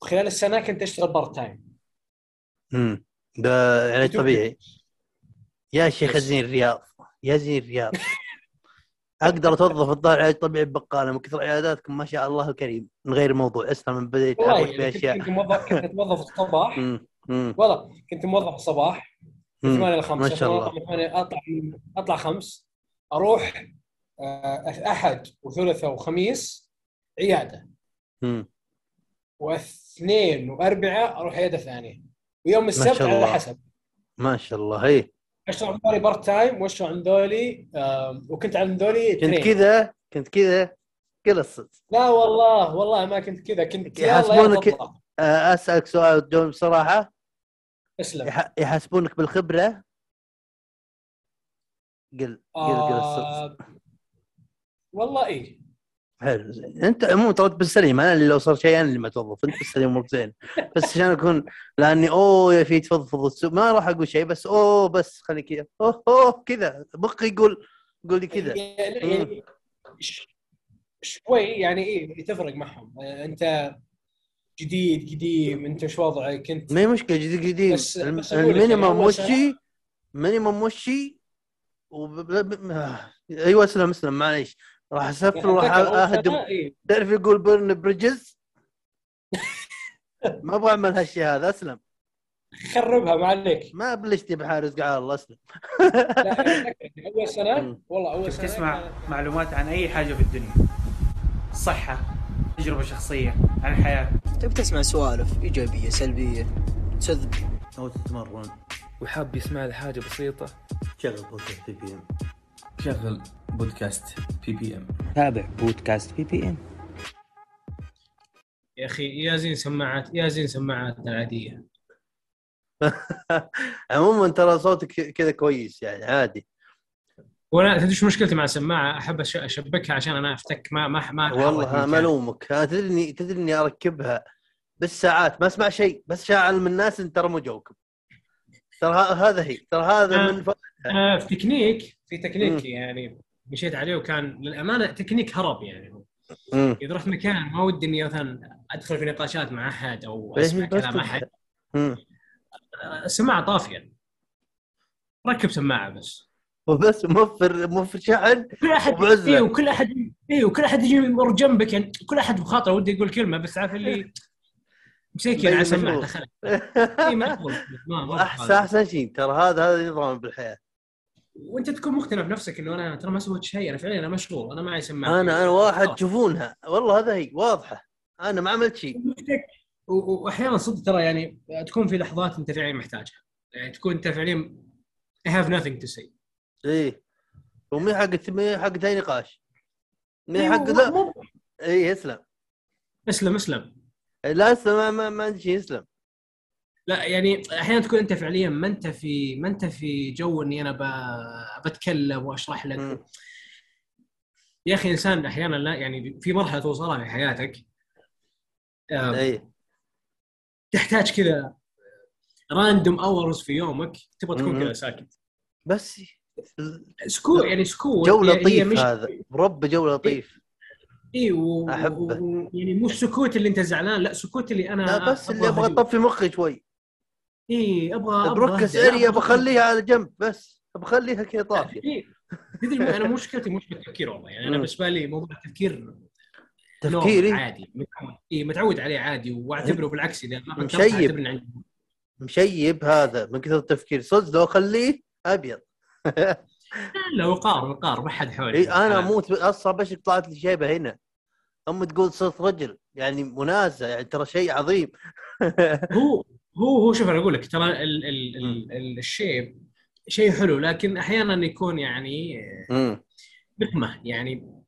خلال السنة كنت أشتغل part time امم ده يعني يوتيوب. طبيعي. يا شيخ. زين الرياض. يا زين الرياض. أقدر أتوظف الظاهر علاج طبيعي ببقاله من كثر عياداتكم ما شاء الله الكريم. من غير الموضوع أسلم من يعني كنت, باشياء كنت موظف كنت موظف الصباح. والله كنت موظف الصباح. من أمم. 8 ل 5 ما شاء الله. من 8 أطلع أطلع 5 أروح آه، أحد وثلاثاء وخميس عيادة. أمم. واثنين واربعاء أروح عيادة ثانية. ويوم السبت على. حسب. ما شاء الله هي. اشتغل عند ذولي part time واشتغل عند ذولي وكنت عند ذولي كنت. كذا كنت كذا قلصت لا والله والله ما كنت كذا. كنت تطلع. آه، أسألك سؤال جون بصراحه اسلم. يح- يحاسبونك بالخبرة؟ قل قل قلصت آه والله إيه. حلو زين. أنت عموما ترى بالسليم أنا اللي لو صار شيء أنا اللي ما توظف انت بالسليم امورك زين بس عشان أكون لأني أوه يا في تفضفض السوق. ما راح أقول شيء بس أوه بس خلي كذا. أوه أوه كذا. مخي يقول يقول لي كذا. يعني يعني شوي يعني إيه تفرق معهم. آه، أنت جديد قديم أنت إيش وضعك؟ أنت ما هي مشكلة جديد قديم. بس- يعني ال minimum سنة- وشي مينيمم وشي وب... آه. أيوه اسلم اسلم معليش. راح وراح أتذكر أول اهدم. تعرف يقول بيرن بريدجز؟ ما أبغى أعمل هالشيء هذا أسلم. خربها ما عليك. ما بلشتي بحارس قاع الله أسلم. أول سنة. والله أول سنة تسمع معلومات عن أي حاجة في الدنيا. صحة تجربة شخصية عن الحياة. تبي تسمع سوالف إيجابية سلبية؟ تسذب أو تتمرن. وحاب يسمع لي حاجة بسيطة؟ شغل بودكاست بي ام شغل بودكاست بي بي ام تابع بودكاست بي بي ام يا أخي يا زين سماعات يا زين سماعاتنا العادية. عموما ترى صوتك كذا كويس يعني عادي. وأنا تدري شو مشكلتي مع السماعة؟ أحب أشبكها عشان أنا أفتك ما ما ما والله ما. الومك تدري إني تدري إني أركبها بالساعات ما أسمع شيء. بس شاعل من الناس إن ترى مو جوكم. ترى هذا هي. ترى هذا آه. من ف... آه، في تكنيك. في تكنيك. يعني مشيت عليه وكان للأمانة تكنيك هرب يعني مم. إذا رحت مكان ما ودي إني مثلا أدخل في نقاشات مع أحد أو إيه، أسمع كلام. أحد السماعة طافية ركب سماعة بس وبس موفر موفر شحن كل أحد. اي وكل أحد اي وكل أحد يجي يمر جنبك يعني كل أحد بخاطره ودي يقول كلمة بس عارف اللي مسكين على. سماعه دخل اي ما أحسن أحسن شيء ترى هذا هذا نظام بالحياة وانت تكون مقتنع بنفسك انه أنا ترى ما سويت شيء أنا فعليا أنا مشغول أنا معي سماعه أنا أنا واحد. تشوفونها. والله هذا هي واضحة. أنا ما عملت شيء. واحيانا صدق ترى يعني تكون في لحظات أنت فعليا محتاجها. يعني تكون أنت فعليا I have nothing to say. إيه. ومي حق مي حق اي نقاش. مي إيه، حق مو- اي اسلم اسلم اسلم. لا اسلم ما, ما, ما عندي شيء اسلم لا يعني أحيانا تكون أنت فعليا ما أنت في ما أنت في جو إني أنا ب- بتكلم وأشرح لك. يا أخي إنسان أحيانا لا يعني في مرحلة توصلها في حياتك. تحتاج كذا random hours في يومك تبغى تكون. كذا ساكت. بس. سكوت يعني سكوت جو لطيف مش هذا. رب جو لطيف. إي و... أحبه. و... يعني مو السكوت اللي أنت زعلان لا سكوت اللي أنا لا بس اللي أبغى أطفي مخي شوي. إي أبغى breaks. لا، اريا بخليها على جنب بس. بخليها كذا طافيه إيه. تدري أنا مشكلتي مش بالتفكير والله. يعني أنا. بالنسبة لي موضوع التفكير تفكيري؟ عادي. متعود إي متعود عليه عادي واعتبره بالعكس. إذا مشيب. مشيب هذا من كثر التفكير. صدق لو أخليه أبيض. لا وقار وقار. ما حد حولي إي أنا أموت أصلا بس طلعت لي شيبة هنا. أم تقول صوت رجل. يعني منازع. يعني ترى شيء عظيم. هو هو هو شوف أنا أقول لك ترى ال ال ال ال الشيب شيء حلو لكن أحيانا يكون يعني. نقمة يعني.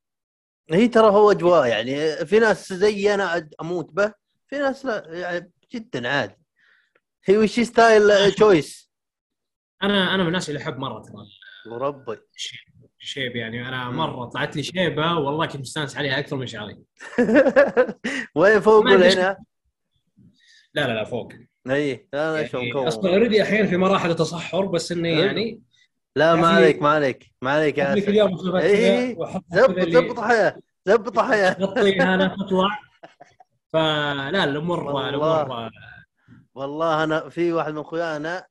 هي ترى هو أجواء يعني في ناس زي أنا أموت به في ناس لا يعني جدا عادي. هي وش style choice أنا أنا من الناس اللي أحب مرة ترى وربي الشيب يعني أنا. مرة طلعت لي شيبة والله كنت مستانس عليها أكثر من شعري. وين فوق ولا هنا؟ لا لا لا فوق. اي أنا شو يعني أصلا already أحيانا في مراحل التصحر بس إني. يعني لا ما في- عليك ما عليك ما عليك يا اسف اليوم خفافات إيه. زبط كذا اللي زبط حياة زبط حياة. أنا تطلع فلا الأمور. الأمور والله. أنا في واحد من أخويانا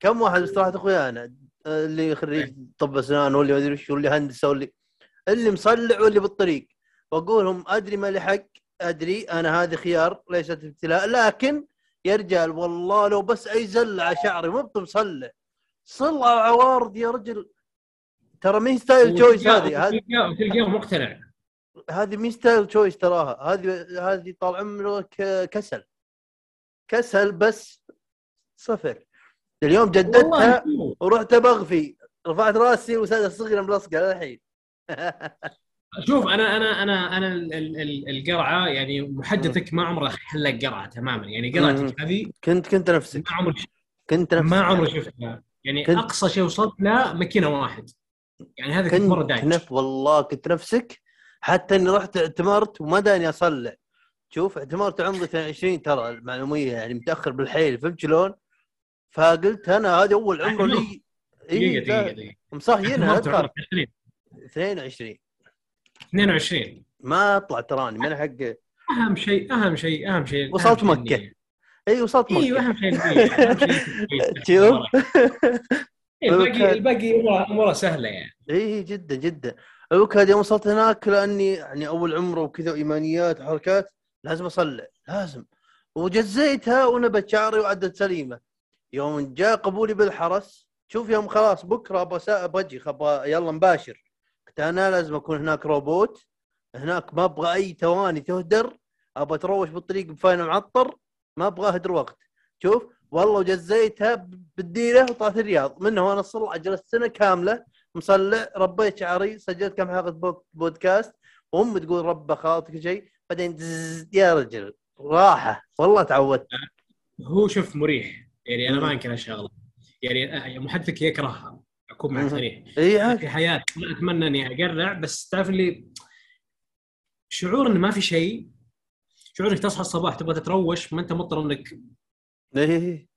كم واحد استراحه أخويانا؟ اللي خريج طب اسنان واللي ما أدري وش واللي هندسة واللي اللي مصلع واللي بالطريق. واقول لهم أدري ما لي حق أدري أنا هذه خيار ليست ابتلاء لكن يا رجال والله لو بس أي زلة شعري مو مصلع صلع عوارض يا رجل. ترى مين style choice هذه؟ هذه مقتنع. هذه مين style choice تراها؟ هذه هذه طال عمرك كسل. كسل بس صفر. اليوم جددتها ورحت بغفي رفعت راسي وسادة صغيرة ملصقة للحين. شوف أنا أنا أنا أنا ال- ال- ال- القرعة يعني محدثك ما عمره حلق قرعة تماما. يعني. قرعتك هذه كنت كنت نفسك. ما عمري كنت نفسك. ما عمري شفتها. يعني كنت- أقصى شيء وصلت له ماكينة واحد. يعني هذا كنت مرة دايج نف والله كنت نفسك. حتى إني رحت اعتمرت وما داني أصلع. شوف اعتمرت عمري 22 ترى المعلومية يعني متأخر بالحيل فهمت شلون؟ فقلت أنا هذه أول عمره لي. دقيقة دقيقة دقيقة. مصهينها عمرك 20 22 22 ما أطلع تراني من حق أهم شيء أهم شيء أهم شيء وصلت. النية. إي وصلت أيوه مكة. النية، أهم شيء شوف إيه، الباقي الباقي اموره سهلة يعني. إي جدا جدا. الوكاد يوم وصلت هناك لأني يعني أول عمره وكذا وإيمانيات وحركات لازم اصلع لازم. وجزيتها ونبت شعري وعدت سليمة. يوم جاء قبولي بالحرس شوف يوم خلاص بكرة بسا- بجي أبغى يلا مباشر. أنا لازم اكون هناك روبوت هناك ما أبغى اي ثواني تهدر أبغى اتروش بالطريق بفاين معطر ما أبغى اهدر وقت. شوف والله وجزيتها بالديرة وطلعت الرياض. منه وأنا صلع جلست سنة كاملة مصلع ربيت شعري سجلت كم حلقة بو- بودكاست. وأمي تقول ربى خاطر كل شيء بعدين يا رجل راحة. والله تعودت. هو شوف مريح. يعني أنا. ما انكر هالشغله يعني محدثك يكرهها. اكون مع مم. صريح اي في حياتي ما أتمنى إني أقرع بس تعرف اللي شعور انه ما في شيء شعور إنك تصحى الصباح تبغى تتروش ما أنت مضطر إنك إيه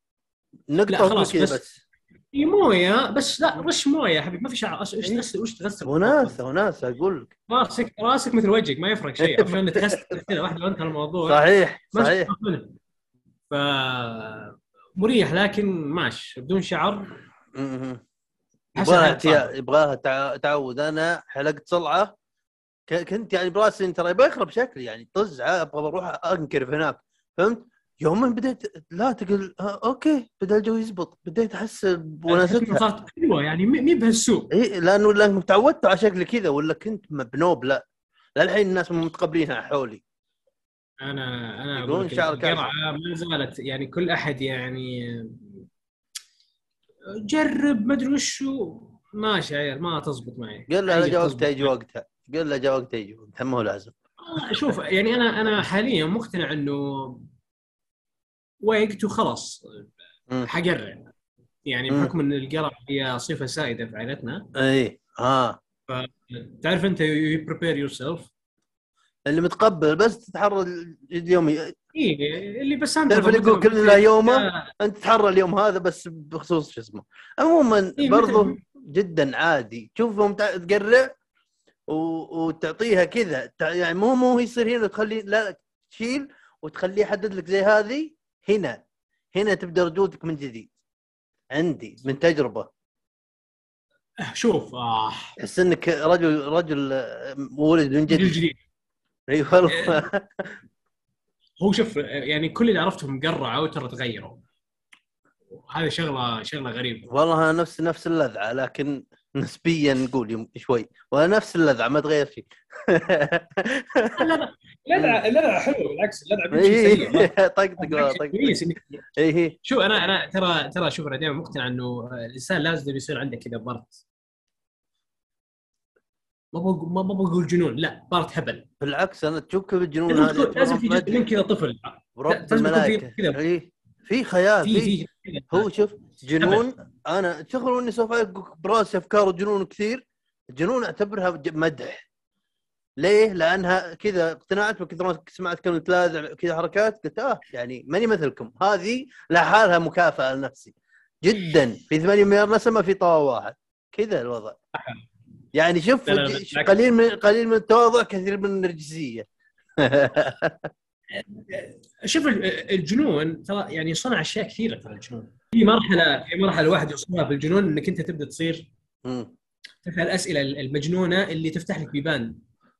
لا، نقطه خلاص، بس- بس. في موية بس لا رش موية يا حبيبي ما في شعر. إيش إيه. تغسل وش تغسل؟ وناسة وناسة أقول لك. راسك راسك مثل وجهك ما يفرق شيء شلون تغسل كذا واحدة لو انتهى الموضوع. صحيح صحيح. ف مريح لكن ماشي بدون شعر. يبغاها يبغاها تع- تعود. أنا حلقت صلعة. كنت يعني براسي ترى يبغى يخرب شكلي يعني طز أبغى أروح انكرف هناك. فهمت؟ يوم من بديت لا تقول آه okay بدا الجو يزبط. بديت أحس بوناستها صارت حلوة يعني مي بهالسوء. إي لأنه لأنه تعودت على شكلي كذا ولا كنت مبنوب؟ لا. للحين الناس مو متقبلينها حولي. أنا أنا يقولون شعر ما زالت يعني كل أحد يعني جرب ما أدري وشو ماشي يا عيال ما تزبط معي. قال له تزبط وقتها يجي. وقتها. قال له جاء وقتها يجي وقتها ما هو لازم. آه، شوف يعني أنا أنا حاليا مقتنع إنه وقت وخلاص. حقرع. يعني. بحكم إن القرع هي صفة سائدة في عائلتنا. إي آه. تعرف أنت you prepare yourself اللي متقبل بس تتحرى اليوم اي اللي بس أنت تعرف اللي يقول كل له يومه؟ أنت تتحرى اليوم هذا بس بخصوص شو اسمه. عموما إيه، برضو مثل- جدا عادي. تشوف يوم تع- تقرع و... وتعطيها كذا. يعني مو مو هي يصير هنا وتخلي لا تشيل وتخليه يحدد لك زي هذه هنا. هنا تبدأ رجولتك من جديد. عندي من تجربة. شوف آه. تحس إنك رجل رجل آه، مولد من جديد. جديد. إي والله. هو شوف يعني كل اللي عرفتهم قرعوا ترى تغيروا. هذه شغلة شغلة غريبة. والله أنا نفس نفس اللذعه لكن نسبيا نقول شوي. وأنا نفس اللذعه ما تغير شيء. لا لا اللذعه اللذعه حلوة بالعكس اللذعه طقطق طقطق. شوف أنا أنا ترى ترى شوف أنا دائما مقتنع إنه الإنسان لازم يصير عنده كذا part ما بقول ما بقول جنون لا part هبل. بالعكس أنا تشك بالجنون لازم هذا لازم في جزء من كذا طفل لازم يكون في. اي في خيال في هو شوف جنون أنا شغل إني سوف براسي أفكار وجنون كثير. الجنون أعتبرها مدح. ليه؟ لأنها كذا اقتنعت بكثر ما سمعت كلمة لاذع كذا حركات قلت آه يعني ماني مثلكم. هذه لحالها مكافأة لنفسي. جدا. في 8 مليار نسمة في طاوة واحد. كذا الوضع. يعني شوف. قليل من قليل من التواضع كثير من النرجسية شوف ال- الجنون ترى يعني صنع أشياء كثيرة ترى الجنون في مرحله في مرحلة واحد يوصلها بالجنون إنك أنت تبدأ تصير. تسال الاسئله المجنونة اللي تفتح لك بيبان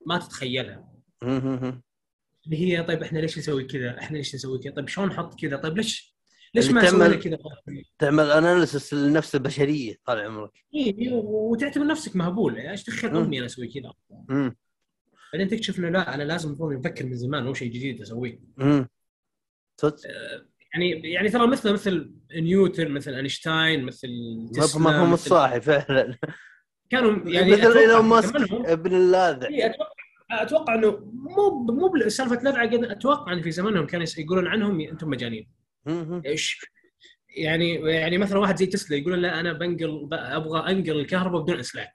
ما تتخيلها. اللي هي طيب إحنا ليش نسوي كذا؟ إحنا ليش نسوي كذا؟ طيب شلون نحط كذا؟ طيب ليش ليش ما تعمل- كذا؟ تعمل اناليسس للنفس البشرية طال عمرك اي وتعتبر نفسك مهبول إيش دخل. أمي أنا أسوي كذا؟ مم. بعدين تكتشف إنه لا أنا لازم المفروض أفكر من زمان مو شيء جديد أسويه مم. صدق يعني يعني ترى مثل مثل نيوتن مثل أينشتاين مثل تسلا مفهوم الصاحي فعلا كانوا يعني مثل إيلون ماسك ابن اللاذع إيه، أتوقع أتوقع إنه مو مو بسالفة لذعه قد أتوقع إن في زمانهم كانوا يقولون عنهم أنتم مجانين. إيش؟ يعني يعني مثلا واحد زي تسلا يقول لا أنا بنقل أبغى أنقل الكهرباء بدون إسلاك.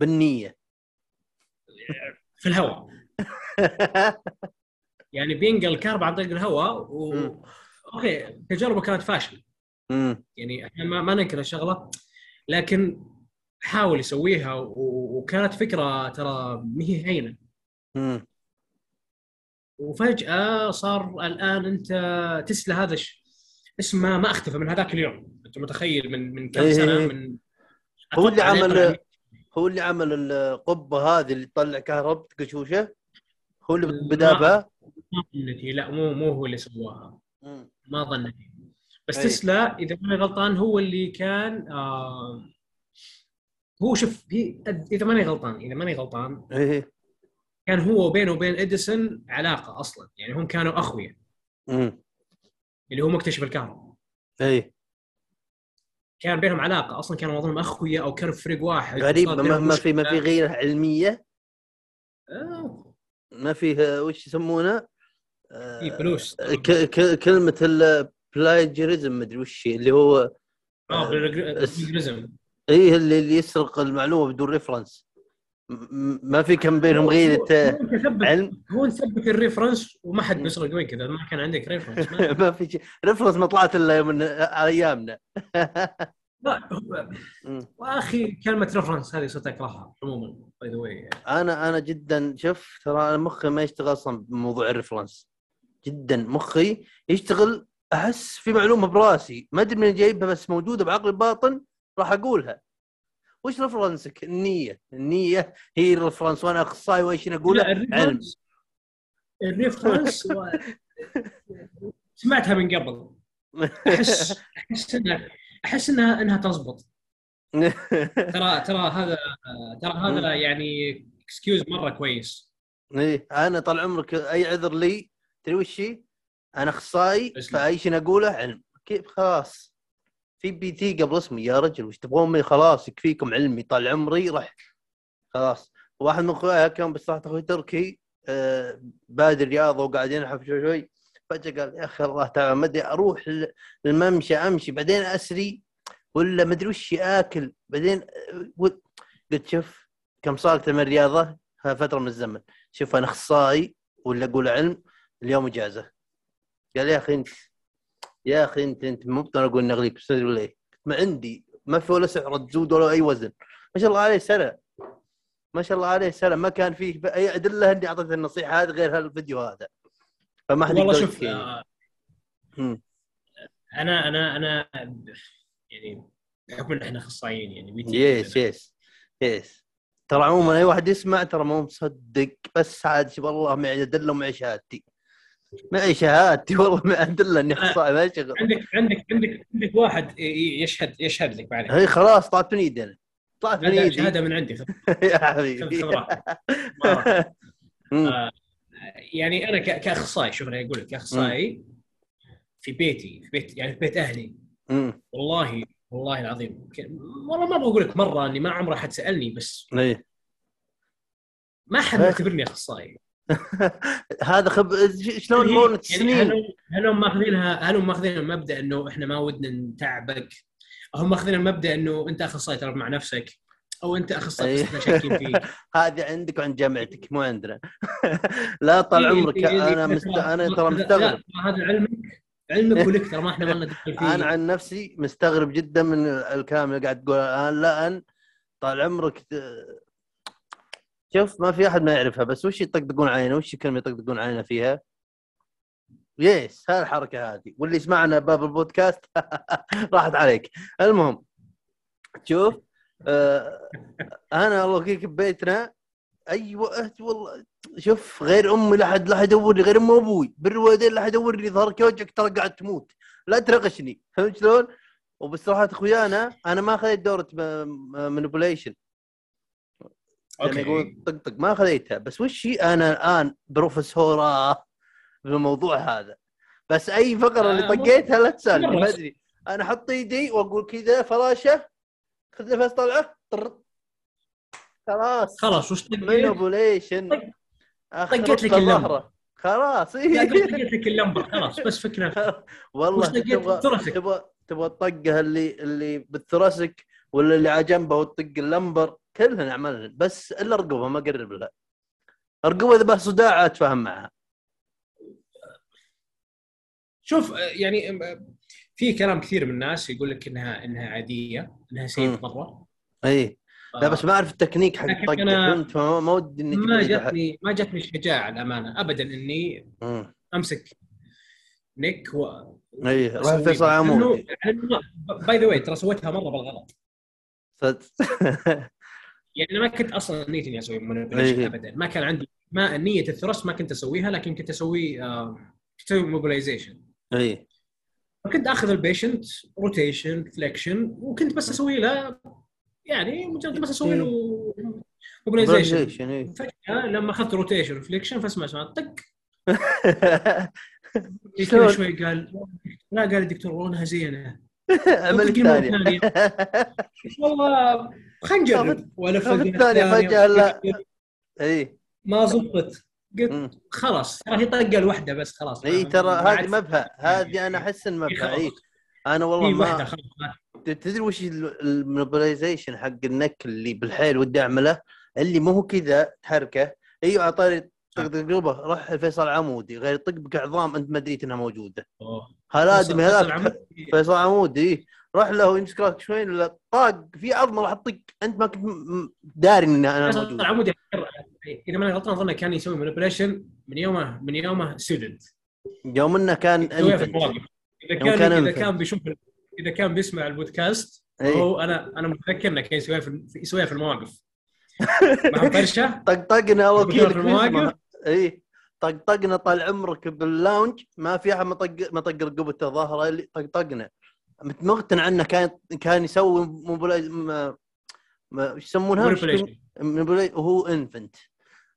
بالنية. في الهواء. يعني بينقل الكهرباء عن طريق الهواء و... أوكي تجربه كانت فاشلة. يعني إحنا ما, ما ننكر الشغله لكن حاول يسويها و... وكانت فكرة ترى ما هي هينه. وفجأة صار الآن أنت تسلا هذا ش... اسمه ما أختفى من هذاك اليوم. أنت متخيل من من كم إيه. سنة؟ من هو اللي عمل هو اللي عمل القبة هذه اللي تطلع كهرب قشوشة؟ هو اللي بدأ بها؟ لا مو مو هو اللي سواها. ما ظنتي بس أي. تسلا إذا ماني غلطان هو اللي كان آه هو شوف هي إذا ماني غلطان إذا ماني غلطان إيه. كان هو بينه وبين إديسون علاقة أصلا. يعني هم كانوا أخويا. مم. اللي هو مكتشف الكهرباء. إيه. كان بينهم علاقة أصلا. كانوا اظن أخويا أو كانوا في فريق واحد. غريب. ما, ما في ما. في غيره علمية؟ آه، ما فيه وش يسمونه؟ آه، في فلوس ك ك كلمة ال plagiarism مدري وش اللي هو آه آه، إيه اللي, اللي يسرق المعلومة بدون reference ما في كم بينهم نثبت علم. هو نثبت ال reference وما حد. بيسرق وين كذا ما كان عندك reference ما- ما في شيء. reference ما طلعت إلا يوم على أيامنا. لا. واخي كلمة reference هذه صرت أكرهها عموما by the way أنا أنا جدا شوف ترى أنا مخي ما يشتغل أصلا بموضوع ال reference جدا مخي يشتغل أحس في معلومة براسي. ما أدري من جايبها بس موجودة بعقلي الباطن راح أقولها. وش reference ك؟ النية، النية هي ال reference وأنا أخصائي وايش أقوله؟ علم. ال reference و... سمعتها من قبل. أحس أحس انها أحس انها إنها تزبط. ترى ترى هذا ترى هذا يعني excuse مرة كويس. إيه أنا طال عمرك أي عذر لي تدري وش؟ أنا أخصائي. فأي شيء أقوله؟ علم. كيف؟ خلاص. في PT قبل اسمي يا رجل وش تبغون مني؟ خلاص يكفيكم علمي. طال عمري راح خلاص. واحد من اخوياي كان بصراحه أخوي تركي آه بادي الرياضه وقاعد ينحف شوي. شوي فجأة قال يا أخي الله تعالى ما أدري أروح الممشى أمشي بعدين أسري ولا ما أدري وش آكل. بعدين آه، قلت شوف كم صارت من الرياضه ها فترة من الزمن. شوف أنا أخصائي ولا أقول علم اليوم إجازة. قال يا أخي انت يا أخي انت أنت مو بطل أقول نغليك بس تدري ليه؟ ما عندي. ما في ولا سعره تزود ولا أي وزن. ما شاء الله عليه سنة. ما شاء الله عليه سنة. ما كان فيه أي أدلة إني اعطيت النصيحة هذه غير هالفيديو هذا. فما حد والله شوف. آه،. أنا أنا أنا يعني بحكم ان إحنا أخصائيين يعني yes yes yes ترى عموما أي واحد يسمع ترى مو مصدق. بس عاد والله معي أدلة ومعي شهادتي. معي شهادتي والله معي ادله إني اخصائي ما شغل. عندك عندك عندك عندك واحد يشهد يشهد لك بعدين. هي خلاص طلعت من إيدي أنا. طلعت من إيدي. شهادة من عندي. يا حبيبي. آه، يعني أنا كأخصائي شوف أنا أقول لك كأخصائي في بيتي في بيت يعني في بيت أهلي. والله والله العظيم والله ما بقول لك مرة إني ما عمره حد سألني بس إيه. ما حد إيه. معتبرني أخصائي. هذا خب شلون يعني- مونة يعني سنين هل هل هم ماخذينها هل هم ماخذين المبدا انه إحنا ما ودنا نتعبك هم ماخذين المبدا انه انت اخصائي ترى مع نفسك أو انت اخصائي بس شاكين فيك هذه عندك وعند جامعتك مو عندنا لا طال إيه، عمرك إيه، إيه، أنا إيه، مست... أنا ترى مستغرب هذا علمك علمك ولك ترى ما إحنا ما لنا فيه أنا عن نفسي مستغرب جدا من الكلام اللي قاعد تقوله الان لأن طال عمرك شوف ما في أحد ما يعرفها بس وش يطقطقون علينا؟ وش الكلمة يطقطقون علينا فيها؟ يس هاي الحركة هذه. واللي سمعنا باب البودكاست راحت عليك. المهم شوف آه أنا الله يقيك ببيتنا. اي وقت والله. شوف غير أمي لا حد لا حد يدور لي غير أمي وأبوي. بالوالدين لا حد يدور لي ظهرك وجهك ترى قاعد تموت. لا تناقشني فهمت شلون؟ وبصراحه أخويانا أنا ما اخذت دورة manipulation يعني يقول okay طق طق ما خذيتها. بس وش أنا الآن بروفيسور بالموضوع هذا. بس أي فقرة اللي آه، طقيتها لا تسألني. ما أدري. أنا أحط إيدي وأقول كذا فراشه خذ نفس طلعة. طر. خلاص. خلاص وش؟ manipulation طق- طقيت لك ال lumbar. خلاص. لا، إيه. طقيت لك ال lumbar خلاص بس فكرة. والله؟ تبغى. تبغى تبغى الطقه اللي اللي بال thoracic ولا اللي على جنبه وتطق ال lumbar؟ كلها نعملها بس إلا رقبة ما اقرب لها. رقبة إذا بها صداع أتفاهم معها. شوف يعني في كلام كثير من الناس يقول لك إنها إنها عادية إنها مم. مرة. إي. لا آه، بس ما أعرف التكنيك حق أنا فهمت ما ما ودي اني ما. جتني ما جتني الشجاعه الأمانة. ابدا إني مم. أمسك neck و إي روح فيصل عمود by the way ترى سويتها مرة بالغلط. صدق يعني أنا ما كنت أصلا نيتي إني أسوي manipulation إيه. ابدا ما كان عندي ما نية ال thrust ما كنت أسويها لكن كنت أسوي كنت أسوي mobilization اي كنت آخذ ال patient rotation flexion وكنت بس أسوي له يعني مجرد بس أسوي له إي. فجأة لما أخذت rotation flexion فاسمع اسمع طق؟ شوي قال لا قال الدكتور والله انها زينة مرة ثانية والله خلينا نجرب. والف الثانية فجأة لا. إي. ما زبطت قلت. خلاص ترى هي طقه الواحده بس خلاص. إي ترى هذه مبهى هذه أنا أحس ان مبهى إي. أنا والله ما تدري وش ال mobilization حق ال neck اللي بالحيل ودي أعمله؟ اللي مو هو كذا تحركه. أيوه على طاري طق تقلبه روح فيصل عمودي غير طق بك عظام أنت ما دريت إنها موجودة. فيصل هذاك. فيصل عمودي. إيه. روح له يمسك راسك شوي ولا طاق في عظمه راح تطق. أنت ما كنت داري ان أنا فيصل موجود العمودي إذا ماني غلطان اظن كان يسوي manipulation من يومه من يومه student يوم إنه كان إذا كان, كان إذا. كان بيشوف إذا كان بيسمع البودكاست إيه. هو أنا أنا متذكر إنه كان يسويها في يسويها في المواقف. مع فرشه طقطقنا يقول في المواقف. اي طقطقنا طال عمرك باللاونج ما في احد ما طق ما طق رقبته ظهره اللي طقطقنا مقتنع انه كان كان يسوي موبلايز ما يسمونها؟ Manipulation. موبلاي- وهو انفنت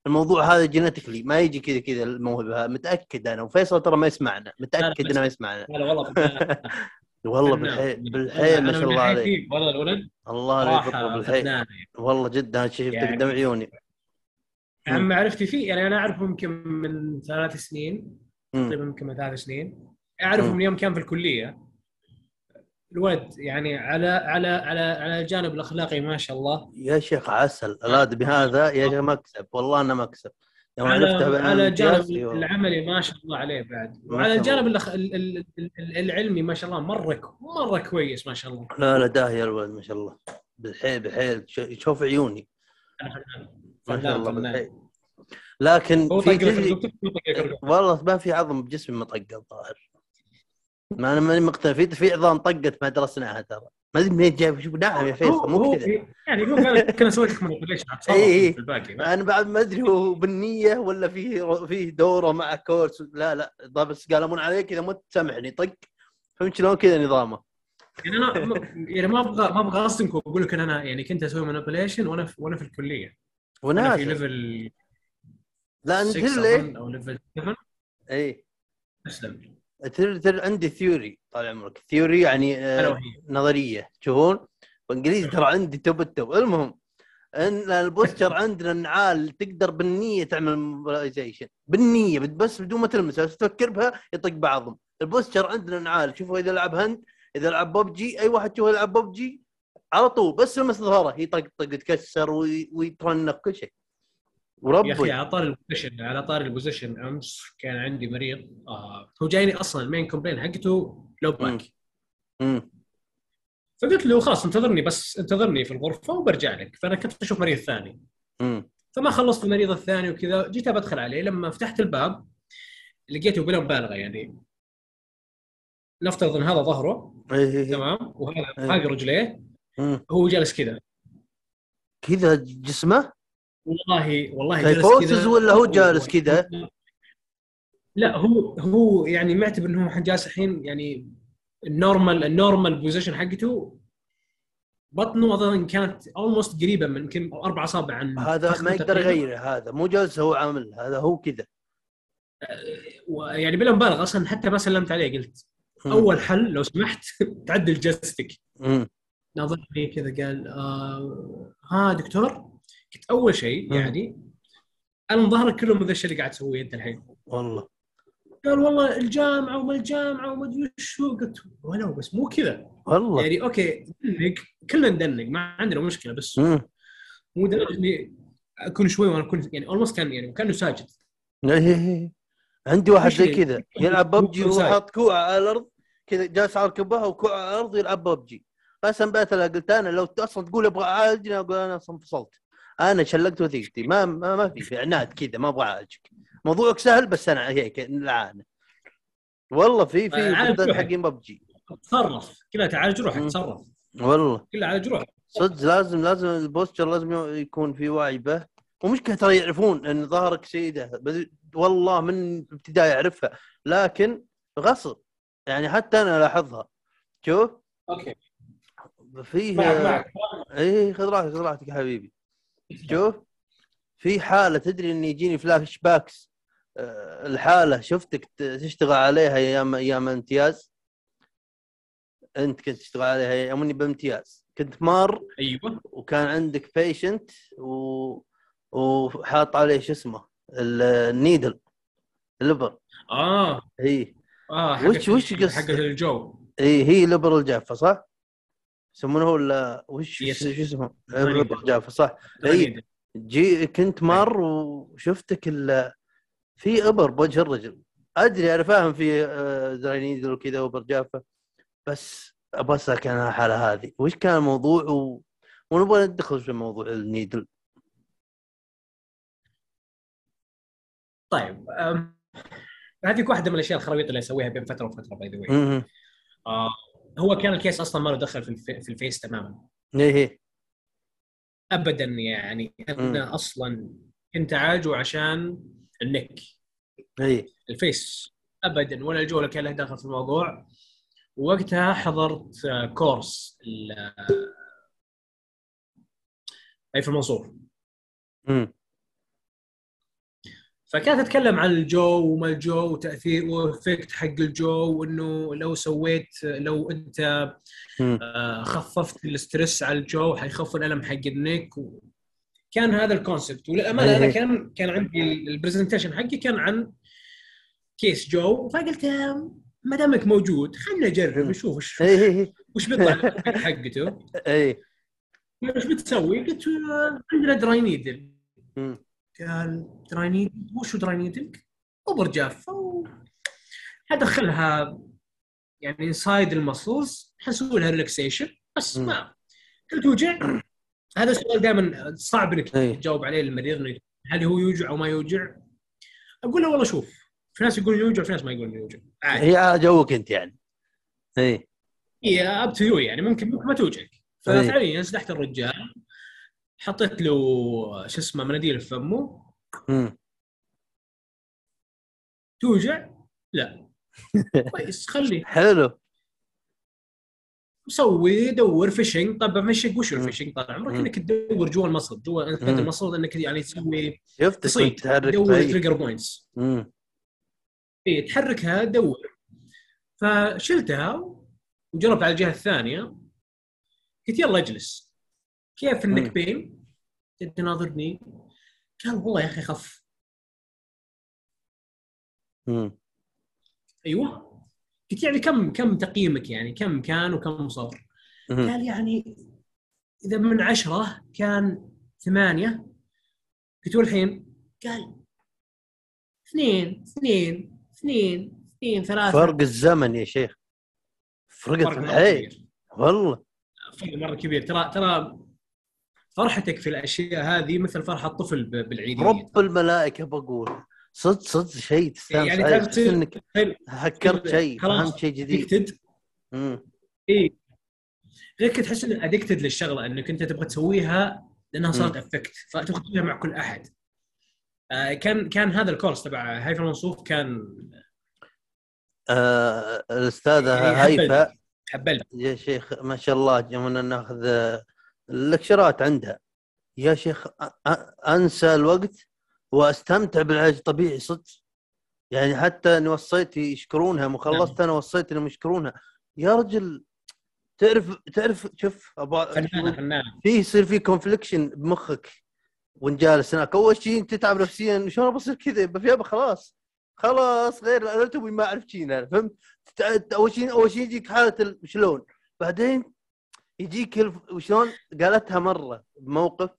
الموضوع هذا جينيتيكلي ما يجي كذا كذا الموهبة. متأكد أنا وفيصل ترى ما يسمعنا متأكد إنه ما يسمعنا لا والله. والله. بالحيل بالحيل ما شاء الله ناحيتي والله الولد الله لا يفضل صراحة بالحيل والله جدا أنا شفته يعني- قدام عيوني عن معرفتي فيه يعني أنا اعرفه يمكن من ثلاث سنين. تقريبا يمكن من ثلاث سنين. اعرفه. من يوم كان في الكلية. الولد يعني على على على على الجانب الأخلاقي ما شاء الله. يا شيخ عسل الادمي هذا يا شيخ مكسب. والله انه مكسب. يوم على عرفته على الجانب. العملي ما شاء الله عليه بعد. وعلى الجانب الأخ... ال- ال- ال- العلمي ما شاء الله مرة مرة كويس ما شاء الله. لا لا داهيه الولد ما شاء الله. بالحيل بالحيل ش- يشوف عيوني. ما شاء الله لكن هو في طق طق. والله ما في عظم بجسمي مطقه الظاهر. ما أنا ماني مقتنع. في في عظام طقت ما درسناها ترى. ما أدري منين جايب. شوف نعم يا فيصل مو كذا. يعني هو قال لك أنا سويت لك manipulation إي إي. في الباقي؟ أنا بعد ما أدري هو بالنية ولا فيه فيه دوره مع course. لا لا. بس قالمون عليك اذا مت سامحني طق. فهمت شلون كذا نظامه؟ يعني أنا يعني ما أبغى ما أبغى أصدمك وأقول لك إن أنا يعني كنت أسوي manipulation وأنا في وأنا في الكلية. وأنا في level لا انت 6 تدري ليه؟ أظن أو level 7 اي أسلم. تدري تدري عندي theory طال عمرك. theory يعني آه نظرية. تشوفون وانجليزي ترى عندي top ال top المهم إن ال posture عندنا النعال تقدر بالنية تعمل mobilization بالنية بس بدون ما تلمسها بس تفكر بها يطق بعضهم. ال posture عندنا نعال. شوفوا إذا لعب هند إذا لعب ببجي أي واحد تشوفه يلعب ببجي على طول بس لمس ظهره يطقطق يتكسر وي- ويترنق كل شيء. يا أخي وربي على طاري ال position على طاري ال position أمس كان عندي مريض آه هو جايني أصلا ال main complaint حقته low back فقلت له خلاص انتظرني بس انتظرني في الغرفة وبرجع لك. فأنا كنت أشوف مريض ثاني. فما خلصت المريض الثاني وكذا جيت بدخل عليه. لما فتحت الباب لقيته بلا مبالغه يعني. نفترض إن هذا ظهره إيه إيه إيه. تمام؟ وهذا. باقي رجليه. هو جالس كذا كذا جسمه والله والله جالس كذا ولا هو جالس كذا؟ لا هو هو يعني معتبر إنه هو جالس الحين يعني ال normal ال normal position حقته بطنه أظن كانت almost قريبة من يمكن أربع أصابع عن هذا ما يقدر. يغيره هذا مو جالس هو عامل هذا هو كذا يعني بلا مبالغة أصلا حتى ما سلمت عليه قلت. أول حل لو سمحت تعدل جلستك. ناظرني كذا قال آه ها دكتور قلت أول شيء مم. يعني أنا مظهرك كله من ذا الشيء اللي قاعد تسويه أنت الحين والله قال والله الجامعة وما الجامعة وما أدري وش هو قلت ولو بس مو كذا والله يعني okay دنق كلنا ندنق ما عندنا مشكلة بس مم. مو لدرجه إني أكون شوي وأنا كنت يعني اولموست كان يعني كأنه ساجد إيه إيه إيه. عندي واحد زي كذا يلعب ببجي. وحاط كوع على الأرض كذا جالس على ركبها وكوع على الأرض يلعب ببجي قسم بالله قلت أنا لو أصلا تقول أبغى اعالج أنا أقول أنا أصلا انفصلت أنا شلقت وثيقتي. ما ما, ما في في عناد كذا ما أبغى اعالجك موضوعك سهل بس أنا هيك لعانة. والله في في. حقين ببجي. تصرف كذا تعالج روحك. تصرف والله. كلها عالج روحك. صدق لازم لازم ال posture لازم يكون في وعي به. ومشكلة ترى يعرفون إن ظهرك سيدة. بس والله من ابتداء يعرفها. لكن غصب. يعني حتى أنا لاحظها. شوف. okay. فيه معك معك. اي خذ راحتك خذ راحتك يا حبيبي. شوف في حالة تدري إن يجيني flashbacks آه، الحالة شفتك تشتغل عليها أيام أيام امتياز؟ أنت كنت تشتغل عليها أيام اني بامتياز. كنت مار أيوه. وكان عندك patient و... وحاط عليه شو اسمه ال- ال needle الابر آه. هي آه وش- وش قصة؟ حقت ال jaw. اي هي لبر الجافة صح؟ يسمونه ولا وش. شو اسمه؟ الجافه صح. إي جي كنت مر وشفتك ال... في أبر بوجه الرجل. أدري أنا فاهم في آه، dry needle وكذا وابر جافه بس أبغى أسألك عن الحالة هذه. وش كان الموضوع؟ و... ونبغى ندخل في موضوع ال needle. طيب هذيك واحدة من الأشياء الخرابيط اللي أسويها بين فترة وفترة by the. آه هو كان ال case أصلا ما له دخل في, الف... في ال face تماما. إيه إيه. ابدا يعني أنا أصلا كنت اعالجه عشان ال neck. إيه. ال face. ابدا ولا ال jaw له كان له دخل في الموضوع. وقتها حضرت course ال- أي في المنصور. مم. فكانت تتكلم عن ال jaw وما ال jaw وتأثير و effect حق ال jaw وإنه لو سويت لو أنت. آه، خففت ال stress على ال jaw حيخف الألم حق ال neck. كان هذا ال concept وللأمانة أنا إيه. كان كان عندي ال presentation حقي كان عن case jaw فقلت ما دامك موجود خلينا نجرب. نشوف وش إيه إيه وش بيطلع حقته وش بتسوي؟ قلت آه، عندنا dry needle مم. قال dry needle وشو dry needle؟ ابر جافه و... حدخلها يعني inside ال muscles حنسوي لها relaxation بس. ما هل توجع؟ هذا السؤال دائما صعب إنك إيه. تجاوب عليه للمريض إنه هل هو يوجع أو ما يوجع؟ أقول له والله شوف في ناس يقولون يوجع في ناس ما يقولون يوجع عادي هي جوك أنت يعني إيه هي up to you يعني ممكن ممكن ما توجعك إيه. ففعليا سدحت الرجال حطيت له شو اسمه مناديل في فمه. توجع؟ لا كويس خليه حلو سوي دور fishing طب fishing وش. ال fishing طال عمرك. إنك تدور جوا ال muscle جوا. ال muscle إنك يعني تسوي كنت تحرك تدور. trigger points. اي تحركها دور فشلتها وجربت على الجهة الثانية قلت يلا اجلس كيف مم. ال neck بين؟ جد ناظرني. قال والله يا أخي خف. مم. أيوه. قلت يعني كم كم تقييمك يعني؟ كم كان وكم صار؟ قال يعني إذا من عشرة كان ثمانية. قلت له الحين؟ قال اثنين اثنين اثنين اثنين ثلاثة. فرق الزمن يا شيخ. فرقت الحيل كبير. والله. فرق مرة كبير. ترى ترى فرحتك في الأشياء هذه مثل فرح الطفل ب- بالعيدية. رب الملائكة بقول. صدق صدق شيء تستانس يعني تعرف إنك هكرت شيء فهمت شيء جديد. اي غير كذا تحس إنك addicted للشغلة إنك أنت تبغى تسويها لأنها صارت effect فتبغى تسويها مع كل أحد. آه كان كان هذا الكورس تبع هيفا المنصوف كان آه الأستاذة يعني هيفا. حبلت يا شيخ ما شاء الله جمعنا ناخذ آه، اللكشرات عندها يا شيخ أنسى الوقت وأستمتع بالعلاج الطبيعي صدق. يعني حتى أني وصيت يشكرونها مخلصت أنا وصيت إنهم يشكرونها. يا رجل تعرف تعرف شوف في يصير في كونفليكشن بمخك وانت جالس هناك أول شيء تتعب نفسيا شلون بصير كذا؟ يبا في يبا خلاص. خلاص غير أنا ما أعرف شيء فهمت؟ أول شيء أول شيء يجيك حالة ال- شلون؟ بعدين يجيك وشلون قالتها مرة بموقف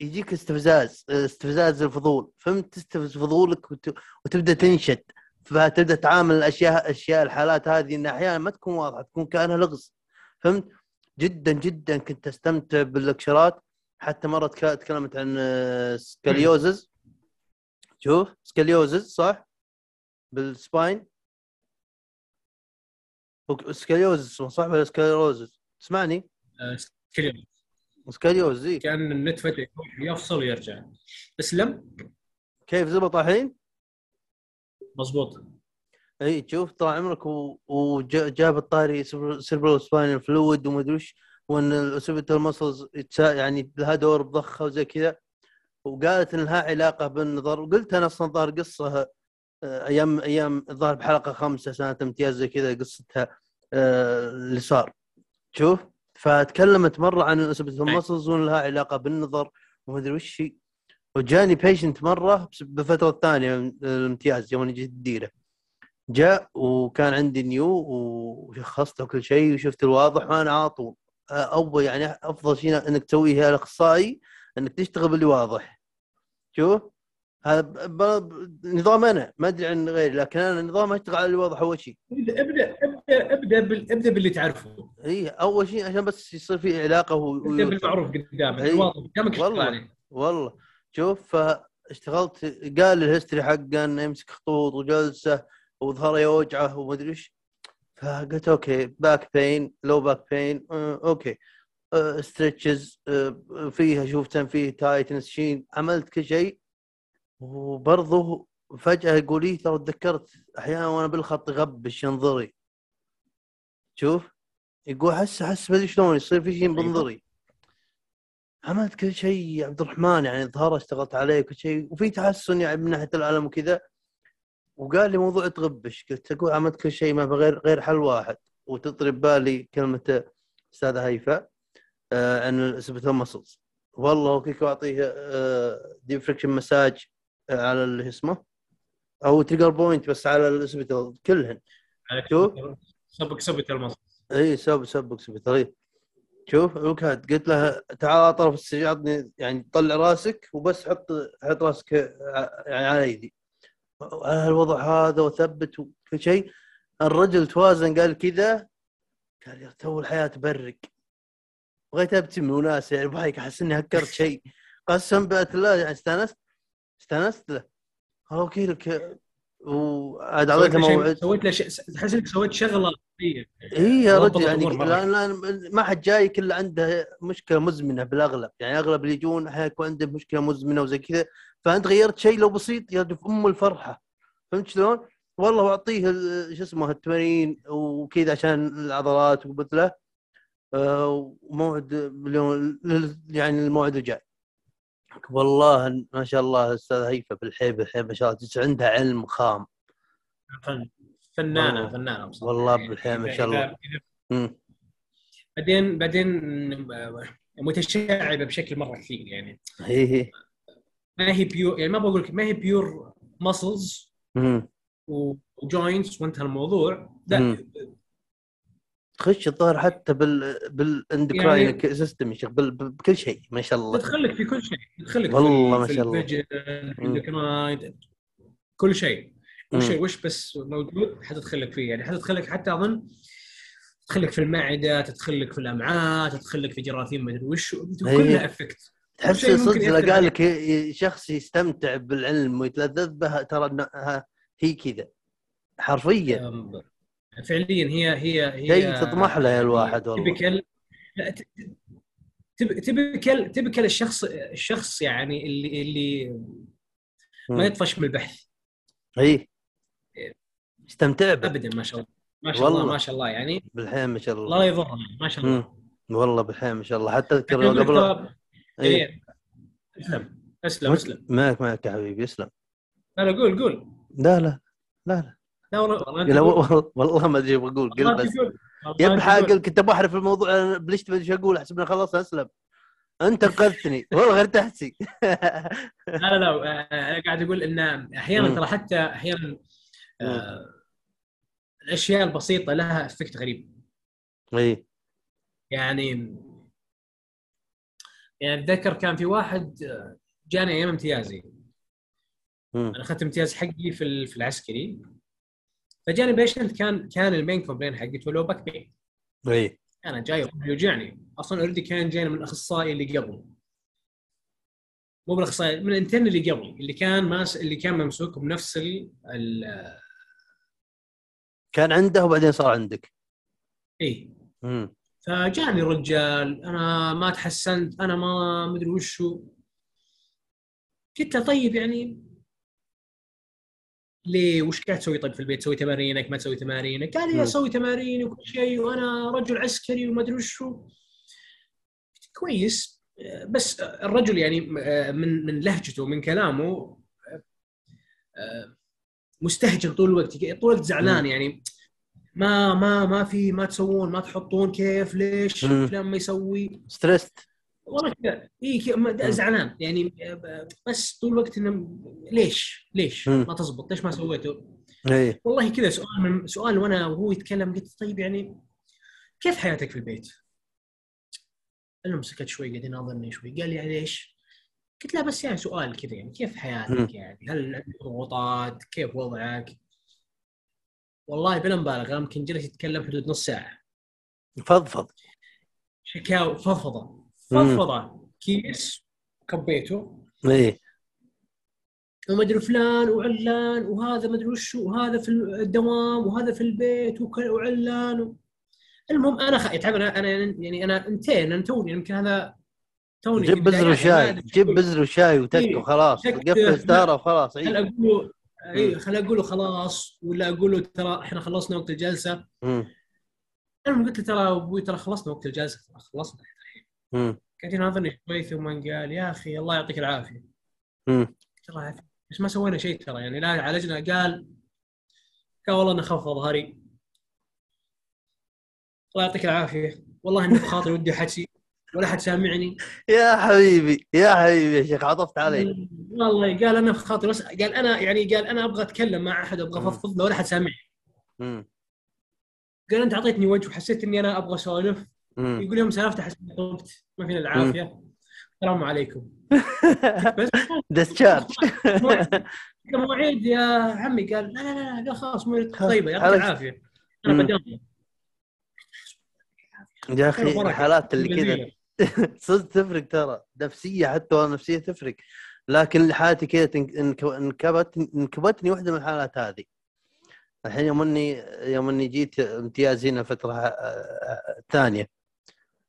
يجيك استفزاز استفزاز الفضول. فهمت؟ تستفز فضولك وت... وتبدأ تنشد. فتبدأ تعامل الأشياء الاشياء الحالات هذه انها أحيانا ما تكون واضحة تكون كأنها لغز. فهمت؟ جدا جدا كنت أستمتع باللكشرات. حتى مرة تك- تكلمت عن آه، سكاليوزز. شوف scoliosis صح؟ بال spine. scoliosis صح ولا scoliosis؟ تسمعني؟ آه كذا scoliosis إيه. كان النت فجاه يفصل ويرجع. تسلم كيف زبط الحين؟ مضبوط. إي شوف طال عمرك وجاب الطاري cerebral spinal fluid ومدري وش وإن ال occipital muscles يعني لها دور بضخة وزي كذا. وقالت إن لها علاقة بالنظر وقلت أنا أصلا ظهر قصة آه، أيام أيام الظاهر بحلقة خمسة سنة امتياز زي كذا قصتها آه، اللي صار. شوف فتكلمت مرة عن ال occipital muscles وان لها علاقة بالنظر ومدري وش هي. وجاني patient مرة بالفترة الثانية الامتياز يوم جيت الديره جاء وكان عندي new وشخصته كل شيء وشفت الواضح وأنا على طول. أول يعني أفضل شيء إنك تسويه يا الاخصائي إنك تشتغل باللي واضح. شوف هذا نظام أنا ما أدري عن غيري لكن أنا نظام أشتغل على اللي واضح أول شيء. ابدأ ابدأ ابدأ ابدأ, باللي تعرفه. إي أول شيء عشان بس يصير في علاقة و... بالمعروف قدامك. الواضح قدامك والله. عليه والله. شوف فاشتغلت قال الهيستوري حقه إنه يمسك خطوط وجلسة وظهره يوجعه ومدري إيش. فقلت okay back pain low back pain okay. stretches فيها شوف إن فيه tightness شين. عملت كل شيء. وبرضه فجأة يقول لي ترى تذكرت أحيانا وأنا بالخط يغبش نظري شوف. يقول احس احس ما أدري شلون يصير في شيء بنظري عملت كل شيء يا عبد الرحمن يعني ظهره اشتغلت عليه كل شيء وفي تحسن يعني من ناحية الالم وكذا. وقال لي موضوع تغبش قلت أقول عملت كل شيء ما غير غير حل واحد وتطري ببالي كلمة أستاذة هيفا آه عن الاسبتال مسلز والله وكيك أعطيه آه ديب فريكشن مساج آه على اللي اسمه؟ أو تريجر بوينت بس على الاسبتال كلهن. شوف. سبك سبك المصر إي سب سبك سبتال شوف الوكاد قلت له تعال طرف عطني يعني طلع راسك وبس حط حط راسك يعني على إيدي. على الوضع هذا وثبت وكل شيء. الرجل توازن قال كذا. قال يا تو الحياة تبرق بغيت أبتسم وناس يعني بهايك أحس إني هكرت شيء. قسم بالله يعني استانست استانست له. okay لك وعاد اعطيته موعد. سويت له شيء تحس إنك سويت شغلة. اي يا رجل يعني ما حد جاي كله عنده مشكلة مزمنة بالأغلب. يعني أغلب اللي يجون أحيانا يكون عنده مشكلة مزمنة وزي كذا فأنت غيرت شيء لو بسيط يا في أم الفرحة. فهمت شلون؟ والله واعطيه شو اسمه التمارين وكذا عشان العضلات وقلت له آه، وموعد يعني الموعد الجاي. والله ما شاء الله الاستاذ هيفا بالحيل بالحيل ما شاء الله عندها علم خام فن- فنانة والله. فنانة بصراحة والله بالحيل ما شاء الله إذا-. بعدين بعدين متشعبة بشكل مرة كثير يعني هي هي ما هي pure يعني ما بقول لك ما هي pure muscles مم. و joints وانتهى الموضوع لا. تخش الظاهر حتى بال بال endocrine يعني- system يا شيخ بال- بكل شيء ما شاء الله تدخل لك في كل شيء تدخل لك والله ما شاء الله. في كل شيء كل. شيء وش بس موجود حتدخل لك فيه يعني حتدخل لك حتى أظن تدخل لك في المعدة تدخل لك في الأمعاء تدخل لك في جراثيم مدري وش إيه. كلها افكت تحس صدق يأثر لو قال عليك. لك شخص يستمتع بالعلم ويتلذذ به ترى هي كذا حرفيا فعليا هي هي هي شيء تطمح له يا الواحد والله. تبكل تبكل تبكل الشخص الشخص يعني اللي اللي ما. يطفش من البحث. اي استمتع به. ابدا ما شاء الله. ما شاء الله. ما شاء الله. يعني بالحين ما شاء الله. الله لا يضر ما شاء الله. والله بالحين ما شاء الله. حتى اذكر قبل اي إيه. اسلم اسلم اسلم. معك معك يا حبيبي اسلم. لا لا قول قول. لا لا لا لا. لا. والله, والله ما أدري بقول قل بس. يا. قل كنت بحرف الموضوع بلشت ما أدري إيش أقول أحسب خلصت أسلم. أنت أنقذتني. والله ارتحتي لا لا لا آه، أنا قاعد أقول إن أحيانا. ترى حتى أحيانا آه، الأشياء البسيطة لها effect غريب. إي. يعني يعني أتذكر كان في واحد آه، جاني أيام امتيازي. أنا أخذت امتياز حقي في العسكري. فجاني patient كان كان ال main complaint حقته low back pain إي. أنا جاي يوجعني. أصلا already كان جاي من الاخصائي اللي قبل. مو بالأخصائي من ال intern اللي قبل. اللي كان ماس اللي كان ممسوك بنفس ال ال- كان عنده وبعدين صار عندك. مم. فجاني الرجال أنا ما تحسنت أنا ما مدري وشو. قلت له طيب يعني ليه؟ وش قاعد تسوي طيب في البيت؟ تسوي تمارينك ما تسوي تمارينك. قال لي. أسوي تمارين وكل شيء وأنا رجل عسكري وما أدري وشو قلت كويس. بس الرجل يعني من من لهجته من كلامه مستهجن طول الوقت طول الوقت زعلان يعني. ما ما ما في ما تسوون ما تحطون كيف ليش. فلان ما يسوي؟ ستريست. والله كذا اي كذا زعلان يعني بس طول الوقت إنه ليش ليش. ما تزبط ليش ما سويته اي والله كذا سؤال من سؤال وأنا وهو يتكلم قلت طيب يعني كيف حياتك في البيت؟ المهم سكت شوي قاعد يناظرني شوي قال لي يعني ليش؟ قلت له بس يعني سؤال كذا يعني كيف. حياتك يعني؟ هل عندك ضغوطات؟ كيف وضعك؟ والله بلا مبالغة يمكن جلس يتكلم حدود نص ساعة فضفض شكاوى فضفضة. فضفضة كيس كبيته. اي وما أدري فلان وعلان وهذا ما أدري وش وهذا في الدوام وهذا في البيت وعلان. و... المهم أنا خ... تعب أنا أنا يعني أنا انتين أنا توني يمكن هذا توني جيب ما وشاي أدري جيب بزر وشاي وتك. وخلاص قفل ستاره وخلاص خل اي أقول له اي خل أقول له خلاص ولا أقول له ترى إحنا خلصنا وقت الجلسة. المهم قلت له ترى أبوي ترى خلصنا وقت الجلسة خلصنا. قاعد يناظرني شوي ثم قال يا أخي الله يعطيك العافية. الله يعافيك. بس ما سوينا شيء ترى يعني لا عالجنا قال قال والله إنه خف ظهري الله يعطيك العافية. والله إني بخاطري ودي احكي ولا حد سامعني. يا حبيبي يا حبيبي يا شيخ عطفت علي والله قال أنا بخاطري بس قال أنا يعني قال أنا أبغى أتكلم مع أحد أبغى. أفضفض له ولا حد سامعني. قال أنت أعطيتني وجه وحسيت إني أنا أبغى أسولف. مم. يقول يوم سالفت أحس إني طبت ما فينا العافية. السلام عليكم. بس ديسشارج مواعيد يا عمي قال لا لا لا قال خلاص مواعيد طيبة يعطيك. العافية. أنا يا أخي. الحالات اللي كذا. صدق تفرق ترى. نفسية حتى والله نفسية تفرق. لكن حالتي كذا انكبت انكبتني واحدة من الحالات هذه. الحين يوم اني يوم إني جيت امتياز هنا فترة آه، ثانية.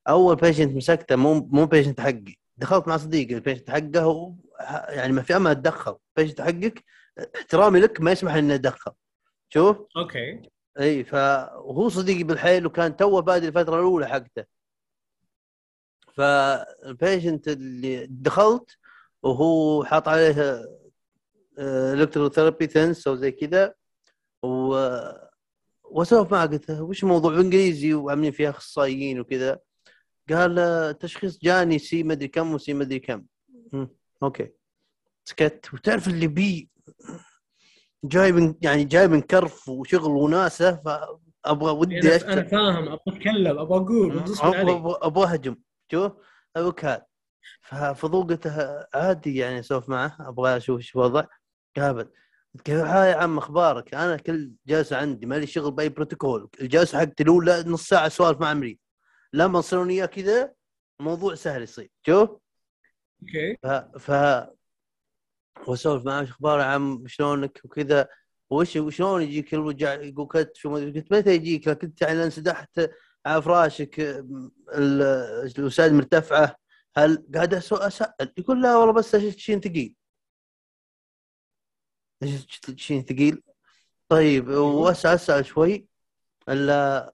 أول patient مسكته مو مو patient حقي. دخلت مع صديقي ال patient حقه و- يعني ما في أمل أتدخل. patient حقك احترامي لك ما يسمح إني أتدخل. شوف؟ okay. إي فهو صديقي بالحيل وكان توه بادي الفترة الأولى حقته. فال patient اللي دخلت وهو حاط عليه electrotherapy TENS أو زي كذا. و واسولف معه قلت له وش الموضوع بالانجليزي وعاملين فيها أخصائيين وكذا؟ قال تشخيص جاني سي مدري كم وسي مدري كم. okay. سكت. وتعرف اللي بي جاي من يعني جاي من كرف وشغل وناسة فأبغى ودي أنا أشتغل. أنا فاهم. أبغى أتكلم. أبغى أقول. أبغى أهجم. شوف. أبوك هذا له عادي يعني اسولف معه. أبغى أشوف إيش الوضع قابل. كيف الحال يا عم أخبارك؟ أنا كل جلسه عندي. مالي شغل بأي بروتوكول، الجلسه حقتي الأولى نص ساعة سوالف مع عمري لما نصير وياه كذا الموضوع سهل يصير، شوف. okay. ف ف وأسولف معاه "إيش أخبار يا عم شلونك وكذا. وش وشلون يجيك الوجع يقول كتف. قلت متى يجيك؟ كنت يعني انسدحت على فراشك ال- الوسائد مرتفعة. هل قاعد أسأل. يقول لا والله بس شيء ثقيل. شيء ثقيل. طيب وأسأل أسأل شوي. الا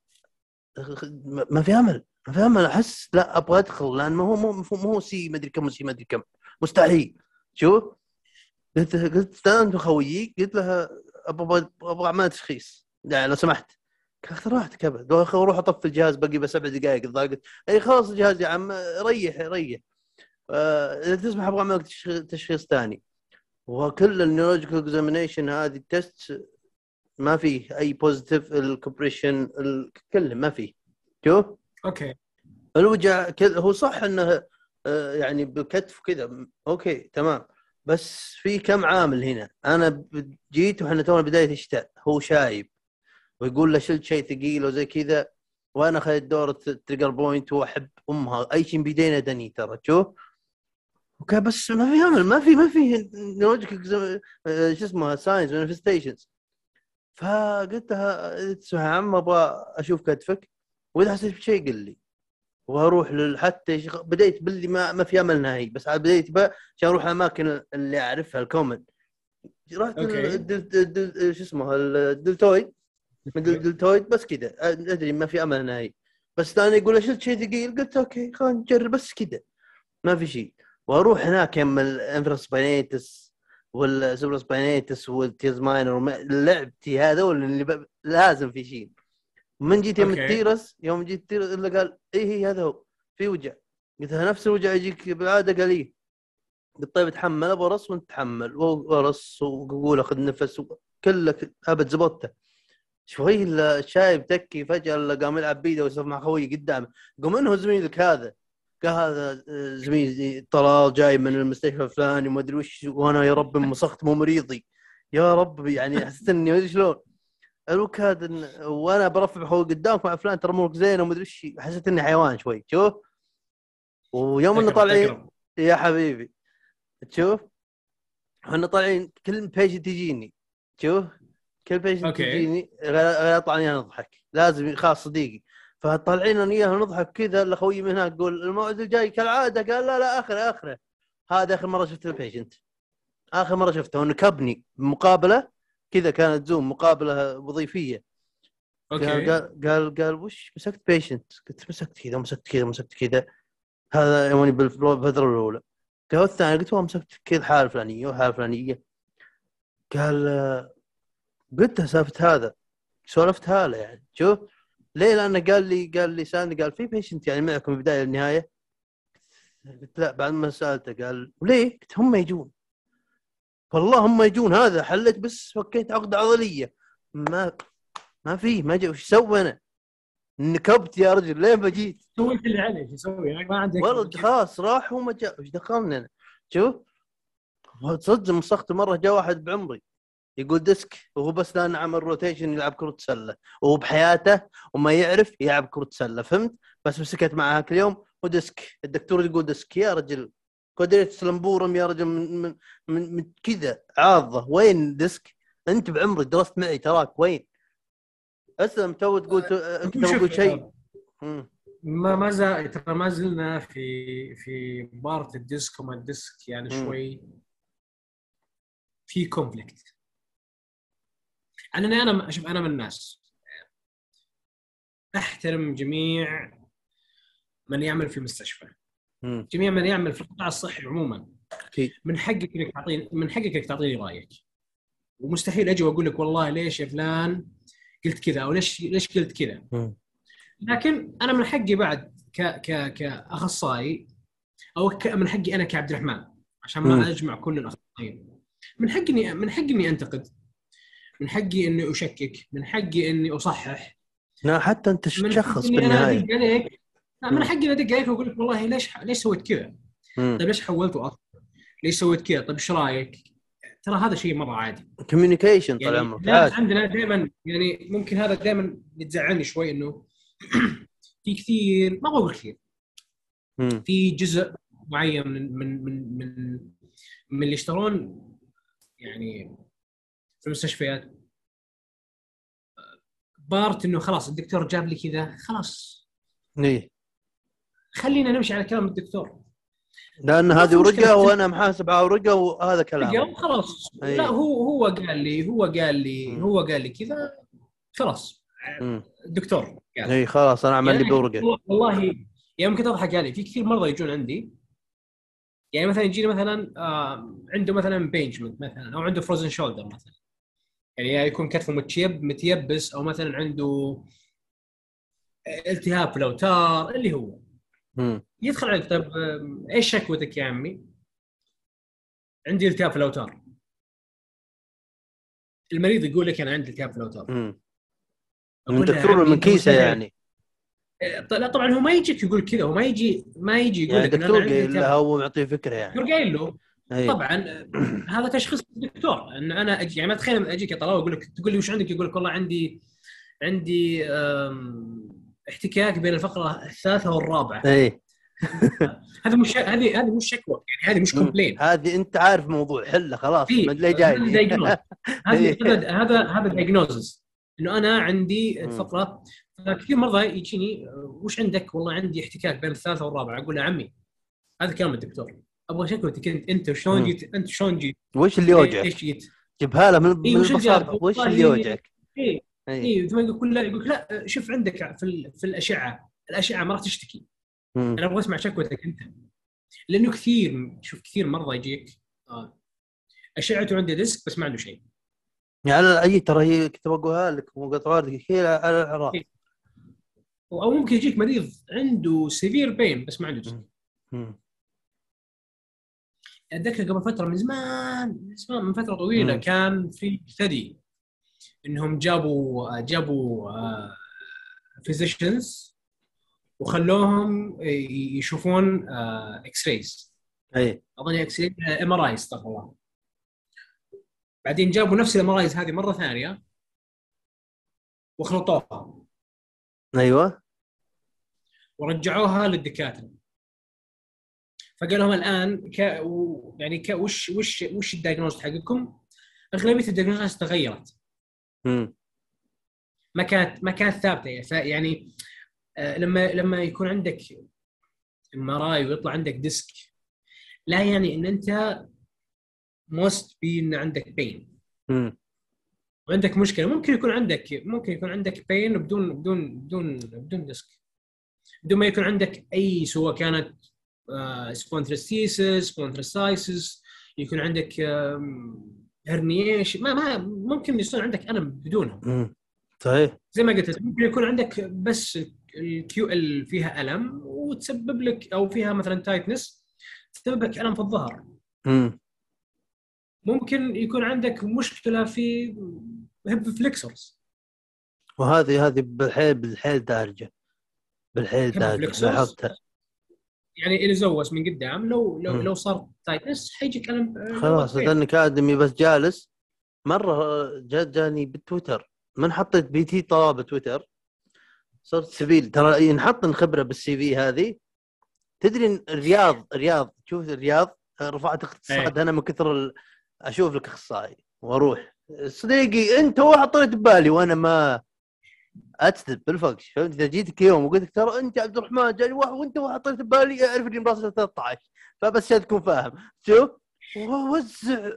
ما في أمل. في امل أحس لا أبغى أدخل لأن ما هو مو مو C مدري كم C مدري كم. مستحيل. شوف؟ قلت قلت استاذنت خويي قلت له أبغى أبغى اعمل تشخيص. يعني لو سمحت. قال ترى راحتك ابد أروح أطفي الجهاز باقي بس سبع دقائق ضاقت إي خلاص الجهاز يا عم ريح ريح. آه، إذا تسمح أبغى أعمل تشخيص ثاني. وكل ال neurological examination هذه ال test ما فيه أي positive ال compression كله ما فيه. شوف؟ okay. الوجع كذا؟ هو صح إنه آه، يعني بالكتف وكذا م- okay تمام. بس في كم عامل هنا؟ أنا جيت وإحنا تونا بداية الشتاء. هو شايب. ويقول له شلت شيء ثقيل وزي كذا. وأنا اخذت دور ال trigger point وأحب أمها. أي شيء بيدينا دني ترى. شوف. okay بس ما في امل ما في ما في logic شو اسمه signs manifestations فقلت لها يا عم أبغى أشوف كتفك. وإذا حسيت بشيء قل لي. وأروح حتى شغ- بديت باللي ما, ما في أمل نهائي. بس عاد بديت بقى عشان أروح الأماكن اللي أعرفها ال common. رحت. الدل... شو اسمه ال deltoid من ال deltoid بس كذا أدري ما في أمل نهائي. بس ثاني يقول شلت شيء ثقيل؟ قلت okay خلينا نجرب. بس كذا ما في شيء وأروح هناك يم ال infraspinatus وال supraspinatus وال teres minor لعبتي هذول اللي ب... لازم في شيء من جيت يوم. ال teres يوم جيت ال teres إلا قال اي هي هذا هو. في وجع. قلت له نفس الوجع يجيك بالعاده قال إيه؟ قلت طيب اتحمل أبغى رص وأنت تحمل. ورص وقول أخذ نفس كلك ابد زبطته. شوي الشايب تكي فجأة قام يلعب بيده ويسولف مع خوي قدامه. قام من هو زميلك هذا. قال هذا آه، زميلي طلال جاي من المستشفى الفلاني وما أدري وش وأنا يا رب مسخت مو مريضي. يا رب يعني حسيت إني ما أدري شلون. الوك هذا إن- وأنا برفع خوي قدامك مع فلان ترى امورك زينه وما أدري وش حسيت إني حيوان شوي شوف. ويوم إنه طالعين. يا حبيبي. تشوف إحنا طالعين كل patient تجيني. تشوف كل okay. تجيني غير أطلع أنا نضحك لازم خاص صديقي. فطالعين أنا وياه نضحك كذا الا خوي من هناك يقول الموعد الجاي كالعادة. قال لا لا آخره آخره. هذا آخر مرة شفت ال patient آخر مرة شفته. ونكبني بمقابله كذا كانت زوم مقابلة وظيفية. قال okay. قال قال, قال وش مسكت patient قلت مسكت كذا مسكت كذا مسكت كذا. هذا يومني بالفترة الأولى. قال الثاني؟ قلت والله مسكت كذا حاله الفلانيه وحاله الفلانيه قال قلت له سالفة هذا. سولفتها له يعني شوف. ليه؟ لأنه قال لي قال لي سالني قال في patient يعني معكم من البدايه للنهايه قلت لا. بعد ما سألته قال وليه؟ قلت هم يجون. والله هم يجون هذا حلت بس فكيت عقده عضلية ما ما في ما جاء وش سوي أنا؟ نكبت يا رجل ليه ما جيت؟ سويت اللي عليك أسوي يعني ما عندك والله خلاص راح وما جاء وش دخلني أنا؟ شوف صدق مسخت مرة جاء واحد بعمري يقول disc وهو بس لأن عمل rotation يلعب كرة سلة وهو بحياته وما يعرف يلعب كرة سلة فهمت؟ بس مسكت معاه كل يوم و disc الدكتور يقول disc يا رجل quadratus lumborum يا رجل من من من, من كذا عاضه وين ديسك؟ انت بعمري درست معي تراك وين؟ اسلم تو تقول انت تو تقول شيء. ما ما زال ترى ما زلنا في في بارت الديسك وما الديسك يعني. شوي في كونفليكت أنا أنا شوف أنا من الناس أحترم جميع من يعمل في مستشفى مم. جميع من يعمل في القطاع الصحي عموما. أكيد. من حقك إنك تعطيني من حقك إنك تعطيني رأيك. ومستحيل أجي وأقول لك والله ليش يا فلان قلت كذا أو ليش ليش قلت كذا. لكن أنا من حقي بعد ك ك كأخصائي أو ك من حقي أنا كعبد الرحمن عشان مم. ما أجمع كل الأخصائيين. من حقي اني من حقي إني أنتقد. من حقي إني أشكك. من حقي إني أصحح. لا حتى أنت تشخص بالنهاية. عليك لا، من مم. حقي أدق عليك وأقول لك والله ليش ليش سويت كذا؟ طيب ليش حولته أصلا؟ ليش سويت كذا؟ طيب إيش رأيك؟ ترى هذا شيء مرة عادي communication طال يعني عمرك عندنا دائما يعني ممكن هذا دائما يتزعلني شوي إنه في كثير ما بقول كثير. في جزء معين من من من من, من اللي يشتغلون يعني في المستشفيات بارت إنه خلاص الدكتور جاب لي كذا خلاص إيه خلينا نمشي على كلام الدكتور. لأن هذه. ورقه وأنا محاسب على ورقه وهذا كلام خلاص. لا هو هو قال لي هو قال لي مم. هو قال لي كذا خلاص. قال. أي خلاص أنا أعمل لي يعني بورقه والله يعني ممكن تضحك علي. في كثير مرضى يجون عندي. يعني مثلا يجيني مثلا آه عنده مثلا impingement مثلا أو عنده frozen shoulder مثلا. يعني يا يكون كتفه متيب متيبس أو مثلا عنده التهاب في الأوتار اللي هو. يدخل عليك. طيب إيش شكوتك يا عمي؟ عندي التهاب في الاوتار. المريض يقول لك أنا عندي التهاب في الاوتار. أقول من كيسة. يعني؟ ط- لا طبعا هو ما يجيك يقول كذا هو ما يجي ما يجي يقول يعني لك دكتور قايل. له هو معطيه فكرة يعني. دكتور قايل له. طبعا آه، هذا تشخيص الدكتور إن أنا أجي يعني ما تخيل أجيك يا طلال أقول لك تقول لي وش عندك؟ يقول لك والله عندي عندي احتكاك بين الفقرة الثالثة والرابعة اي هذا مش هذه هذه مش شكوى يعني هذه مش. complaint هذه أنت عارف موضوع حله خلاص في ما ادري جاي هذا diagnose. هذا إيه. هذا هذا هذا diagnosis إنه أنا عندي. الفقرة كثير مرضى يجيني آه، وش عندك؟ والله عندي احتكاك بين الثالثة والرابعة أقول له عمي هذا كلام الدكتور أبغى شكوتك أنت أنت شلون. جيت أنت شلون جيت؟ وش اللي يوجعك؟ إيش جيت؟ جيبها له من إيه، من وش؟ وش اللي يوجعك؟ اي اي اي ثم يقول لا يقول لا شوف عندك في في الأشعة. الأشعة ما راح تشتكي. مم. أنا أبغى أسمع شكوتك أنت. لأنه كثير شوف كثير مرضى يجيك. آه. أشعته عنده disc بس ما عنده شيء. يعني أي ترى هي كنت بقولها لك مقطعات هي على الأعراض. إيه. أو ممكن يجيك مريض عنده severe pain بس ما عنده disc. أتذكر قبل فترة من زمان من زمان من فترة طويلة مم. كان في study. إنهم جابوا جابوا physicians وخلوهم ي- يشوفون إكس رايز أي. أظن إكس راي ام ار اي استغفر الله. بعدين جابوا نفس ال MRIs هذه مرة ثانية وخلطوها. أيوه. ورجعوها للدكاترة. فقال لهم الآن ك... و... يعني ك... وش وش وش ال diagnosis حقكم؟ أغلبية ال diagnosis تغيرت. مم. ما كانت ما كانت ثابته فيعني آه، لما لما يكون عندك مراي ويطلع عندك ديسك لا يعني إن أنت موست بي إن عندك بين مم. وعندك مشكلة ممكن يكون عندك ممكن يكون عندك بين بدون بدون بدون بدون ديسك بدون ما يكون عندك أي سواء كانت سبونترستيسس سبونترسايسس يكون عندك هرنيش ما ما ممكن يصير عندك ألم بدونها مم. صحيح زي ما قلت ممكن يكون عندك بس ال QL فيها ألم وتسبب لك أو فيها مثلا tightness تسبب لك ألم في الظهر مم. ممكن يكون عندك مشكلة في hip flexors وهذه هذه بالحيل بالحيل دارجة بالحيل دارجة؟ لاحظتها يعني ال psoas من قدام لو لو مم. لو صار tightness حيجيك الم خلاص لانك ادمي بس جالس. مرة جا جاني بالتويتر من حطيت بي تي طلاب تويتر. صرت سبيل. ترى ينحط الخبره بالسي في هذه. تدري الرياض الرياض شوف الرياض رفعت اقتصاد أنا من كثر ال... أشوف لك أخصائي. وأروح. صديقي أنت هو حطيت ببالي وأنا ما اكذب بالفقش فهمت؟ إذا جيتك يوم وقلت لك ترى أنت عبد الرحمن جاني واحد وأنت هو حطيت ببالي اعرف اني براسل 13 فبس عشان تكون فاهم. شوف؟ ووزع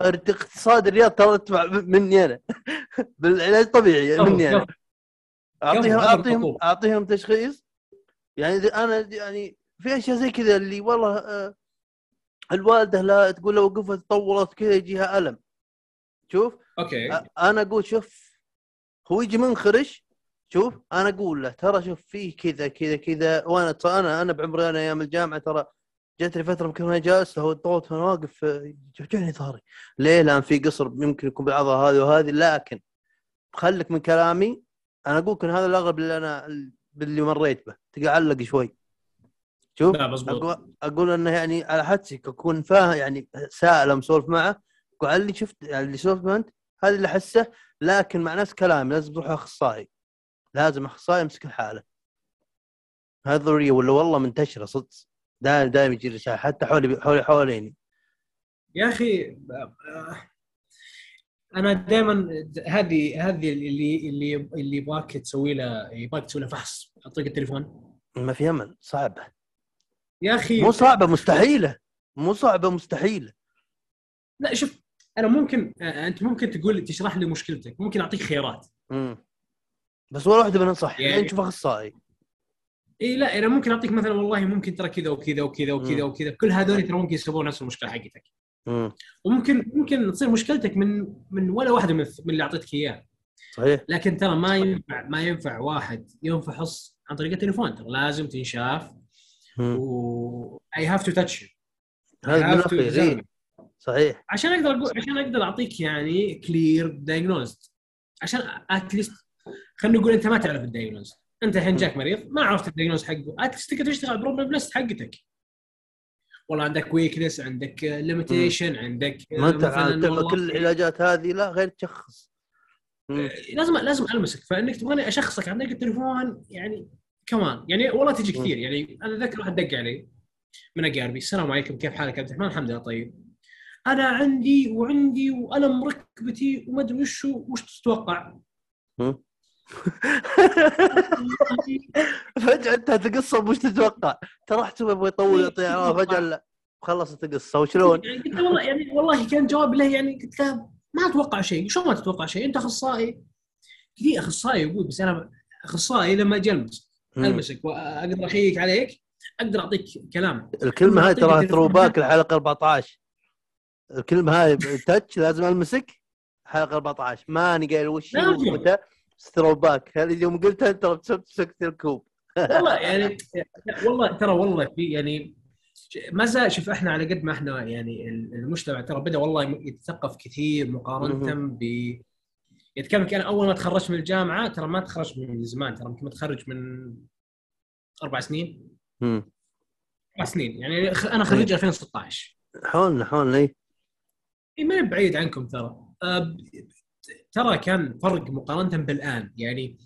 اقتصاد الرياض ترى تدفع مني أنا. بالعلاج الطبيعي مني أنا. اعطيهم اعطيهم. أعطيهم تشخيص. يعني أنا يعني في أشياء زي كذا اللي والله آه، الوالدة لا تقول لو وقفت طولت كذا يجيها ألم. شوف؟ أوكي. أنا أقول شوف هو يجي منخرش شوف أنا أقول له ترى شوف في كذا كذا كذا وأنا أنا أنا بعمري أنا أيام الجامعة ترى جت لي فترة يمكن وأنا جالس هو طولت وأنا واقف يوجعني ظهري. ليه؟ لأن في قصر يمكن يكون بالعضله هذه وهذه لكن خلك من كلامي أنا أقول لك هذا الأغلب اللي أنا اللي مريت به. تقعد علق شوي. شوف لا أقول أقول إنه يعني على حدسك أكون فاهم يعني سائل مسولف معه على اللي شفت يعني اللي سولف أنت هذا اللي أحسه لكن مع نفس كلامي لازم تروح أخصائي. لازم أخصائي يمسك الحالة. هذه ضرورية ولا والله منتشرة صدق. دائما دائما يجي رسائل حتى حولي حولي حواليني يا أخي أنا دائما هذه هذه اللي اللي اللي يبغاك تسوي له يبغاك تسوي له فحص. أعطيك التليفون. ما في امل صعبة. يا أخي مو صعبة مستحيلة. مو صعبة مستحيلة. لا شوف أنا ممكن آه، أنت ممكن تقول تشرح لي مشكلتك. ممكن أعطيك خيارات. مم. بس ولا واحدة منهم صح. يعني- نشوف أخصائي. اي لا أنا ممكن أعطيك مثلا والله ممكن ترى كذا وكذا وكذا وكذا. وكذا. كل هذول ترى ممكن يسببون نفس المشكلة حقتك. مم. وممكن ممكن تصير مشكلتك من من ولا واحدة من اللي أعطيتك اياه صحيح. لكن ترى ما ينفع ما ينفع واحد ينفحص عن طريق التليفون. ترى لازم تنشاف. و I have to touch هذا. صحيح. عشان أقدر أقول عشان أقدر أعطيك يعني clear diagnosis عشان at least خلينا نقول أنت ما تعرف ال diagnosis أنت الحين جاك مريض ما عرفت ال diagnosis حقه. at least تقدر تشتغل على ال problem list حقتك. والله عندك weakness عندك limitation عندك ما انت كل العلاجات هذه لا غير تشخص. مم. لازم لازم ألمسك. فإنك تبغاني أشخصك عن طريق التليفون يعني كمان يعني والله تجي كثير. يعني أنا ذكر واحد دق علي من اقاربي السلام عليكم كيف حالك عبد الرحمن؟ الحمد لله طيب. أنا عندي وعندي والم ركبتي وما أدري وش وش تتوقع؟ فجأة أنت تقصه وش تتوقع؟ ترى احسب يبغى يطول يعطي اعراض فجأة لا. خلصت القصة وشلون؟ يعني قلت له والله يعني والله كان جواب له يعني قلت له ما أتوقع شيء، شلون ما تتوقع شيء؟ أنت أخصائي؟ كذي أخصائي يقول بس أنا أخصائي لما أجي ألمس. مم. ألمسك وأقدر اشيك عليك؟ أقدر أعطيك كلام. الكلمة هاي ترى ثروباك الحلقة 14 الكلمة هاي تاتش لازم ألمسك. حلقة 14 ماني قايل وش لازم. ومتى. ثروباك هذه يوم قلتها أنت مسكت الكوب والله يعني والله ترى والله في يعني ما زال شوف إحنا على قد ما إحنا يعني المجتمع ترى بدأ والله يتثقف كثير مقارنة ب يتكلم أنا أول ما تخرجت من الجامعة ترى ما تخرجت من زمان ترى يمكن متخرج من أربع سنين. أربع سنين. يعني أنا خريج 2016 حولنا حولنا اي اي ما هي بعيد عنكم ترى أه، ترى كان فرق مقارنة بالآن يعني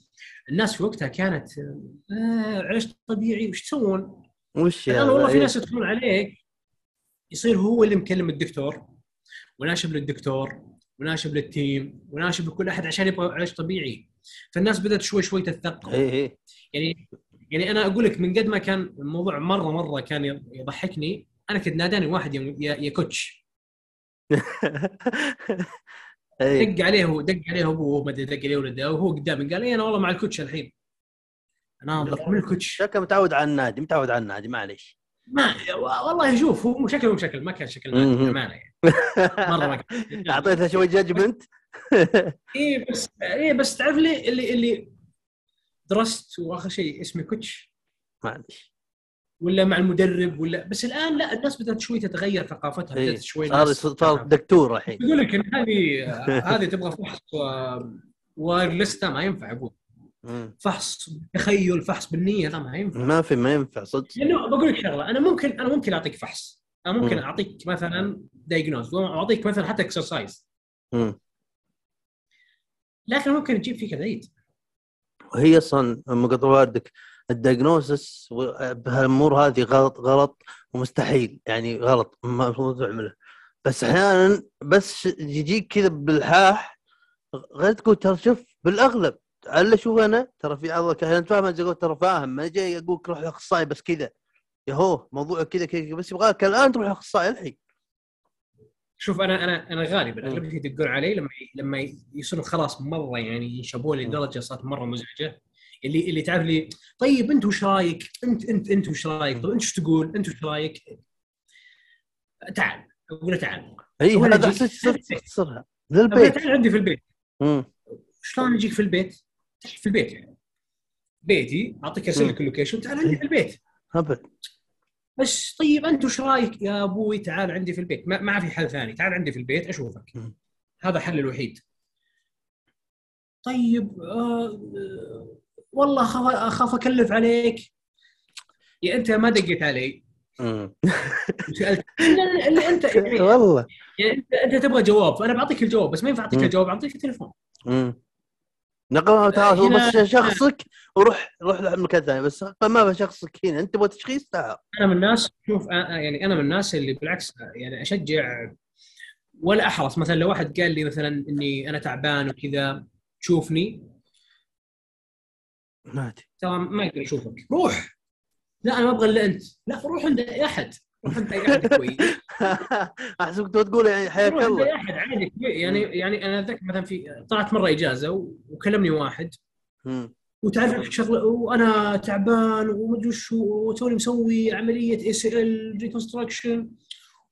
الناس في وقتها كانت آه عيش طبيعي وش تسوون؟ وش الآن هذا؟ والله في إيه. ناس يدخلون عليك يصير هو اللي مكلم الدكتور وناشب للدكتور وناشب للتيم وناشب لكل أحد عشان يبغى عيش طبيعي فالناس بدأت شوي شوي تتثقف اي اي يعني يعني أنا أقول لك من قد ما كان الموضوع مرة مرة كان يضحكني أنا كنت ناداني واحد يا coach اي دق عليه هو دق عليه ابوه ما أدري دق عليه ولده وهو قدامي. قال أنا والله مع ال coach الحين. أنا من ال coach. شكله متعود على النادي متعود على النادي معليش. ما والله شوف هو شكله مو شكل ما كان شكل امانه يعني. مرة ما كان أعطيته شوي judgment اي بس اي بس تعرف لي اللي اللي درست وآخر شيء اسمي coach؟ معليش. ولا مع المدرب ولا بس الآن لا الناس بدأت شوي تتغير ثقافتها إيه. بدات شوي صار صار دكتور الحين. يقول لك إن هذه هذه تبغى فحص wireless لا ما ينفع أبوي مم. فحص تخيل فحص بالنية لا ما ينفع. ما في ما ينفع صدق. لأنه بقول لك شغلة أنا ممكن أنا ممكن أعطيك فحص. أنا ممكن مم. أعطيك مثلا diagnosis وأعطيك مثلا حتى exercise. لكن ممكن تجيب فيك العيد وهي أصلا واردك. الدياجنوسس بهالأمور هذه غلط غلط ومستحيل يعني غلط ما المفروض تعمله بس أحيانا بس يجيك كذا بالحاح غير تقول ترى شوف بالأغلب على شوف أنا ترى في عضلك أحيانا فاهم ترى فاهم ما جاي أقول روح لأخصائي بس كذا يهو موضوع كذا كذا بس يبغاك الآن تروح لأخصائي الحين شوف أنا أنا أنا غالبا مم. اغلبيه يدقون علي لما لما يصيرون خلاص مرة يعني ينشبون. لدرجة صارت مرة مزعجة اللي اللي تعرف لي طيب انت وش رايك؟ انت انت انت وش رايك؟ طيب انت وش تقول؟ انت وش رايك؟ تعال أقول له تعال إي هذا له للبيت تعال عندي في البيت. شلون اجيك في البيت؟ في البيت يعني بيتي أعطيك أرسل لك. ال location تعال عندي في البيت ابد بس طيب أنت وش رايك يا أبوي تعال عندي في البيت ما, ما في حل ثاني تعال عندي في البيت أشوفك. هذا الحل الوحيد طيب آه، والله اخاف أخاف أكلف عليك. يا أنت ما دقيت علي. مم. وسالت اللي, انت يعني, والله. يعني انت, أنت تبغى جواب. فانا بعطيك الجواب بس ما ينفع أعطيك. الجواب أعطيك التليفون. نقل تعال هو بس شخصك وروح روح لمكان ثاني بس ما بشخصك هنا. أنت تبغى تشخيص؟ تعال. أنا من الناس شوف أنا- يعني أنا من الناس اللي بالعكس يعني أشجع ولا أحرص. مثلا لو واحد قال لي مثلا إني أنا تعبان وكذا تشوفني نادي ترى ما يقدر يشوفك. روح. لا أنا ما أبغى إلا أنت. لا روح عند أي أحد. روح عند أي أحد. كويس. أحسبك تقول يعني حياك روح عند الله. أي أحد عادي. يعني يعني أنا أتذكر مثلا في طلعت مرة إجازة وكلمني واحد. وتعرف شغلة وأنا تعبان ومدري وش وتوني مسوي عملية ACL reconstruction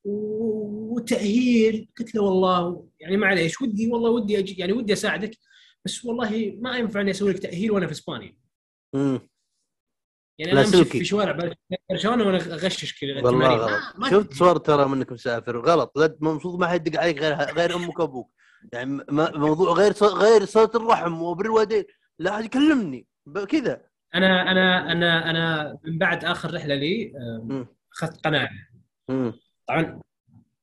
والتاهيل قلت له والله يعني معليش ودي والله ودي أجي يعني ودي أساعدك. بس والله ما ينفع إني أسوي لك تأهيل وأنا في إسبانيا مم. يعني أنا امشي. في شوارع برشلونة وأنا أغشش كذا والله. غلط آه، ما- شفت صور ترى منك مسافر غلط لا المفروض ما حد يدق عليك غير غير أمك وأبوك يعني موضوع غير ص- غير صله الرحم وبر الوالدين لا أحد يكلمني كذا أنا أنا أنا أنا من بعد آخر رحلة لي. أخذت قناعة مم. طبعا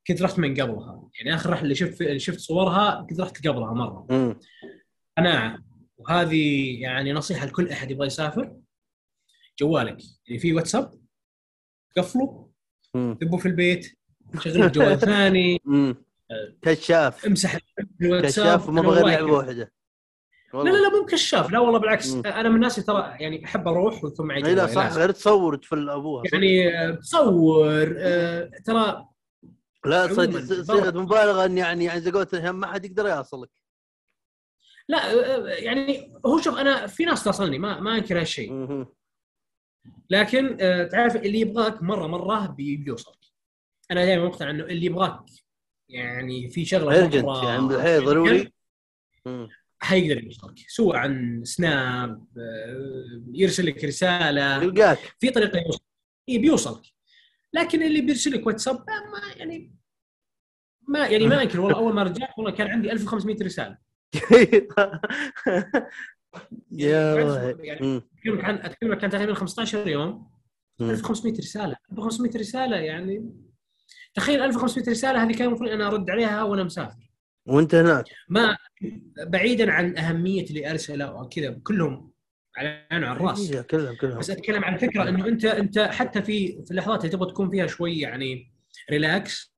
كنت رحت من قبلها يعني آخر رحلة اللي شفت اللي شفت صورها كنت رحت قبلها مرة مم. قناعه وهذه يعني نصيحة لكل أحد يبغى يسافر جوالك يعني في واتساب قفله. ذبه في البيت شغل لك جوال ثاني. كشاف امسح الواتساب كشاف أنا بغير والله لعبه. واحدة لا لا لا مو بكشاف لا والله بالعكس مم. أنا من الناس اللي ترى يعني أحب أروح ويكون معي لا صح لازم. غير تصور تفل أبوها. يعني آه، تصور آه، ترى لا صيغه برا. مبالغة ان يعني يعني زي قلت ما حد يقدر يوصلك لا آه، يعني هو شوف أنا في ناس تصلني ما ما أنكر هالشيء. لكن آه، تعرف اللي يبغاك مرة مرة بي- بيوصلك أنا دائما مقتنع إنه اللي يبغاك يعني في شغلة مرة يعني ضروري. حيقدر يوصلك سواء عن سناب يرسل لك رسالة. يلقاك. في طريقة يوصل. إي بيوصلك. لكن اللي بيرسل لك واتساب ما يعني ما يعني ما أنكر والله أول ما رجعت والله كان عندي 1500 رسالة. يا يعني الله يعني. أتكلم عن أتكلم كان تقريبا 15 يوم. مم. 1500 رسالة. 1500 رسالة يعني. تخيل 1500 رسالة هذه كان المفروض أنا أرد عليها وأنا مسافر. وأنت هناك. ما بعيدا عن أهمية اللي أرسله وكذا كلهم على عين وعلى الرأس. إيه، كلهم كلهم. بس أتكلم عن فكرة إنه انت أنت حتى في في اللحظات اللي تبغى تكون فيها شوي يعني ريلاكس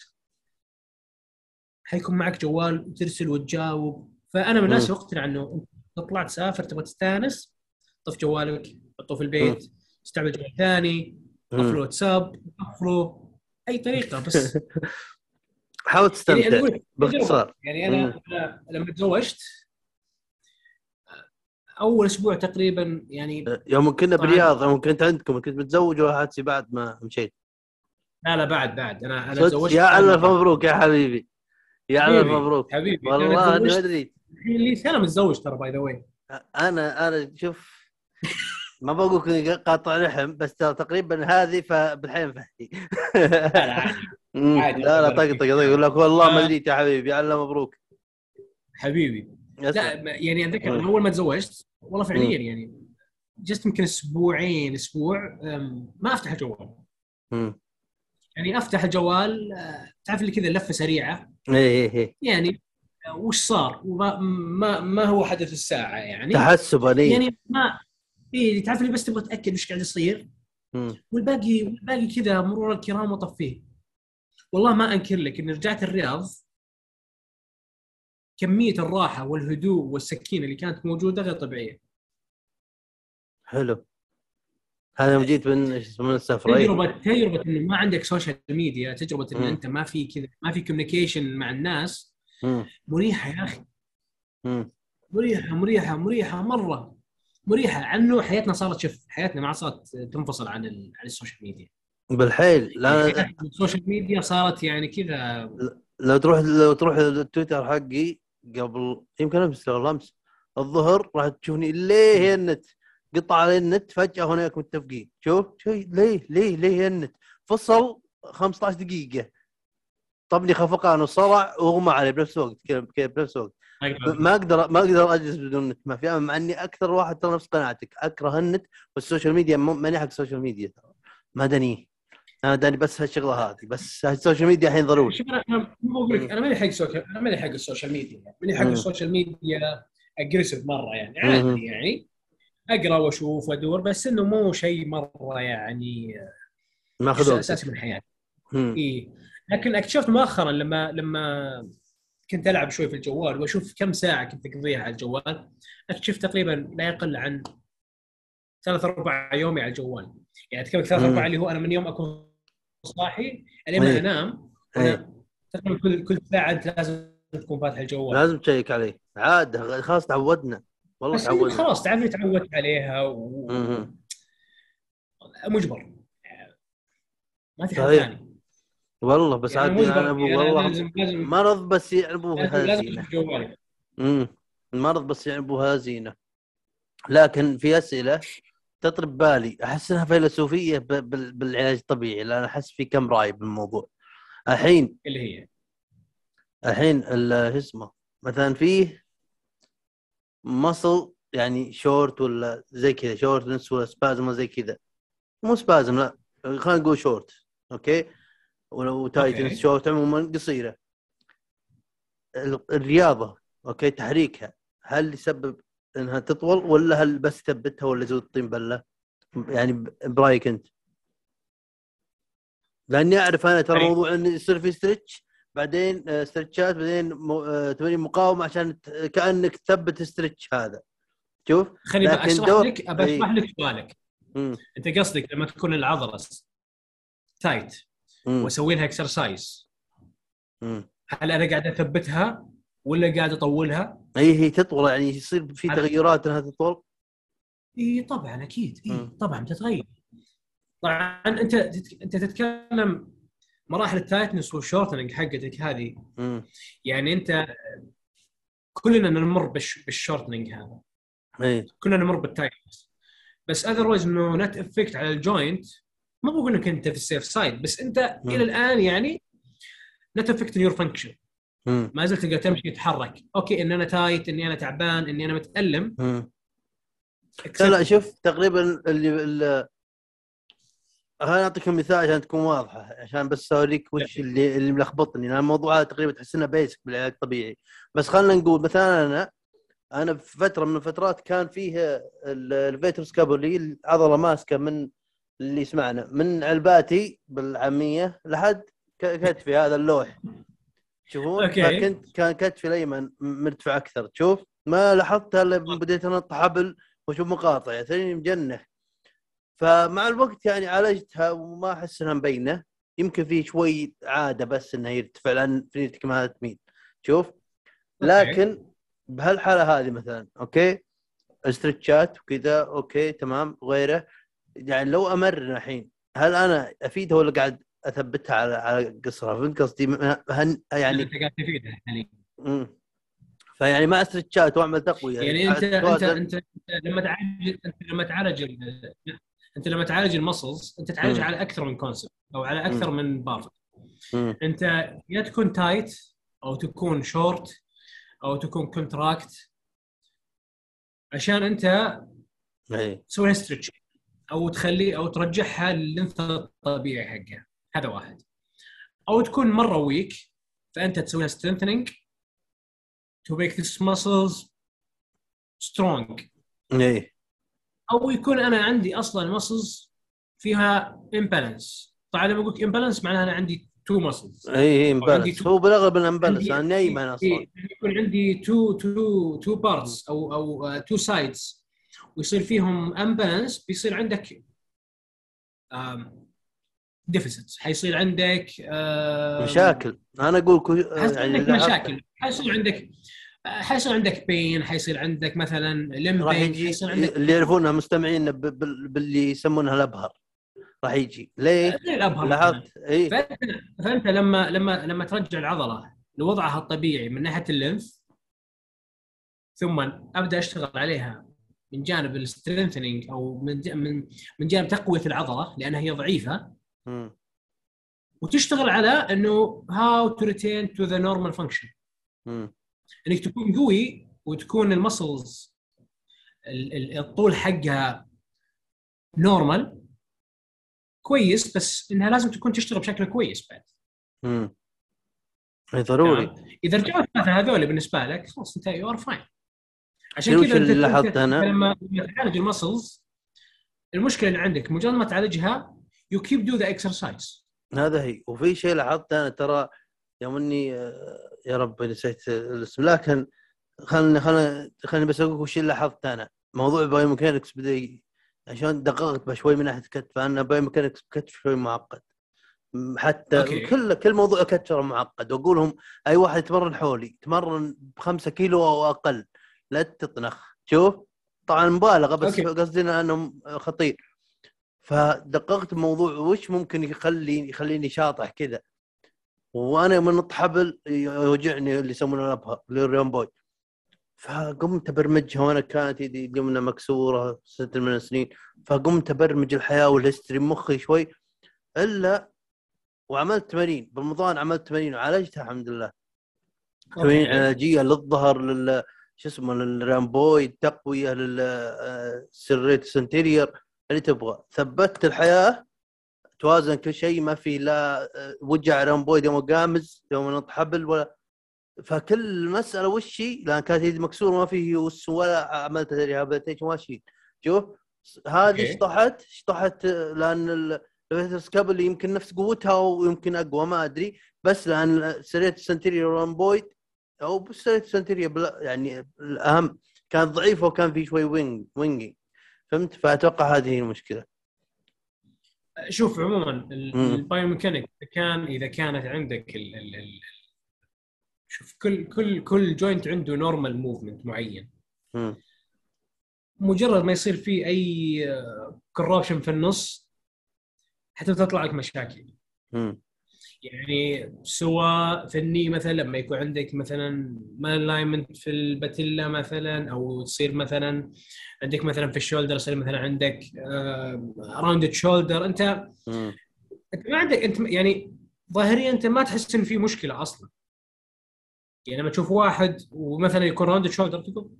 حيكون معك جوال وترسل وتجاوب. فأنا من الناس. اللي أقتنع إنه تطلع تسافر تبغى تستأنس طف جوالك حطه في البيت استعمل جوال ثاني. قفله واتساب قفله أي طريقة بس حاول يعني تستمتع لك باختصار. يعني أنا أنا لما تزوجت أول أسبوع تقريبا يعني يوم كنا طبعاً. برياض يوم كنت عندكم كنت متزوج ولا حادثي بعد ما مشيت لا لا بعد بعد أنا أنا تزوجت يا الف. مبروك يا حبيبي يا الف. مبروك حبيبي والله أنا ما ادري الحين لي سنة متزوج ترى باي ذا واي أنا أنا شوف ما بقول اني قاطع لحم بس ترى تقريبا هذه فبالحين فهي. لا لا الله طق يقول لك والله ما آه. دريت يا حبيبي الله مبروك. حبيبي. لا يعني أتذكر. أنا أول ما تزوجت والله فعليا يعني جست يمكن أسبوعين أسبوع ما أفتح الجوال. يعني أفتح الجوال تعرف اللي كذا لفة سريعة؟ إيه إيه إيه. يعني وش صار وما ما, ما هو حدث الساعة يعني تحسبا. يعني ما اي تعرف اللي بس تبغى تأكد وش قاعد يصير. والباقي والباقي كذا مرور الكرام وطفيه والله ما أنكر لك اني رجعت الرياض كمية الراحة والهدوء والسكينة اللي كانت موجودة غير طبيعية حلو هذا يوم جيت من من السفره إيه. تجربه تجربة انه ما عندك social media تجربة إن مم. أنت ما في كذا ما في communication مع الناس. مريحة يا أخي. مريحة مريحة مريحة مرة. مريحة. عنه حياتنا صارت شوف حياتنا ما صارت تنفصل عن ال... عن ال social media. بالحيل. لا يعني ال social media صارت يعني كذا. لو تروح لو تروح التويتر حقي قبل يمكن أمس ولا أمس الظهر راح تشوفني ليه النت؟ قطع علي النت فجأة هناك متفقين. شوف شوف ليه ليه ليه النت؟ فصل 15 دقيقة. طبني خفقان وصرع وأغمى علي بنفس الوقت بنفس الوقت؟ ما أقدر ما أقدر أجلس بدون نت. ما في مع إني أكثر واحد ترى نفس قناعتك. أكره النت وال social media ماني حق ال social media ترى. ما داني أنا داني بس هالشغله هذه بس ال social media الحين ضروري. شوف أنا مو بقول لك أنا ماني حق ال social أنا ماني حق ال social media. ماني حق. ال social media aggressive مرة يعني. عادي يعني. أقرأ وأشوف وأدور بس إنه مو شيء مرة يعني ماخذ. أساسي من حياتي. اي لكن اكتشفت مؤخرا لما لما كنت ألعب شوي في الجوال وأشوف كم ساعة كنت أقضيها على الجوال اكتشفت تقريبا لا يقل عن ثلاث أربع يومي على الجوال يعني أتكلم ثلاث مم. أربع اللي هو أنا من يوم أكون صاحي ألين إيه. ما أنام إيه. تقريبا كل كل ساعة أنت لازم تكون فاتح الجوال لازم تشيك عليه عاد خلاص تعودنا والله تعودنا خلاص تعرفني تعودت عليها و... مجبر ما في حل صحيح. ثاني والله بس يعني عاد. أنا يعني والله لازم لازم مرض بس يعربوها لازم, لازم زينة. أشوف جوالي امم المرض بس يعربوها زينة. لكن في أسئلة تطري ببالي. أحس إنها فيلسوفية بالعلاج الطبيعي. لأن أحس في كم رأي بالموضوع. الحين اللي هي. الحين ال- شو اسمه. مثلا فيه muscle يعني شورت ولا زي كذا shortness ولا spasm ولا زي كذا. مو spasm لا. خلينا نقول شورت أوكي؟ ولو tightness. short عموما قصيرة ال- الرياضة أوكي تحريكها هل يسبب إنها تطول ولا هل بس تثبتها ولا يزود الطين بلة؟ يعني برأيك أنت لأني أعرف أنا ترى. موضوع انه يصير في stretch بعدين آه، stretch ات بعدين مو- آه، تمارين مقاومة عشان كأنك تثبت stretch هذا شوف خليني أشرح دور- لك أشرح. لك سؤالك. أنت قصدك لما تكون العضلة tight. واسوي لها exercise. هل أنا قاعد أثبتها ولا قاعد أطولها؟ إي هي تطول يعني يصير في تغيرات إنها تطول. إي طبعا أكيد. إي. طبعا بتتغير طبعا أنت أنت تتكلم مراحل ال tightness وال shortening حقتك هذه. مم. يعني أنت كلنا نمر بالش- بال shortening هذا. إي. كلنا نمر بال tightness بس otherwise إنه not affect على ال joint ما بقول انك أنت في ال safe side بس أنت مم. إلى الآن يعني not affect your function. ما زلت تقدر تمشي تتحرك أوكي ان أنا tight إني أنا تعبان إني أنا متألم. لا لا شوف تقريبا اللي خليني أعطيك مثال عشان تكون واضحة عشان بس أوريك وش اللي اللي ملخبطني لأن الموضوع هذا تقريبا تحس إنه basic بالعلاج الطبيعي بس خلينا نقول مثلا أنا أنا في فترة من الفترات كان فيه ال- ال levator scapulae العضلة ماسكة من اللي سمعنا من علباتي بالعامية لحد كتفي هذا اللوح. تشوفون أوكي. فكنت كان كتفي الأيمن مرتفع أكثر. تشوف ما لاحظت إلا بديت انط حبل وأشوف مقاطع. تريني مجنح فمع الوقت يعني عالجتها وما أحس إنها مبينة. يمكن في شوي عادة بس إنها يرتفع لأن فينيتك ما تميل. شوف. لكن بهالحالة هذه مثلا أوكي؟ stretch ات وكذا أوكي تمام. وغيره. يعني لو أمر الحين هل أنا افيدها ولا قاعد أثبتها على على قصرها فهمت قصدي م- هن يعني أنت قاعد تفيدها حاليا مم. فيعني ما stretch ات وأعمل تقوية يعني انت انت أتوازن. انت أنت لما تعالج أنت لما تعالج ال- أنت لما تعالج ال muscles أنت تعالج. على أكثر من concept أو على أكثر من part. أنت يا تكون tight أو تكون شورت أو تكون contract عشان أنت تسوي لها stretch أو تخلي أو ترجعها لل length الطبيعي حقها. هذا واحد. أو تكون مرة weak فأنت تسوي لها strengthening to make these muscles strong. اي أو يكون أنا عندي أصلا muscles فيها imbalance. طبعا لما أقول imbalance معناها أنا عندي two muscles. اي اي imbalance two- هو بالأغلب imbalance عندي- أنا نايمان أصلا إيه، يكون عندي two two two parts أو أو two sides ويصير فيهم imbalance بيصير عندك deficits حيصير عندك مشاكل أنا أقول. حيصير يعني عندك مشاكل حيصير عندك حيصير عندك pain حيصير عندك مثلا راح ال pain يجي حيصير عندك اللي يعرفونها مستمعين. باللي يسمونها الأبهر راح يجي ليه؟ الأبهر. لاحظت إي فأنت فأنت لما لما لما ترجع العضلة لوضعها الطبيعي من ناحية ال length ثم أبدأ أشتغل عليها من جانب ال strengthening أو من من من جانب تقوية العضلة لأنها هي ضعيفة. وتشتغل على إنه how to return to the normal function. إنك تكون قوي وتكون ال muscles الطول حقها normal كويس بس إنها لازم تكون تشتغل بشكل كويس بعد مم. اي ضروري؟ إذا رجعوا الثلاثه هذول بالنسبة لك خلاص أنت you are fine عشان كذا اللي لاحظت أنا؟ لما تعالج ال muscles المشكلة اللي عندك مجرد ما تعالجها you keep do the exercise هذا هي. وفي شيء لاحظت أنا ترى يوم إني آه، يا رب نسيت الاسم لكن خلني خلني خلني بس أقول وش اللي لاحظت أنا. موضوع biomechanics بدا عشان دققت بشوي من ناحية كتف أنا biomechanics كتف شوي معقد. حتى okay. كل كل موضوع كتف معقد. واقول لهم أي واحد يتمرن حولي تمرن بخمسة كيلو أو أقل لا تطنخ. شوف طبعا مبالغة بس. قصدي انه خطير. فدققت بموضوع وش ممكن يخلي يخليني شاطح كذا. وأنا من الطحبل يوجعني اللي يسمونه الريون بوي. فقمت أبرمجها وأنا كانت يدي اليمنى مكسورة ست من السنين فقمت أبرمج الحياة والهستري بمخي شوي إلا وعملت تمارين. برمضان عملت تمارين وعالجتها الحمد لله. تمارين علاجية للظهر لل شو اسمه للرامبويد تقويه للسريت سنتيرير اللي تبغى. ثبتت الحياة توازن كل شيء ما في لا آه، وجع رامبويد يوم قامز يوم نط حبل ولا. فكل مسألة وش هي؟ لأن كانت يدي مكسورة ما في وس ولا عملت ريهابيليتيشن ماشي. شوف هذه أوكي. اشطحت اشطحت آه، لأن ال- الفيترس كابل يمكن نفس قوتها ويمكن أقوى ما أدري. بس لأن سريت سنتيريور رامبويد أو سنتيريور بلا- يعني الأهم كانت ضعيفه وكان في شوي وينج وينجي فهمت فأتوقع هذه هي المشكلة شوف عموما. ال biomechanic كان إذا كانت عندك ال ال ال شوف كل كل كل joint عنده normal movement معين. مجرد ما يصير في أي corruption في النص حتى تطلع لك مشاكل. يعني سواء في ال knee مثلا لما يكون عندك مثلا ما alignment في ال patella مثلا أو تصير مثلا عندك مثلا في ال shoulder يصير مثلا عندك rounded shoulder أنت. أنت ما عندك أنت يعني ظاهريا أنت ما تحس إن في مشكلة أصلا يعني لما تشوف واحد ومثلا يكون rounded shoulder تقول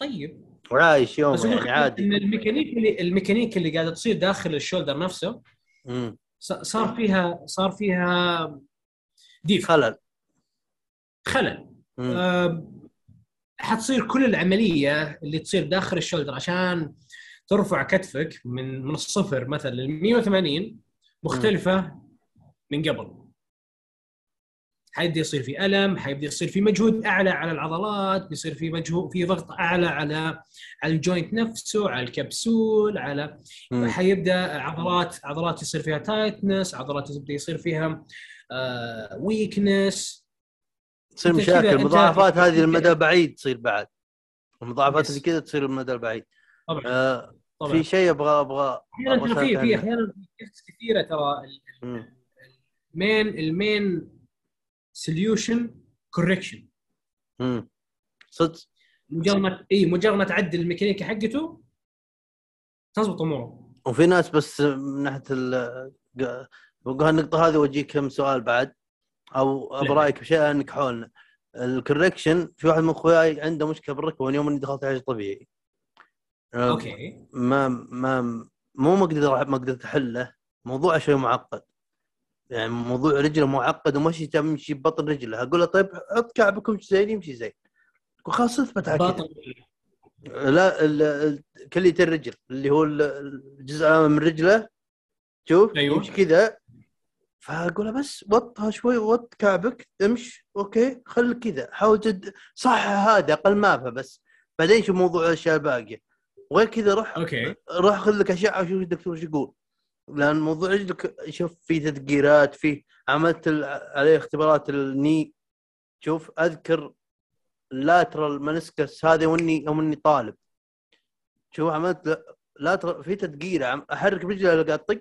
طيب وعايش يوم يعني عادي إن الميكانيك اللي الميكانيك اللي قاعدة تصير داخل ال shoulder نفسه مم. صار فيها صار فيها def. خلل. خلل. آه، حتصير كل العملية اللي تصير داخل ال shoulder عشان ترفع كتفك من من الصفر مثلا لل 180 مختلفة من قبل. حيبدأ يصير في ألم حيبدأ يصير في مجهود أعلى على العضلات بيصير في مجهود في ضغط أعلى على على ال joint نفسه على الكبسول على. حيبدأ عضلات عضلات يصير فيها tightness عضلات يبدا يصير فيها weakness تصير أنت مشاكل المضاعفات هذه المدى البعيد تصير بعد المضاعفات. اللي كذا تصير المدى البعيد طبعا آه طبعا في شيء أبغى أبغى أحيانا في في. أحيانا كثيرة ترى. ال main ال main solution correction. صدق. مجرد ما إي مجرد ما تعدل الميكانيكا حقته تزبط أموره. وفي ناس بس من ناحية ال النقطة هذه وأجيك كم سؤال بعد أو أبغى لا. رأيك بشيء أنك حولنا. ال correction في واحد من أخوياي عنده مشكلة بالركبه من يوم إني دخلت علاج طبيعي. آه، okay. ما ما مو ما أقدر ما قدرت أحله. موضوع شوي معقد. يعني موضوع رجله معقد ومشي تمشي ببطن رجله. أقول له طيب حط كعبك وامشي زين يمشي زين. يقول خلاص اثبت على كذا لا ال- ال- كلية الرجل اللي هو ال- الجزء الامامي من رجله. شوف أيوة. يمشي كذا. فأقول له بس وطها شوي وط كعبك امش. أوكي خل كذا. حاول جد صح هذا أقل ما بس. بعدين شوف موضوع الأشياء الباقية. وغير كذا روح أوكي. روح خذ لك اشعه وشوف الدكتور إيش يقول. لأن موضوع رجلك شوف في تدقيرات في عملت عليه اختبارات الني شوف أذكر لاترال منسكس هذا واني يوم إني طالب. شوف عملت لاترال في تدقيره أحرك رجلي قاعد طق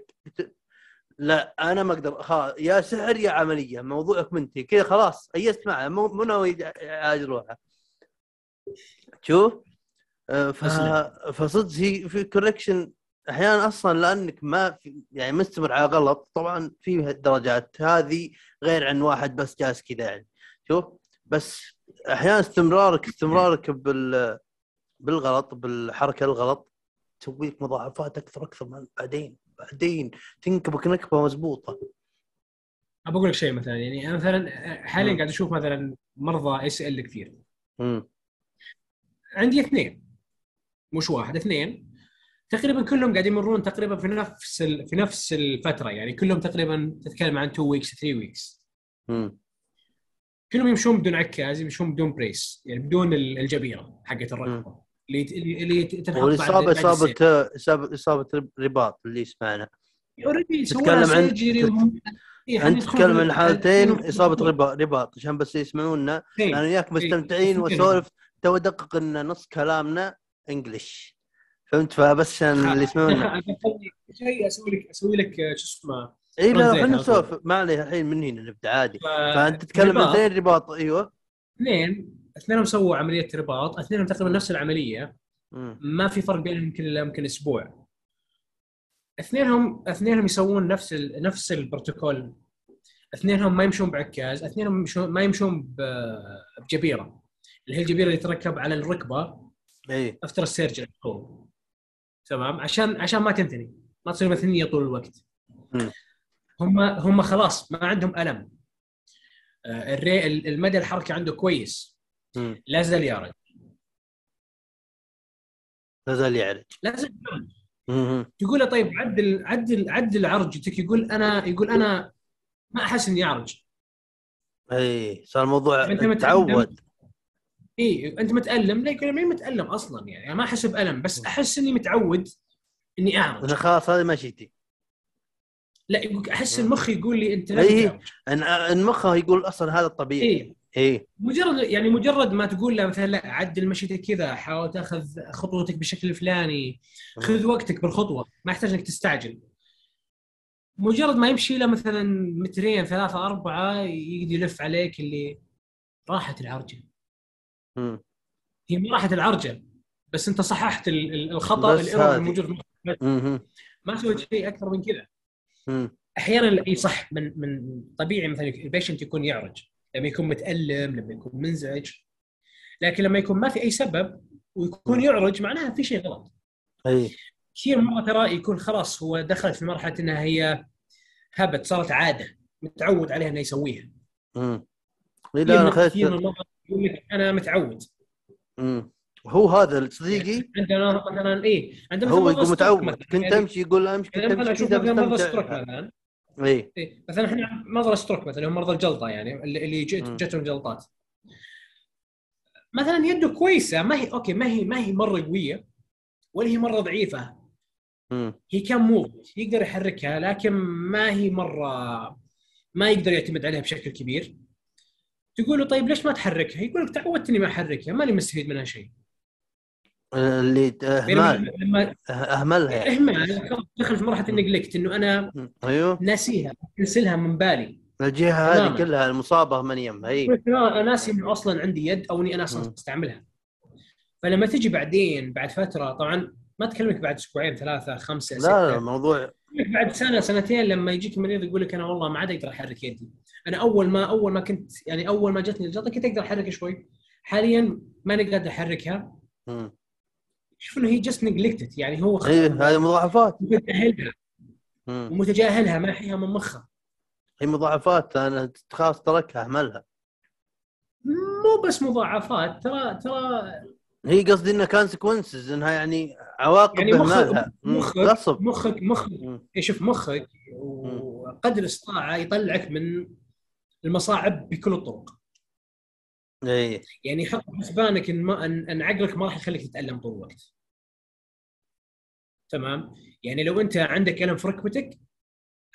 لا أنا ما أقدر خلاص يا سحر يا عملية موضوعك منتهي كذا خلاص أيست معه مو مو ناوي يعالج روحه. شوف آه، ف... فصدق هي في كوركشن أحيانا أصلا لأنك ما في يعني مستمر على غلط طبعا في درجات هذه غير عن واحد بس جالس كذا يعني. شوف بس أحيانا استمرارك استمرارك بال بالغلط بالحركة الغلط تسوي لك مضاعفات أكثر أكثر من بعدين. بعدين تنكبك نكبة مضبوطة. ابى أقول لك شيء مثلا يعني أنا مثلا حاليا. قاعد أشوف مثلا مرضى ACL كثير. امم عندي اثنين. مش واحد اثنين. تقريبا كلهم قاعد يمرون تقريبا في نفس ال... في نفس الفترة يعني كلهم تقريبا تتكلم عن 2 weeks 3 weeks. كلهم يمشون بدون عكاز يمشون بدون brace يعني بدون ال- الجبيرة حقت الركبه اللي اللي اللي تنحط والاصابه اصابه. إصابة اصابه رباط اللي سمعنا already تتكلم عن- إيه، أنت تتكلم عن حالتين إصابة رباط رباط عشان بس يسمعونا إيه. أنا وياك مستمتعين إيه. وأسولف تو ادقق ان نص كلامنا English فهمت؟ فبس عشان اللي يسمعونا. شيء أسوي لك أسوي لك آه، شو اسمه؟ إي لا إحنا. نسولف. ما عليه الحين من هنا نبدأ عادي. ف- فأنت تتكلم عن. اثنين رباط إيوه. اثنين اثنينهم سووا عملية رباط. اثنينهم تقريبا نفس العملية. ما في فرق بينهم يمكن يمكن أسبوع. اثنينهم اثنينهم يسوون نفس ال... نفس البروتوكول. اثنينهم ما يمشون بعكاز. اثنينهم يمشون ما يمشون ب... بجبيرة. اللي هي الجبيرة اللي تركب على الركبة. إي. after ال surgery تمام؟ عشان عشان ما تنثني ما تصير مثنيه طول الوقت. هم هم خلاص ما عندهم ألم. آه، الري المدى الحركه عنده كويس. لا زال يعرج. لا زال يعرج. لا زال يعرج. تقول له طيب عدل عدل عدل عرجتك يقول أنا يقول أنا ما أحس إني أعرج. اي صار الموضوع. تعود. اي أنت متألم؟ لا يقول مين متألم أصلا يعني. أنا ما أحس بألم بس أحس إني متعود إني اعرج أنا خلاص هذه مشيتي لا يقول أحس المخ يقول لي أنت ان مخه يقول أصلا هذا الطبيعي. اي اي مجرد يعني مجرد ما تقول له مثلا لا عدل مشيتك كذا حاول تأخذ خطوتك بالشكل الفلاني خذ وقتك بالخطوة ما يحتاج إنك تستعجل. مجرد ما يمشي له مثلا مترين ثلاثة أربعة يقدر يلف عليك اللي راحت العرجة. هي ما راحت العرجة بس أنت صححت ال- ال- الخطأ بس ال error. الموجود في. ما سويت شيء أكثر من كذا. مم. أحيانا إي صح من من طبيعي مثلا ال patient يكون يعرج لما يكون متألم لما يكون منزعج. لكن لما يكون ما في أي سبب ويكون يعرج معناها في شيء غلط. إي. كثير مرة ترى يكون خلاص هو دخل في مرحلة إنها هي هبت صارت عادة متعود عليها إنه يسويها. مم. إي لا أنا خذيت يقول لك أنا متعود مم. هو هذا صديقي عندنا مثلا إيه عندنا هو يقول متعود. كنت يعني- أمشي يقول أمشي كنت يعني مثلا أمشي كذا مثلا اي إيه. مثلا إحنا مرضى stroke مثلا هم مرضى الجلطة يعني اللي. جتهم جلطات مثلا يده كويسة ما هي أوكي ما هي ما هي مرة قوية ولا هي مرة ضعيفة. هي كان موف يقدر يحركها لكن ما هي مره ما يقدر يعتمد عليها بشكل كبير تقول له طيب ليش ما تحركها؟ يقول لك تعودت اني ما أحركها ماني مستفيد منها شيء. اللي يعني إهمال لما إهملها يعني إهمال دخل في مرحلة النجلكت إنه أنا. أيوه ناسيها انسلها من بالي الجهة هذه. كلها المصابة من يمها اي أنا ناسي إنه أصلا عندي يد أو إني أنا أصلا. أستعملها. فلما تجي بعدين بعد فترة طبعا ما تكلمك بعد أسبوعين ثلاثة خمسة لا لا الموضوع بعد سنة سنتين لما يجيك مريض يقول لك أنا والله ما عاد أقدر أحرك يدي أنا أول ما أول ما كنت يعني أول ما جتني الجلطة كنت أقدر احرك شوي. حاليا ماني قادر احركها. شوف إنه هي جست نجلكتد يعني هو اي هذه مضاعفات. متجاهلها. ومتجاهلها ما يحيها من مخها. هي مضاعفات أنا خلاص تركها اهملها مو بس مضاعفات ترى ترى هي قصدي إنها كونسيكونسز إنها يعني عواقب يعني مخك. مخك غصب. مخك مخك. إيه شوف مخك وقدر الاستطاعه يطلعك من المصاعب بكل الطرق إي يعني حط حسبانك إن ما ان, إن عقلك ما راح يخليك تتألم طول الوقت. تمام؟ يعني لو أنت عندك ألم في ركبتك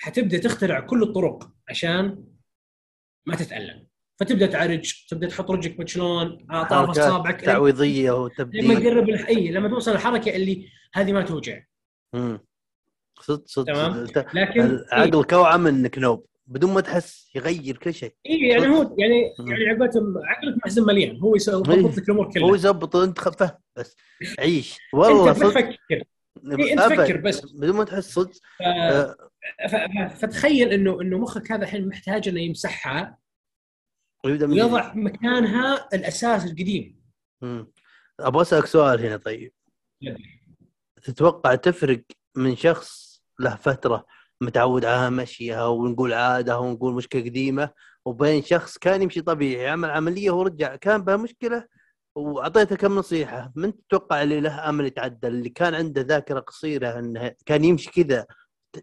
حتبدأ تخترع كل الطرق عشان ما تتألم. فتبدأ تعرج، تبدأ تحط رجلك بشلون حركات اصابعك تعويضية لما وتبديل تقرب الح- اي لما توصل الحركة اللي هذه ما توجع. مم. صدق صدق تمام. لكن العقل كوعه منك نوب بدون ما تحس يغير كل شيء اي يعني هو يعني. يعني عقبتهم عقلك محزن مليان هو إيه. يضبط لك الأمور هو كلها. يزبط انت خفه بس عيش والله أنت تفكر إيه أنت أبد. فكر بس بدون ما تحس صدق ف... آه، ف... ف- فتخيل إنه إنه مخك هذا الحين محتاج إنه يمسحها ويضع مكانها الأساس القديم. أبغى أسألك سؤال هنا طيب. تتوقع تفرق من شخص له فترة متعود على مشيها ونقول عادة ونقول مشكلة قديمة. وبين شخص كان يمشي طبيعي عمل عملية ورجع كان بها مشكلة. وأعطيته كم نصيحة من تتوقع اللي له أمل يتعدل؟ اللي كان عنده ذاكرة قصيرة إنه كان يمشي كذا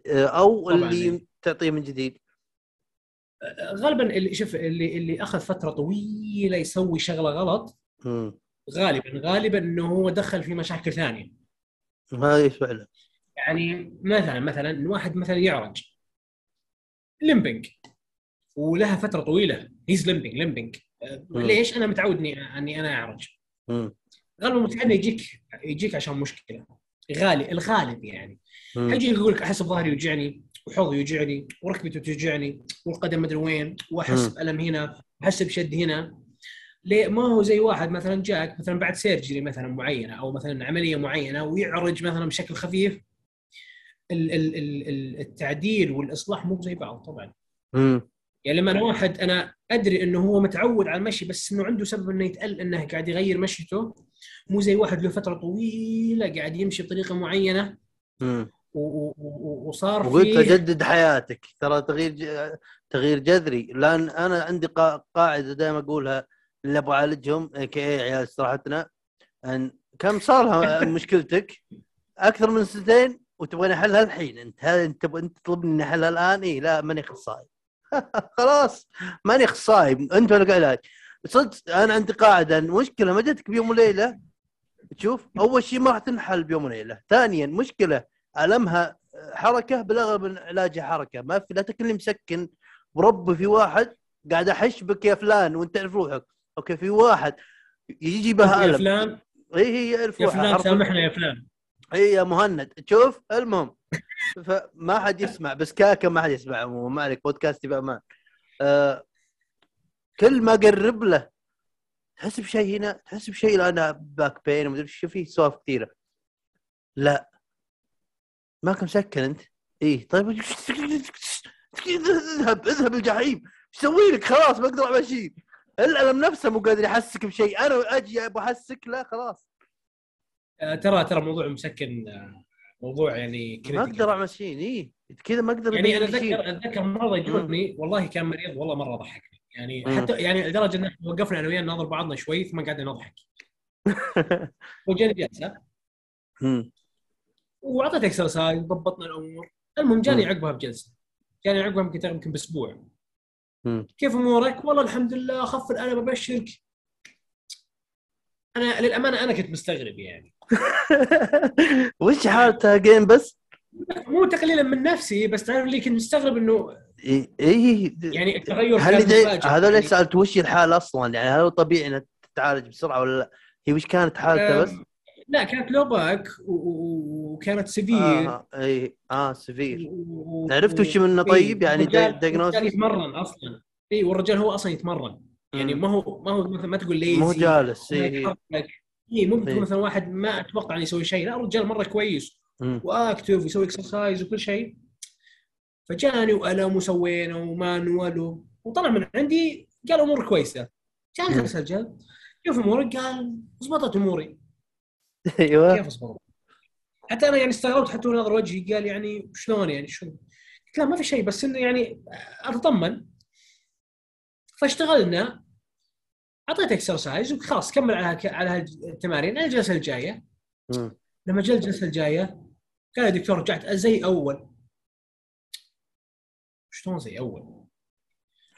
أو اللي إيه. تعطيه من جديد. غالبا اللي شوف اللي اللي أخذ فترة طويلة يسوي شغلة غلط. غالبا غالبا إنه هو دخل في مشاكل ثانية. هذه فعلا يعني مثلا مثلا واحد مثلا يعرج. limping وله فترة طويلة. he's limping limping ليش؟ أنا متعود إني إني أنا أعرج. غالبا متعود يجيك يجيك عشان مشكلة. غالب الغالب يعني. مم. حيجي يقول لك أحس بظهري يوجعني وحوضي يوجعني وركبتي توجعني والقدم مدري وين وأحس. بألم هنا واحس بشد هنا. ليه؟ ما هو زي واحد مثلا جاك مثلا بعد سيرجري مثلا معينة أو مثلا عملية معينة ويعرج مثلا بشكل خفيف. التعديل والإصلاح مو زي بعض طبعا. مم. يعني لما أنا واحد أنا أدري إنه هو متعود على المشي بس إنه عنده سبب إنه يتقل إنه قاعد يغير مشيته. مو زي واحد له فترة طويلة قاعد يمشي بطريقة معينة. مم. و- و- و- وصار وقلت له فيه جدد حياتك. ترى تغيير ج... تغيير جذري. لأن أنا عندي قا... قاعدة دائما أقولها اللي أبغى اعالجهم كي اي عيال استراحتنا إن كم صار لها مشكلتك؟ أكثر من سنتين؟ وتبغاني احلها الحين أنت هل أنت تطلبني اني احلها الان اي لا ماني اخصائي خلاص ماني اخصائي أنت ولا علاج. صدق أنا عندي قاعدة. إن مشكله ما جتك بيوم وليلة؟ تشوف أول شيء ما راح تنحل بيوم وليلة. ثانيا مشكلة ألمها حركة بالاغلب علاجها حركة. ما في لا تكلم مسكن وربي في واحد قاعد أحش بك يا فلان وأنت تعرف روحك. أوكي في واحد يجي بها يا ألم. فلان؟ اي هي يعرف يا فلان سامحنا يا فلان. إي يا مهند تشوف المهم فما حد يسمع بس كاكا ما حد يسمع عموما ما عليك بودكاستي بامان آه كل ما أقرب له تحس بشيء هنا تحس بشيء أنا باك بين ومدري إيش في سوالف كثيرة. لا. ماك مسكن أنت. إيه طيب اذهب اذهب الجحيم. إيش أسوي لك؟ خلاص ما أقدر امشي الألم نفسه مو قادر يحسك بشيء. أنا أجي أبغى أحسك لا خلاص. ترى ترى موضوع مسكن آه، موضوع يعني ما. أقدر امشيه إيه كذا ما أقدر يعني أنا شيء. اتذكر أتذكر مرة يجوني والله كان مريض والله مرة ضحكني يعني مم. حتى يعني لدرجة إن إحنا وقفنا أنا وياه نناظر بعضنا شوي ثم قعدنا نضحك وجاني جلسة. وأعطيت اكسرسايز ضبطنا الأمور المهم جاني. عقبها بجلسة جاني عقبها يمكن يمكن بأسبوع. كيف أمورك؟ والله الحمد لله أخف الألم أبشرك أنا للأمانة أنا كنت مستغرب يعني وش حالته جيم بس؟ مو تقليلا من نفسي بس تعرف اللي كنت مستغرب إنه إي إيه. يعني التغير هل. مفاجئ. هذول يعني سألت وش الحالة أصلا يعني هل هو طبيعي إنها تتعالج بسرعة ولا لا؟ هي وش كانت حالته بس؟ لا كانت low back وكانت severe آه إي آه severe و- عرفت وش منه طيب؟ يعني؟ والرجال يتمرن أصلا إي والرجال هو أصلا يتمرن يعني. ما هو ما هو مثلا ما تقول lazy مو جالس إي اي مو إيه. بتقول مثلا واحد ما أتوقع إنه يسوي شيء لا الرجال مرة كويس. و active ويسوي exercise وكل شيء فجاني وألم وسوينا و manual وطلع من عندي قال أمور كويسة جاني. جلس الرجال كيف امورك؟ قال ضبطت أموري أيوه كيف اصبر؟ حتى أنا يعني استغربت حتى نظر وجهي قال يعني شلون يعني شو؟ قلت لا ما في شيء بس إنه يعني أتطمن فاشتغلنا اعطيته اكسرسايز وخلاص كمل على على التمارين الجلسة الجاية. لما جاء الجلسة الجاية قال يا دكتور رجعت زي أول شلون زي أول؟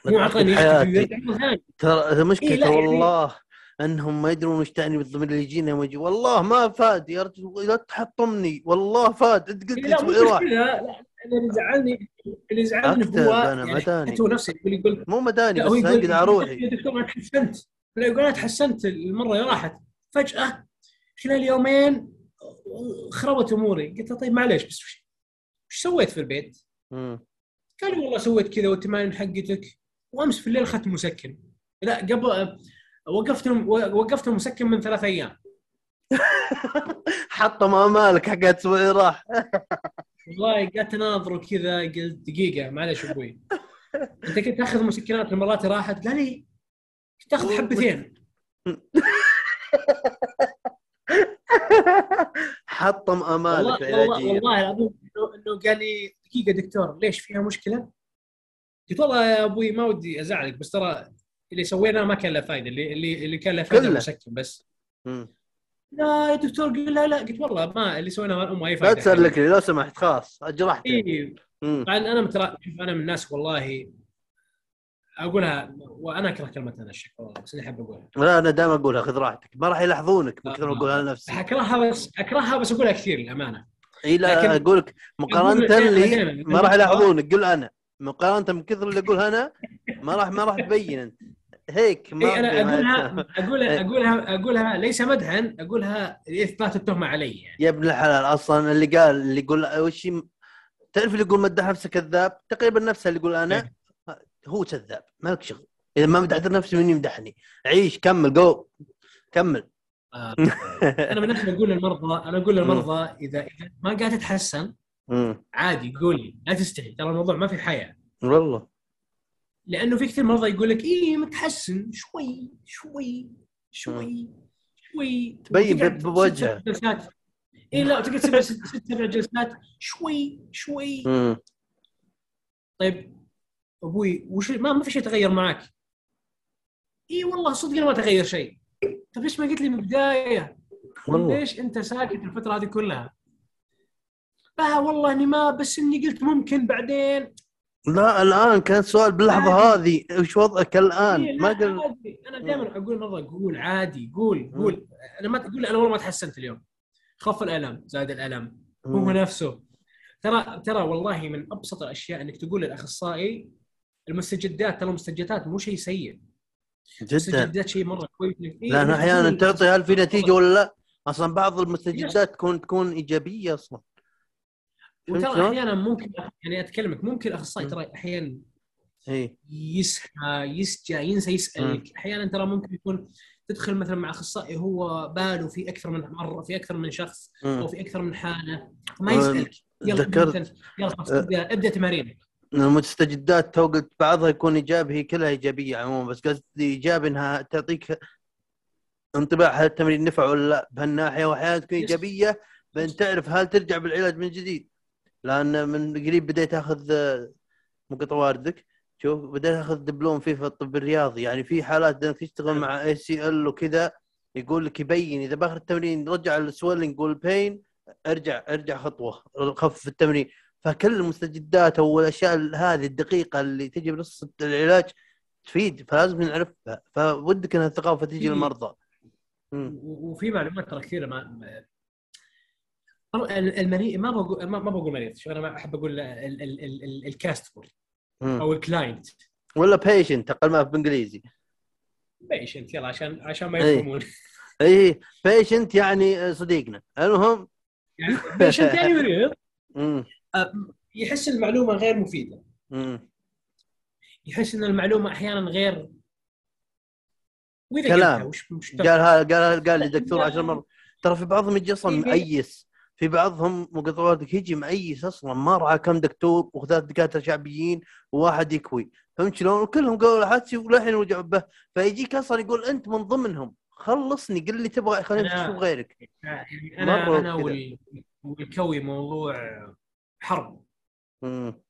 مو أعطاني. ترى إيه، مشكلة لا، يعني- والله أنهم ما يدرون وش تعني بالضمير اللي يجينا يجي والله ما فاد يا رجل لا تحطمني والله فاد أنت قلت إيه، مو اسبوعي راح اللي زعلني اللي زعلني هو يعني مداني. هو نفسه يقول يقول مو مداني بس انقد على روحي يا دكتور أنا تحسنت يقول أنا تحسنت المرة اللي راحت. فجأة خلال يومين خربت أموري. قلت له طيب معليش بس وش وش سويت في البيت؟ مم. قال والله سويت كذا والتمارين حقتك. وأمس في الليل أخذت مسكن. لا قبل وقفت وقفت المسكن من ثلاث أيام. حطم امالك حق اسبوعي راح. والله قعدت أناظره كذا قلت دقيقة معلش أبوي. أنت كنت تأخذ مسكنات المرات راحت؟ قال لي تاخذ حبتين. حطم والله امالك والله, العلاجيه والله العظيم انه قال لي دقيقة دكتور ليش فيها مشكلة؟ قلت والله يا أبوي ما ودي أزعلك بس ترى اللي سويناه ما كان له فائده اللي اللي اللي كان له فائده. مسكن بس. لا يا دكتور قل لا لا. قلت والله ما اللي سويناه الام اي لا فائده تسلك لي لو سمحت خلاص اجرحت اي أنا ترى شوف أنا من الناس والله أقولها وأنا أكره كلمة أنا الشك والله بس اني أحب أقولها. لا أنا دائما أقولها خذ راحتك. ما راح يلاحظونك من كثر ما أقولها لنفسي. أكرهها بس أكرهها بس أقولها كثير للأمانة. إي لا أقول لك مقارنه لي ما راح يلاحظونك قل أنا. مقارنة من كثر اللي أقول أنا ما راح ما راح تبين أنت. هيك ما إي أنا اقولها اقولها اقولها أقولها ليس مدحا أقولها لاثبات التهمة علي يعني. يا ابن الحلال أصلا اللي قال اللي يقول وش تعرف اللي يقول مدح نفسه كذاب؟ تقريبا نفسه اللي يقول أنا. هو كذاب مالك شغل. إذا ما مدحت نفسي من يمدحني عيش كمل جو كمل. آه، أنا من نفسي أقول للمرضى أنا أقول للمرضى إذا إذا ما قاعد تتحسن. عادي قول لي لا تستحي ترى الموضوع ما في حياة. والله. لأنه في كثير مرضى يقول لك إيه متحسن. شوي شوي شوي شوي. تبين وتقعد ب- بوجهه. اي لا تقعد ست سبع جلسات. شوي شوي. طيب أبوي وش ما ما في شيء تغير معك إي والله صدق ما تغير شيء. طيب ليش ما قلت لي من البداية؟ ليش أنت ساكت الفترة هذه كلها؟ لا والله أني ما بس إني قلت ممكن بعدين. لا الآن كان سؤال باللحظة عادي. هذه. وش وضعك الآن؟ ما قل عادي. أنا دائما أقول مره قول عادي قول قول. أنا ما تقول أنا والله ما تحسنت اليوم. خف الألم زاد الألم. هو. نفسه. ترى ترى والله من أبسط الأشياء إنك تقول للأخصائي المستجدات ترى المستجدات مو شيء سيء. جدا. المستجدات شيء مرة كويس. إيه، لأن إنك أحيانا تقول تعطي هل في نتيجة ولا لا؟ أصلا بعض المستجدات تكون تكون إيجابية أصلا. وترى؟ أحيانا ممكن يعني أتكلمك ممكن الاخصائي مم. ترى أحيانا إي. يسهى يسجى ينسى يسألك. أحيانا ترى ممكن يكون تدخل مثلا مع أخصائي هو باله في أكثر من مره في أكثر من شخص أو في أكثر من حالة ما يسألك. يلا ذكرت- يلا ابدا ابدأ تمارينك المستجدات تو قلت بعضها يكون إيجابي هي كلها إيجابية عموما بس قصدي إيجابي إنها تعطيك انطباع هل التمرين نفع ولا لا. بهالناحية واحيانا تكون. إيجابية بان تعرف هل ترجع بالعلاج من جديد. لأن من قريب بديت أخذ مقطع واردك شوف بديت أخذ دبلوم فيه في الطب الرياضي. يعني في حالات إنك تشتغل مع ACL وكذا يقول لك if pain إذا بآخر التمرين رجع ال swelling وال pain أرجع أرجع خطوة خفف التمرين. فكل المستجدات أو الأشياء هذه الدقيقة اللي تجي بنص العلاج تفيد فلازم نعرفها. فودك انها الثقافة تجي في- للمرضى. وفي معلومات ترى كثيرة ما المريض ما بقول ما بقول مريض. شوف أنا ما أحب أقول ال- ال- ال- ال- ال customer. أو ال client ولا patient أقل ما في بالانجليزي patient يلا عشان عشان ما إيه. يفهمون. اي patient يعني صديقنا. المهم. يعني patient يعني مريض. يحس المعلومة غير مفيدة. يحس إن المعلومة أحيانا غير وإذا كلام. وش قال قال قال لي دكتور عشر مرات ترى في بعضهم يجي أصلا. مؤيس في بعضهم مقطعاتك يجي مؤيس أصلا ما رعى كم دكتور وثلاث دكاترة شعبيين وواحد يكوي فهمت شلون؟ وكلهم قالوا حادثي وللحين وجعوا به فيجيك أصلا يقول أنت من ضمنهم خلصني قل لي تبغى خليني أنا- أشوف غيرك يعني أنا أنا. وال- والكوي موضوع حرب مم.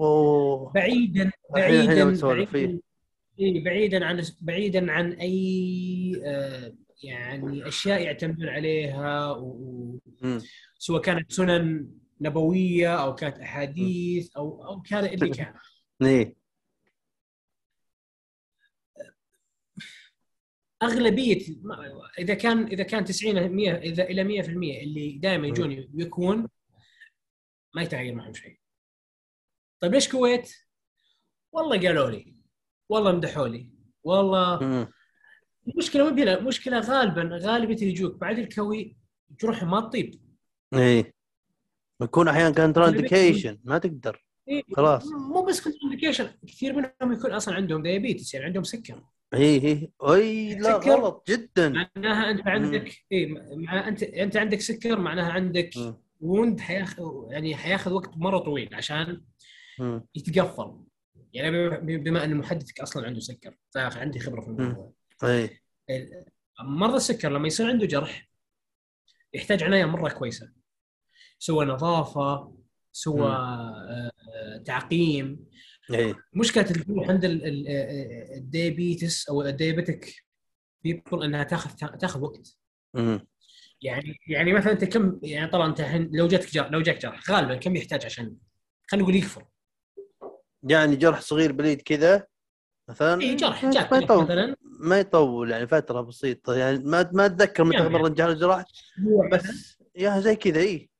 أوه بعيدا بعيدا. بعيدا إيه بعيدا عن بعيدا عن أي آه، يعني أشياء يعتمدون عليها و-. سواء كانت سنن نبوية أو كانت أحاديث أو أو كان اللي كان إيه اغلبيه إذا كان إذا كان 90 100 إذا إلى 100% اللي دائما يجون يكون ما يتغير معهم شيء. طيب ليش كويت؟ والله قالوا لي والله مدحوا لي والله. المشكلة ما بينا مشكلة غالبا غالبيه اللي يجوك بعد الكوي جروحهم ما تطيب إيه يكون أحيانا كان indication ما تقدر إيه، خلاص. مو بس complication كثير منهم يكون أصلا عندهم diabetes يعني عندهم سكر إيه إيه أي لا. غلط جدا معناها أنت عندك إي مع أنت أنت عندك سكر معناها عندك. ووند حياخذ يعني حياخذ وقت مرة طويل عشان. يتقفل. يعني بما- أن محدثك أصلا عنده سكر فعندي خبرة في الموضوع. إيه مرضى السكر لما يصير عنده جرح يحتاج عناية مرة كويسة. سوى نظافة سوى. آه، آه، تعقيم. إيه. مشكلة الجروح عند ال- آه، ال diabetes أو ال diabetic people إنها تاخذ تاخذ وقت. مم. يعني يعني مثلا أنت كم يعني طبعا أنت لو جاتك جرح لو جاك جرح غالبا كم يحتاج عشان خلينا نقول يكفر يعني جرح صغير blade كذا مثلا اي جرح ما جاك يطول مثلا ما يطول يعني فترة بسيطة يعني ما ما أتذكر متى يعني. مرة جرح جراح بس يا زي كذا اي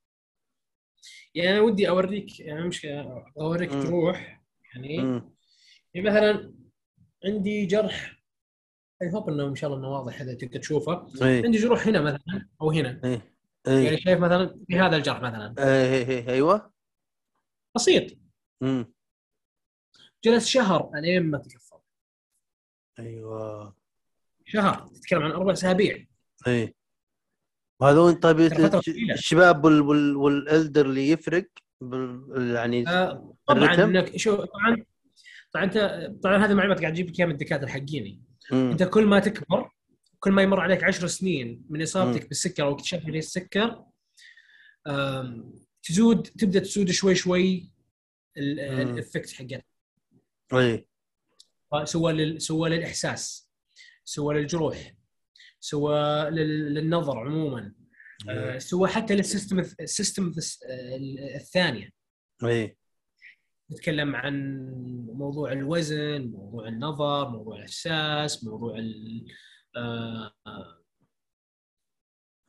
يعني أنا ودي اوريك يعني مش أوريك مم. تروح يعني مم. يعني مثلا عندي جرح I hope إنه إن شاء الله إنه واضح هذا تقدر تشوفه. اي عندي جروح هنا مثلا أو هنا. اي يعني اي شايف مثلا في هذا الجرح مثلا. اي اي أيوه. بسيط. مم. جلس شهر الين ما تكفر أيوه. شهر. تتكلم عن أربع أسابيع. اي وهذول طيب. الشباب وال وال والإلدر اللي يفرق يعني آه، طبعا؟ إنك شو طبعا طبعا انت طبعا هذه المعلومات قاعد أجيب لك إياها من الدكاترة حقيني مم. انت كل ما تكبر كل ما يمر عليك عشر سنين من إصابتك مم. بالسكر أو اكتشاف السكر تزود تبدأ تزود شوي شوي. الافكت حقتها أي سواء لل... سواء للإحساس سواء للجروح سواء لل... للنظر عموما آه، سواء حتى لل systems ال systems الثانية أي نتكلم عن موضوع الوزن موضوع النظر موضوع الإحساس موضوع ال... آه،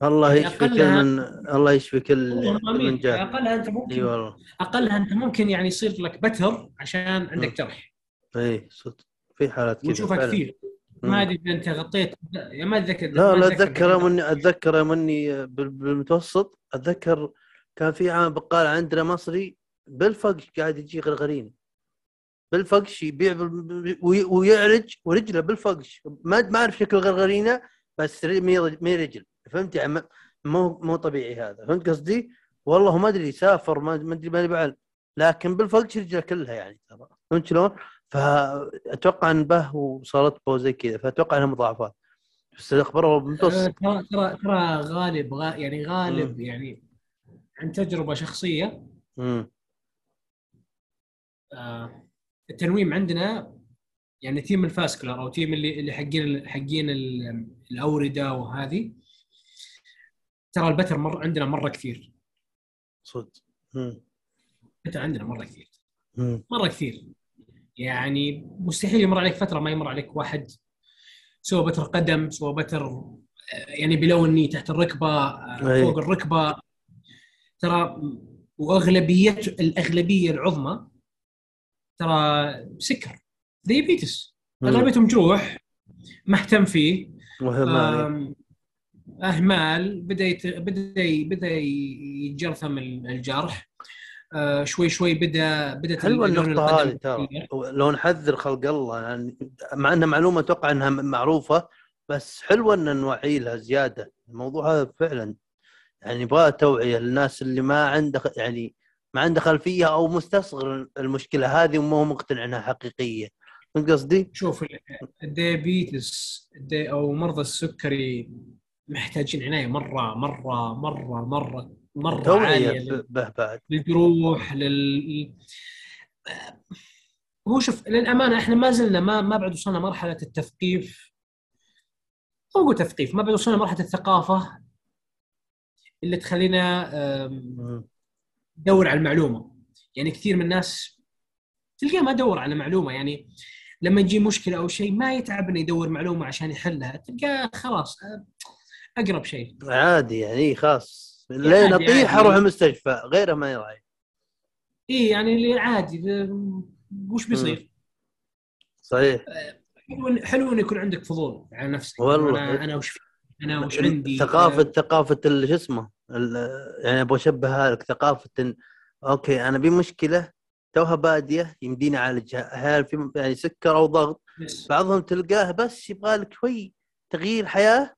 الله يعني يشفي كل من الله يشفي كل من جاه أقلها أنت ممكن إي والله. أقلها أنت ممكن يعني يصير لك بتر عشان. عندك جرح. إي صدق. في حالات كذا ونشوفها. كثير. ما أدري إذا أنت غطيت يعني ما أتذكر لا لا أتذكر يوم اني أتذكر يوم اني بال- بالمتوسط. أتذكر كان في عام بقال عندنا مصري بالفقش قاعد يجي غرغريني بالفقش يبيع ويعرج ورجله بالفقش. ما ما أعرف شكل غرغرينه بس مي رج- مي رجل فهمت يعني؟ ما- مو مو طبيعي هذا. فهمت قصدي؟ والله ما أدري سافر ما أدري ما بعل لكن بالفقش رجله كلها يعني ترى. فهمت شلون؟ فاتوقع إن به وصارت به زي كذا. فأتوقع إنها مضاعفات. بس الاخبار بالمتوسط ترى ترى ترى غالب غا يعني غالب مم. يعني عن تجربة شخصية. آه، التنويم عندنا يعني team ال vascular أو team اللي اللي حقين حقين ال- الأوردة وهذه. ترى البتر مر عندنا مرة كثير. صدق. البتر عندنا مرة كثير. امم مرة كثير. يعني مستحيل يمر عليك فترة ما يمر عليك واحد. سوى بتر قدم سوى بتر آه، يعني بلوني تحت الركبة آه، أي. فوق الركبة. ترى واغلبيه الأغلبية العظمى ترى سكر. ديابيتس أغلبيتهم جروح ما اهتم فيه وهم آم، اهمال بدأ يت... بدأ ي- بدأ يتجرثم الجرح. آه، شوي شوي بدأ بدأت حلوة القدم هذه ترى. لو نحذر خلق الله. يعني مع انها معلومة أتوقع إنها معروفة بس حلوة إن نوعي لها زيادة. الموضوع هذا فعلا. يعني يبغى توعية للناس اللي ما عنده يعني ما عنده خلفية أو مستصغر المشكلة هذه وما هو مقتنع إنها حقيقية. فهمت قصدي؟ شوف ال- ال diabetes ال dia أو مرضى السكري محتاجين عناية مرة مرة مرة مرة مرة به بعد. للجروح لل هو شوف للأمانة إحنا ما زلنا ما ما بعد وصلنا مرحلة التثقيف. مو أقول تثقيف ما بعد وصلنا مرحلة الثقافة اللي تخلينا ندور على المعلومة. يعني كثير من الناس تلقاه ما دور على معلومة. يعني لما يجي مشكلة أو شيء ما يتعب إنه يدور معلومة عشان يحلها تلقاه خلاص أقرب شيء. عادي يعني خاص لين عادي، اطيح عادي. أروح المستشفى؟ غيره ما يراعي. اي يعني اللي عادي. وش بيصير؟ صحيح. حلو حلو انه يكون عندك فضول على نفسك. والله. أنا أنا وش أنا وش عندي ثقافة ثقافة ال- شو اسمه؟ يعني أبغى اشبهها لك ثقافة إن okay أنا بي مشكلة توها بادية يمديني اعالجها هل في يعني سكر أو ضغط؟ بس بعضهم تلقاه بس يبغى لك شوي تغيير حياة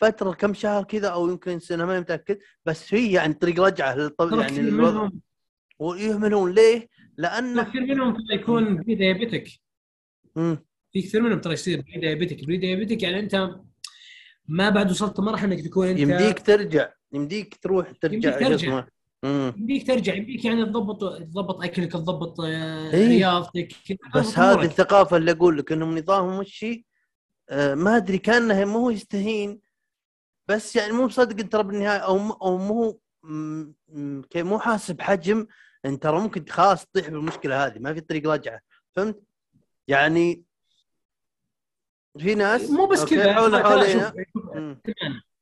فترة كم شهر كذا أو يمكن سنة ما متأكد بس هي يعني طريق رجعة للطب ترى يعني للوضع. منهم. ويهملون ليه؟ لأنه كثير منهم ترى يكون pre-diabetic مم. في كثير منهم ترى يصير pre-diabetic pre-diabetic يعني أنت ما بعد وصلت مرحلة إنك تكون أنت يمديك ترجع يمديك تروح ترجع يمديك ترجع. يمديك ترجع يمديك يعني تضبط تضبط أكلك تضبط آه، إيه. رياضتك بس هذه. الثقافة اللي أقول لك انهم نظامهم وش هي؟ آه، ما أدري كانه مو هو يستهين بس يعني مو مصدق انت ترى بالنهاية أو م- أو مو مو حاسب حجم انت ترى ممكن خلاص تطيح بالمشكلة هذه ما في طريق رجعه فهمت؟ يعني في ناس مو بس كذا حول مم.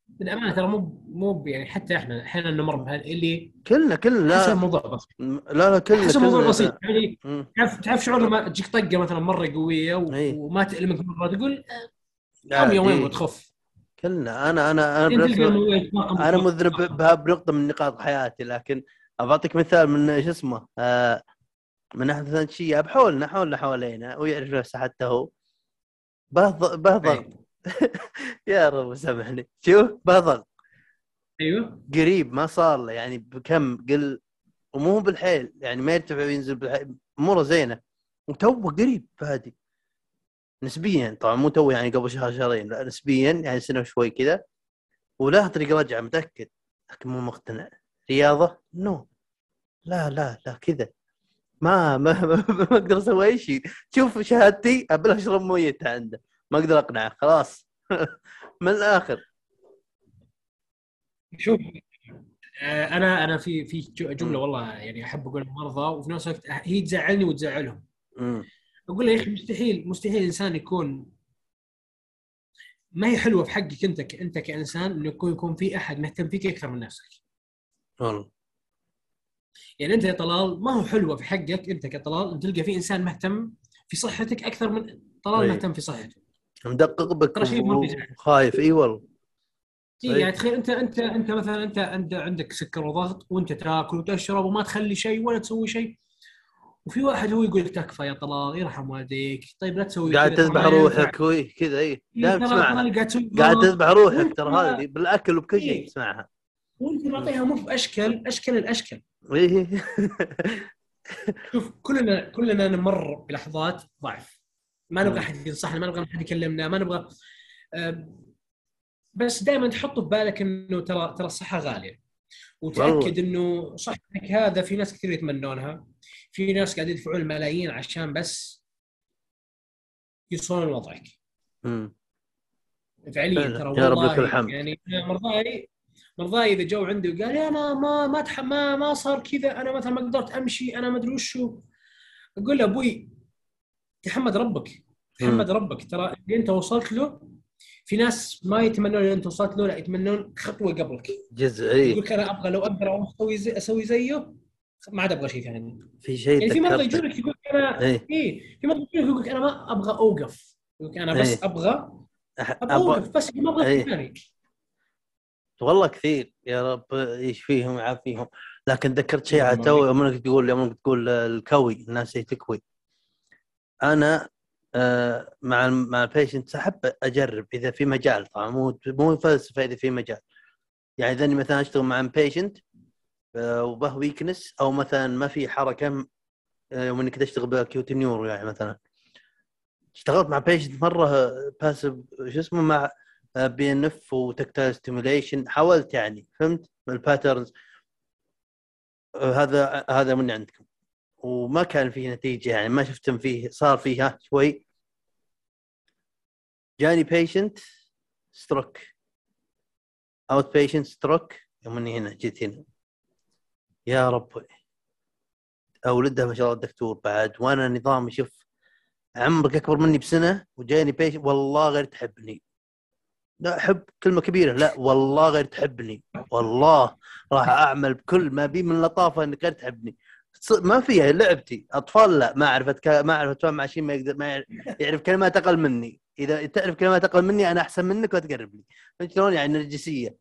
بالأمانة ترى مو مو يعني حتى إحنا أحيانا نمر بهذا اللي كلنا كلنا لا الموضوع بسيط لا لا كلنا حسب كلنا بسيط يعني. تعرف تعرف شعور لما تجيك طقة مثلا مرة قوية و- إيه. وما تألمك مرة تقول لا، يوم يومين إيه. وتخف كلنا أنا أنا أنا أنا. مذنب بها بنقطة من نقاط حياتي لكن بعطيك مثال من شو اسمه آه من مثلا شيء بحولنا حولنا حوالينا ويعرف نفسه حتى هو بهض بهضغط إيه. يا رب سامحني. شوف بهضغط أيوه. قريب ما صار له. يعني بكم قل ومو بالحيل. يعني ما يرتفع وينزل بالحيل أموره زينة. وتو قريب بادي نسبيا. طبعا مو تو يعني قبل شهر شهرين. لا نسبيا. يعني سنة وشوي كذا وله طريق رجعه متأكد. لكن مو مقتنع. رياضة؟ نو. لا لا لا كذا. ما ما ما, أقدر أسوي أي شيء. شوف شهادتي ابل اشرب مويتها عنده. ما أقدر أقنعه. خلاص. من الآخر. شوف آه، أنا أنا في في جملة والله يعني أحب اقولها مرضى وفي نفس الوقت هي تزعلني وتزعلهم. أقول له يا أخي مستحيل مستحيل إنسان يكون ما هي حلوة في حقك أنت أنت كإنسان إنه يكون يكون في أحد مهتم فيك أكثر من نفسك. والله. يعني أنت يا طلال ما هو حلوة في حقك أنت كطلال أن تلقى في إنسان مهتم في صحتك أكثر من طلال أي. مهتم في صحته مدقق بك ترى شيء. وخايف إي والله. يعني تخيل أنت أنت أنت مثلا أنت عندك سكر وضغط وأنت تاكل وتشرب وما تخلي شيء ولا تسوي شيء وفي واحد هو يقول تكفى يا طلال يرحم والديك طيب لا تسوي قاعد تذبح. روحك كذا إي دائما تسمعها قاعد. تذبح روحك ترى هذه بالأكل وبكل شيء. تسمعها وأنت معطيها مو بأشكال أشكال الأشكال إيه. شوف كلنا كلنا نمر بلحظات ضعف ما نبغى احد ينصحنا ما نبغى احد يكلمنا ما نبغى بس دائما تحط في بالك إنه ترى ترى الصحة غالية وتأكد إنه صحتك هذا في ناس كثير يتمنونها في ناس قاعدين يدفعون الملايين عشان بس يوصلون لوضعك مم. فعليا. ترى يا رب والله لك الحمد. يعني مرضاي مرضاي إذا جو عندي وقال لي أنا ما ما. ما ما صار كذا أنا مثلا ما قدرت أمشي أنا ما أدري وشو أقول له أبوي تحمد ربك تحمد ربك. ترى اللي أنت وصلت له في ناس ما يتمنون اللي أنت وصلت له لا يتمنون خطوة قبلك. جزء اي يقول أنا أبغى لو أقدر أسوي زي أسوي زيه ما عاد أبغى شيء ثاني. في شيء يعني في مرضى ذكرته. يجون لك يقول أنا إيه. إيه. في مرضى يجون لك يقول أنا ما أبغى أوقف. يقول أنا بس إيه. أبغى أبغى أوقف أبغى- بس ما أبغى إيه. شيء ثاني. والله كثير يا رب يشفيهم ويعافيهم. لكن ذكرت شيء على تو. يوم انك تقول يوم انك تقول الكوي الناس هي تكوي. أنا آه، مع مع ال patient أحب أجرب إذا في مجال طبعا مو مو فلسفة إذا في مجال. يعني إذا مثلا أشتغل مع patient وبه weakness أو مثلا ما في حركة آه، يوم انك تشتغل ب acute neuro يعني مثلا. اشتغلت مع patient مرة باسف شو اسمه مع PNF و tactile stimulation حاولت يعني فهمت؟ ال patterns هذا هذا من عندكم. وما كان فيه نتيجة يعني ما شفتم فيه صار فيه ها شوي. جاني patient stroke اوت بيشنت ستروك يوم إني هنا جيت هنا. يا رب اولدها ما شاء الله الدكتور بعد. وأنا نظامي شوف عمرك أكبر مني بسنة وجاني بيشنت والله غير تحبني. لا أحب كلمة كبيرة. لا والله غير تحبني. والله راح أعمل بكل ما بي من لطافة إنك غير تحبني. ما فيها لعبتي. أطفال لا ما أعرف أتك... ما أتفاهم مع شيء ما يقدر ما يعرف, كلمات أقل مني. إذا تعرف كلمات أقل مني أنا أحسن منك وتقرب لي فهمت شلون؟ يعني نرجسية.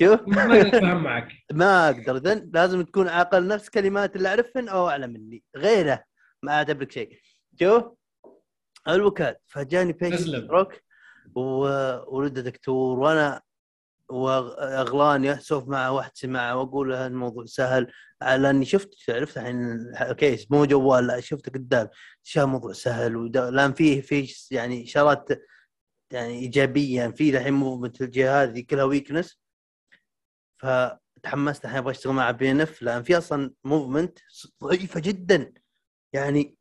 شوف. ما أقدر افهم معك. ما أقدر. اذا لازم تكون عاقل نفس كلمات اللي أعرفهن أو أعلى مني. غيره ما أعتبرك شيء. شوف. الوكاد فجاني بيشنت. ستروك وولده دكتور وأنا وأغلاني أسولف مع واحد سمعه وأقول له الموضوع سهل. لأني شفت عرفت الحين الكيس مو جوال لا شفته قدام. شاف الموضوع سهل؟ لأن فيه فيه يعني إشارات يعني إيجابية. في الحين movement الجهة هذه كلها weakness فتحمست الحين أبغى أشتغل مع PNF لأن في أصلا movement ضعيفة جدا. يعني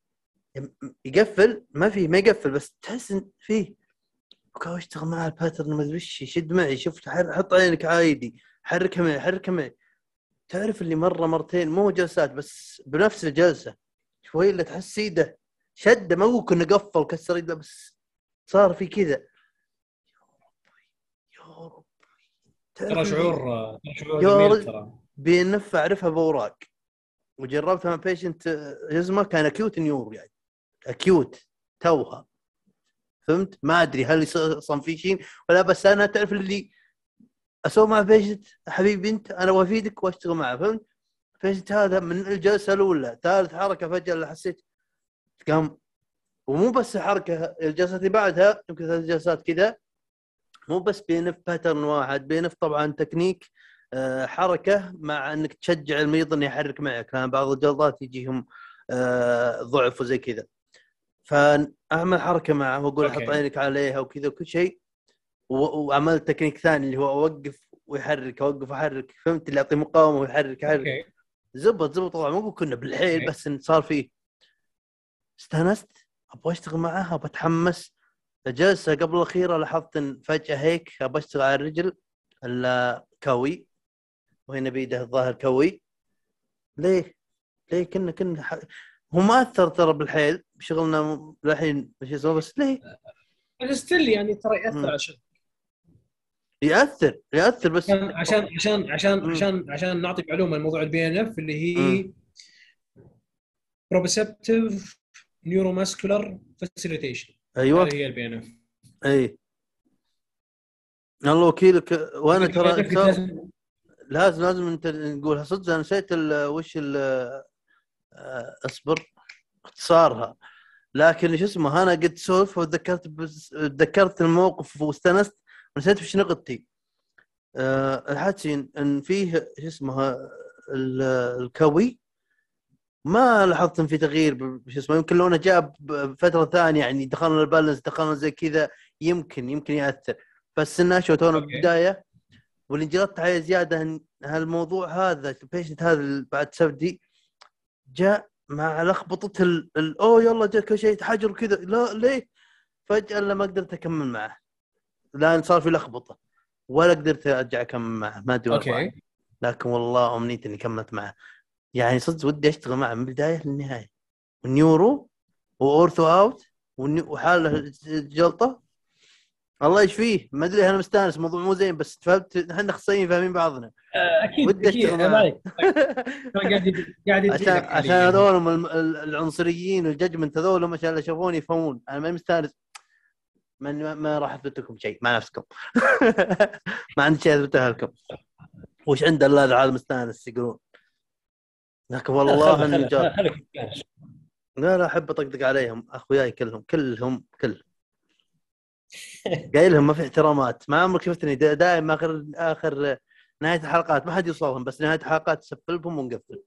يقفل ما في ما يقفل بس تحس إن فيه أبغى اشتغل مع ال pattern ما أدري وش شد معي شوف حط عينك عادي حركها معي حركها معي. تعرف اللي مرة مرتين مو جلسات بس بنفس الجلسة شوي اللي تحس ايده شدة ما أقول كنا قفل كسر إيده بس صار في كذا. يا ترى شعور شعور يا جميل رجل. ترى. بي ان اف اعرفها باوراق وجربتها مع بيشنت جزمه كان اكيوت نيور يعني. اكيوت توها. فهمت؟ ما أدري هل أصلا في شيء ولا بس أنا تعرف اللي أسوي مع بيشنت حبيبي انت أنا وأفيدك وأشتغل معه فهمت؟ patient هذا من الجلسة الأولى ثالث حركة فجأة اللي حسيت قام ومو بس الحركه الجلسات اللي بعدها يمكن ثلاث جلسات كذا مو بس PNF pattern واحد PNF طبعا تكنيك آه، حركة مع إنك تشجع المريض إنه يحرك معك لأن بعض الجلطات يجيهم آه، ضعف وزي كذا فأعمل حركة معه وأقول. حط عينك عليها وكذا وكل شيء وعملت تكنيك ثاني اللي هو أوقف ويحرك أوقف وأحرك. فهمت اللي يعطي مقاومة ويحرك يحرك okay. زبط زبط. طبعا مو كنا بالحيل. بس إن صار فيه استأنست أبغى أشتغل معاها أبغى أتحمس. الجلسه قبل الأخيرة لاحظت إن فجأة هيك أبغى أشتغل على الرجل الكوي. وهنا بيده الظاهر كوي. ليه؟ ليه كنا كنا ح... هو ما أثر ترى بالحيل بشغلنا م- للحين شو اسمه بس ليه؟ بس ستيل يعني ترى. يأثر عشان يأثر يأثر بس عشان عشان عشان عشان. عشان عشان نعطي معلومة الموضوع ال PNF اللي هي. proprioceptive neuromuscular facilitation أيوه هذه هي ال PNF أي الله وكيلك وأنا ترى لازم لازم أنت نقولها صدق أنا نسيت وش ال اصبر اختصارها. لكن شو اسمه أنا قد سولف وتذكرت تذكرت الموقف واستانست ونسيت وش نقطتي. أه الحكي إن فيه شو اسمه ال- الكوي ما لاحظت إن في تغيير شو اسمه يمكن لو انه جاء بفترة ثانية يعني دخلنا البالانس دخلنا زي كذا يمكن يمكن يأثر. بس انه شو تونا أوكي. بالبداية واللي انجلطت عليه زيادة هالموضوع هذا البيشنت هذا بعد سبدي جاء مع لخبطة ال... ال... أوه يلا جاء كل شيء حجر كذا لا ليه؟ فجأة لما قدرت أكمل معه. لأن صار في لخبطة. ولا قدرت أرجع أكمل معه. ما أدري. okay. لكن والله امنيتي إني كملت معه. يعني صدق ودي أشتغل معه من البداية للنهاية. neuro و ortho out وحاله جلطة. الله يشفيه. ما أدري أنا مستأنس. الموضوع مو زين بس فهمت إحنا اخصائيين فاهمين بعضنا. أكيد أكيد. أنا قاعد عشان عشان. هذول الم- ال- العنصريين وال judgment هذول ما شاء الله يشوفوني يفهمون. أنا ماني مستانس. ما, ما, ما راح اثبت لكم شيء مع نفسكم. ما عندي شيء أثبته لكم. وش عند الله العالم مستانس يقولون. لكن والله إني. لا لا أحب أطقطق عليهم أخوياي كلهم كلهم كلهم قايلهم ما في احترامات. ما عمرك شفتني دا- دائما اخر آخر نهاية الحلقات ما حد يوصلهم بس نهاية الحلقات سفلبهم ونقفل.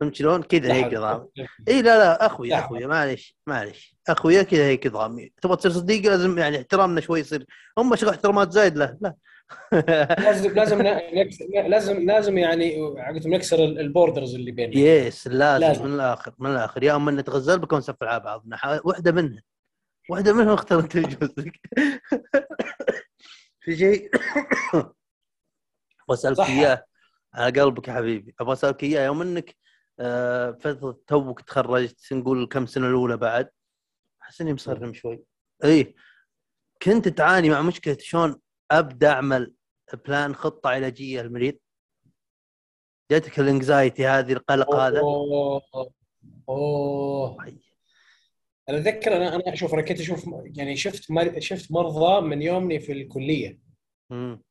فهمت شلون؟ كذا هيك نظام. إي لا لا أخوي. أخوي معليش معليش. اخويا كذا هيك نظام. تبغى تصير صديقي لازم يعني احترامنا شوي يصير. هم شغل احترامات زايد له لا. لازم لازم لازم لازم يعني عقدهم نكسر ال borders اللي بيننا yes لازم, لازم. من الآخر من الآخر. يا أما نتغزل بك ونسفل على بعضنا. واحدة منها واحدة منهم اختار انت جوزك. في شيء؟ أبغى اسالك. إياه على قلبك يا حبيبي. أبغى أسألك إياه يوم إنك آه، فترة توك تخرجت نقول كم سنة الأولى بعد؟ أحس إني مصرم شوي. اي كنت تعاني مع مشكلة شلون أبدأ أعمل plan خطة علاجية للمريض؟ جاتك ال anxiety هذه القلق هذا؟ أوه. اوه أنا أتذكر أنا أنا أشوف أنا كنت أشوف يعني شفت. شفت مرضى من يومني في الكلية. مم.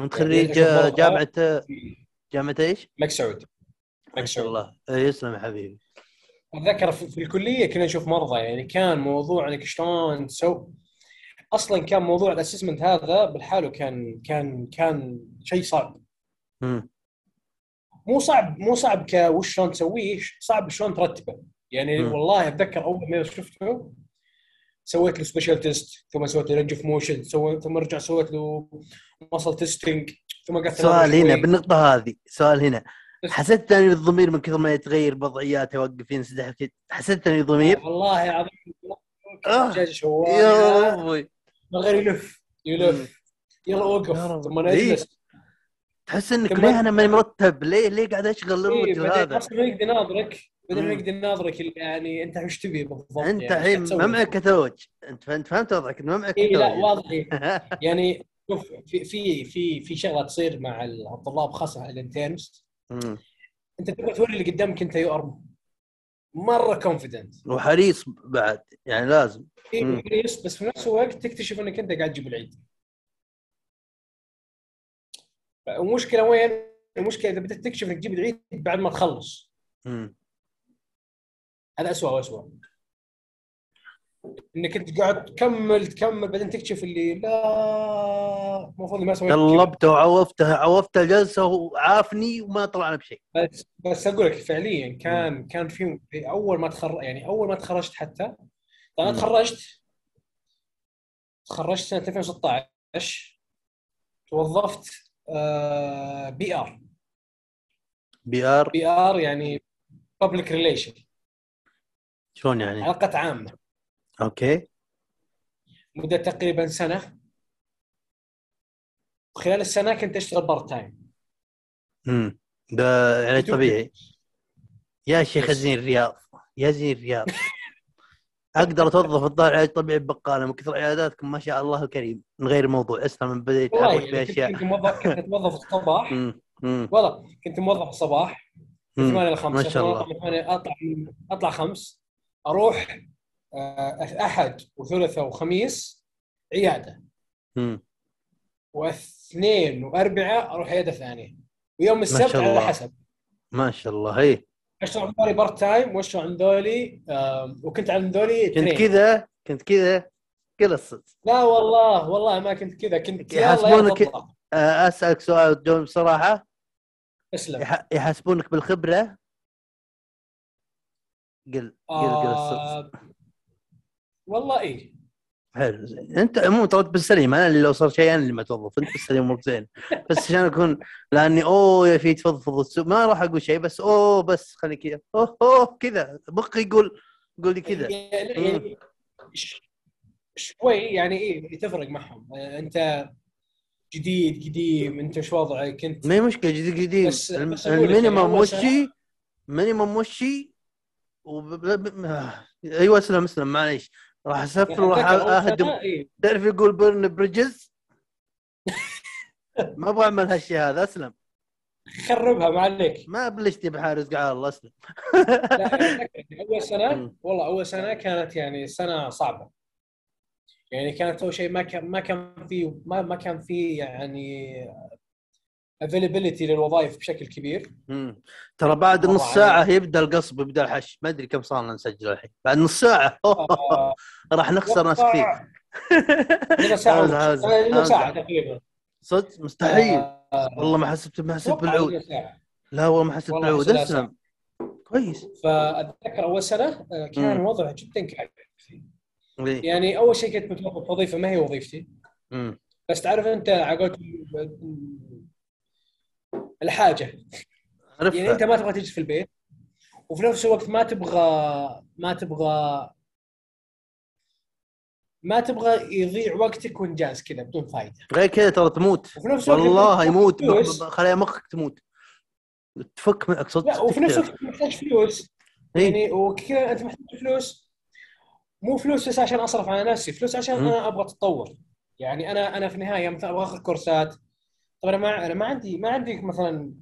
انت يعني خريج أشوف مرضى- جامعة جامعة إيش؟ ملك سعود. ما ملك شاء سعود. الله. إيه، يسلم يا حبيبي. أتذكر في, في الكلية كنا نشوف مرضى يعني كان موضوع إنك شلون تسوي. أصلا كان موضوع الاسسمنت هذا بالحالة كان كان كان شيء صعب. مم. مو صعب مو صعب كوش شلون تسويه صعب شلون ترتبه. يعني مم. والله أتذكر أول ما شفته سويت له special test ثم سويت له range of motion سويت ثم رجع سويت له muscle testing ثم قعدت سؤال هنا شوي. بالنقطة هذه سؤال هنا. حسيت أني بالضمير من كثر ما يتغير وضعياته يوقف ينسدح. حسيت أني ضمير والله العظيم آه. دجاجه يا ربي. من غير يلف يلف. يلا رب. ثم أنا إيه. اجلس تحس إنك ليه أنا ماني مرتب؟ ليه ليه قاعد أشغل إيه، الرجل بعدين هذا؟ أصلا ما يقدر يناظرك بعدين ما. يقدر يناظرك يعني انت وش تبي بالضبط انت يعني الحين تسوي؟ ما معك كتوج انت انت فهمت وضعك إنه ما معك اي لا واضح إيه. يعني شوف في في في في شغلة تصير مع الطلاب خاصة ال interns مم. انت تبغى توري اللي قدامك انت you are مرة confident وحريص بعد يعني لازم مم. حريص بس في نفس الوقت تكتشف إنك أنت قاعد تجيب العيد المشكلة وين؟ المشكلة إذا بدك تكتشف إنك تجيب العيد بعد ما تخلص. هذا اسوء واسوء إنك أنت قاعد تكمل تكمل بعدين تكتشف اللي لا المفروض ما سويت. قلبته وعوفته عوفت الجلسه وعافني وما طلعنا بشيء. بس بس أقول لك فعليا كان كان في أول ما تخرج يعني أول ما تخرجت حتى أنا. تخرجت تخرجت سنة 2016 توظفت آه، PR. PR؟ PR يعني public relation شلون يعني؟ علاقات عامه okay. مدة تقريبا سنة. وخلال السنة كنت أشتغل part time امم ده يعني يوتيوب. طبيعي. يا شيخ. زين الرياض. يا زين الرياض. أقدر أتوظف الظاهر علاج طبيعي ببقاله من كثر عياداتكم ما شاء الله الكريم من غير موضوع. أسلم من يعني كنت, باشياء كنت موظف كنت موظف الصباح. والله كنت موظف الصباح من أمم. 8 ل 5 ما شاء الله. من 8 اطلع أطلع 5 أروح آه، أحد وثلاثاء وخميس عيادة. امم واثنين واربعاء أروح عيادة ثانية. ويوم السبت على. حسب. ما شاء الله هي. أشتغل عند ذولي part time وأشتغل عند ذولي آم، وكنت عند ذولي كنت. كذا كنت كذا قلصت لا والله والله ما كنت كذا. كنت تطلع. آه، أسألك سؤال تجاوب بصراحه أسلم. يح- يحاسبونك بالخبرة؟ قل قل قلصت آه، والله إيه. حلو زين. أنت عموما ترى بالسليم. أنا اللي لو صار شيء أنا اللي ما توظف. أنت بالسليم امورك زين بس عشان أكون؟ لأني أوه يا في تفضفض السوق. ما راح أقول شيء بس أوه بس خلي كذا. أوه أوه كذا. مخي يقول يقول لي كذا. يعني يعني شوي يعني إيه تفرق معهم. آه، أنت جديد قديم. أنت إيش وضعك؟ أنت ما هي مشكلة جديد قديم. المينيمم وشي مينيمم وشي وب... آه. أيوه أسلم أسلم معليش. راح اسفل وراح أتذكر أول أهدم. إيه. تعرف يقول بيرن بريدجز؟ ما أبغى أعمل هالشيء هذا أسلم. خربها ما عليك. ما بلشتي بحارس قاع الله أسلم. يعني أول سنة. والله أول سنة كانت يعني سنة صعبة. يعني كانت أول شيء ما كان ما كان في ما ما كان في يعني افيلابيلتي للوظائف بشكل كبير. مم. ترى بعد نص. ساعة يبدأ القصب يبدا الحش. ما أدري كم صار لنا نسجل الحين. بعد نص ساعة. آه، راح نخسر ناس كثير. ساعة. ساعة. تقريبا. صدق؟ مستحيل. آه، والله ما حسبت ما حسبت بالعود. لا والله ما حسبت بالعود. أسلم. كويس. فأتذكر أول سنة آه، كان مم. الوضع جدا كارثي إيه. يعني أول شيء كنت متوظف وظيفة ما هي وظيفتي. مم. بس تعرف أنت عقلت الحاجة. يعني أنت ما تبغى تجلس في البيت وفي نفس الوقت ما تبغى ما تبغى ما تبغى يضيع وقتك وأنت جالس كذا بدون فائده غير كذا ترى تموت. وفي نفس الوقت والله يموت. خلايا مخك تموت. تفك صدق لا وفي نفس. الوقت محتاج فلوس. إيه. يعني وكذا أنت محتاج فلوس. مو فلوس بس عشان أصرف على نفسي فلوس عشان مم. أنا أبغى اتطور يعني أنا أنا في النهاية مثلا أبغى أخذ كورسات. طب أنا ما أنا ما عندي ما عندي مثلا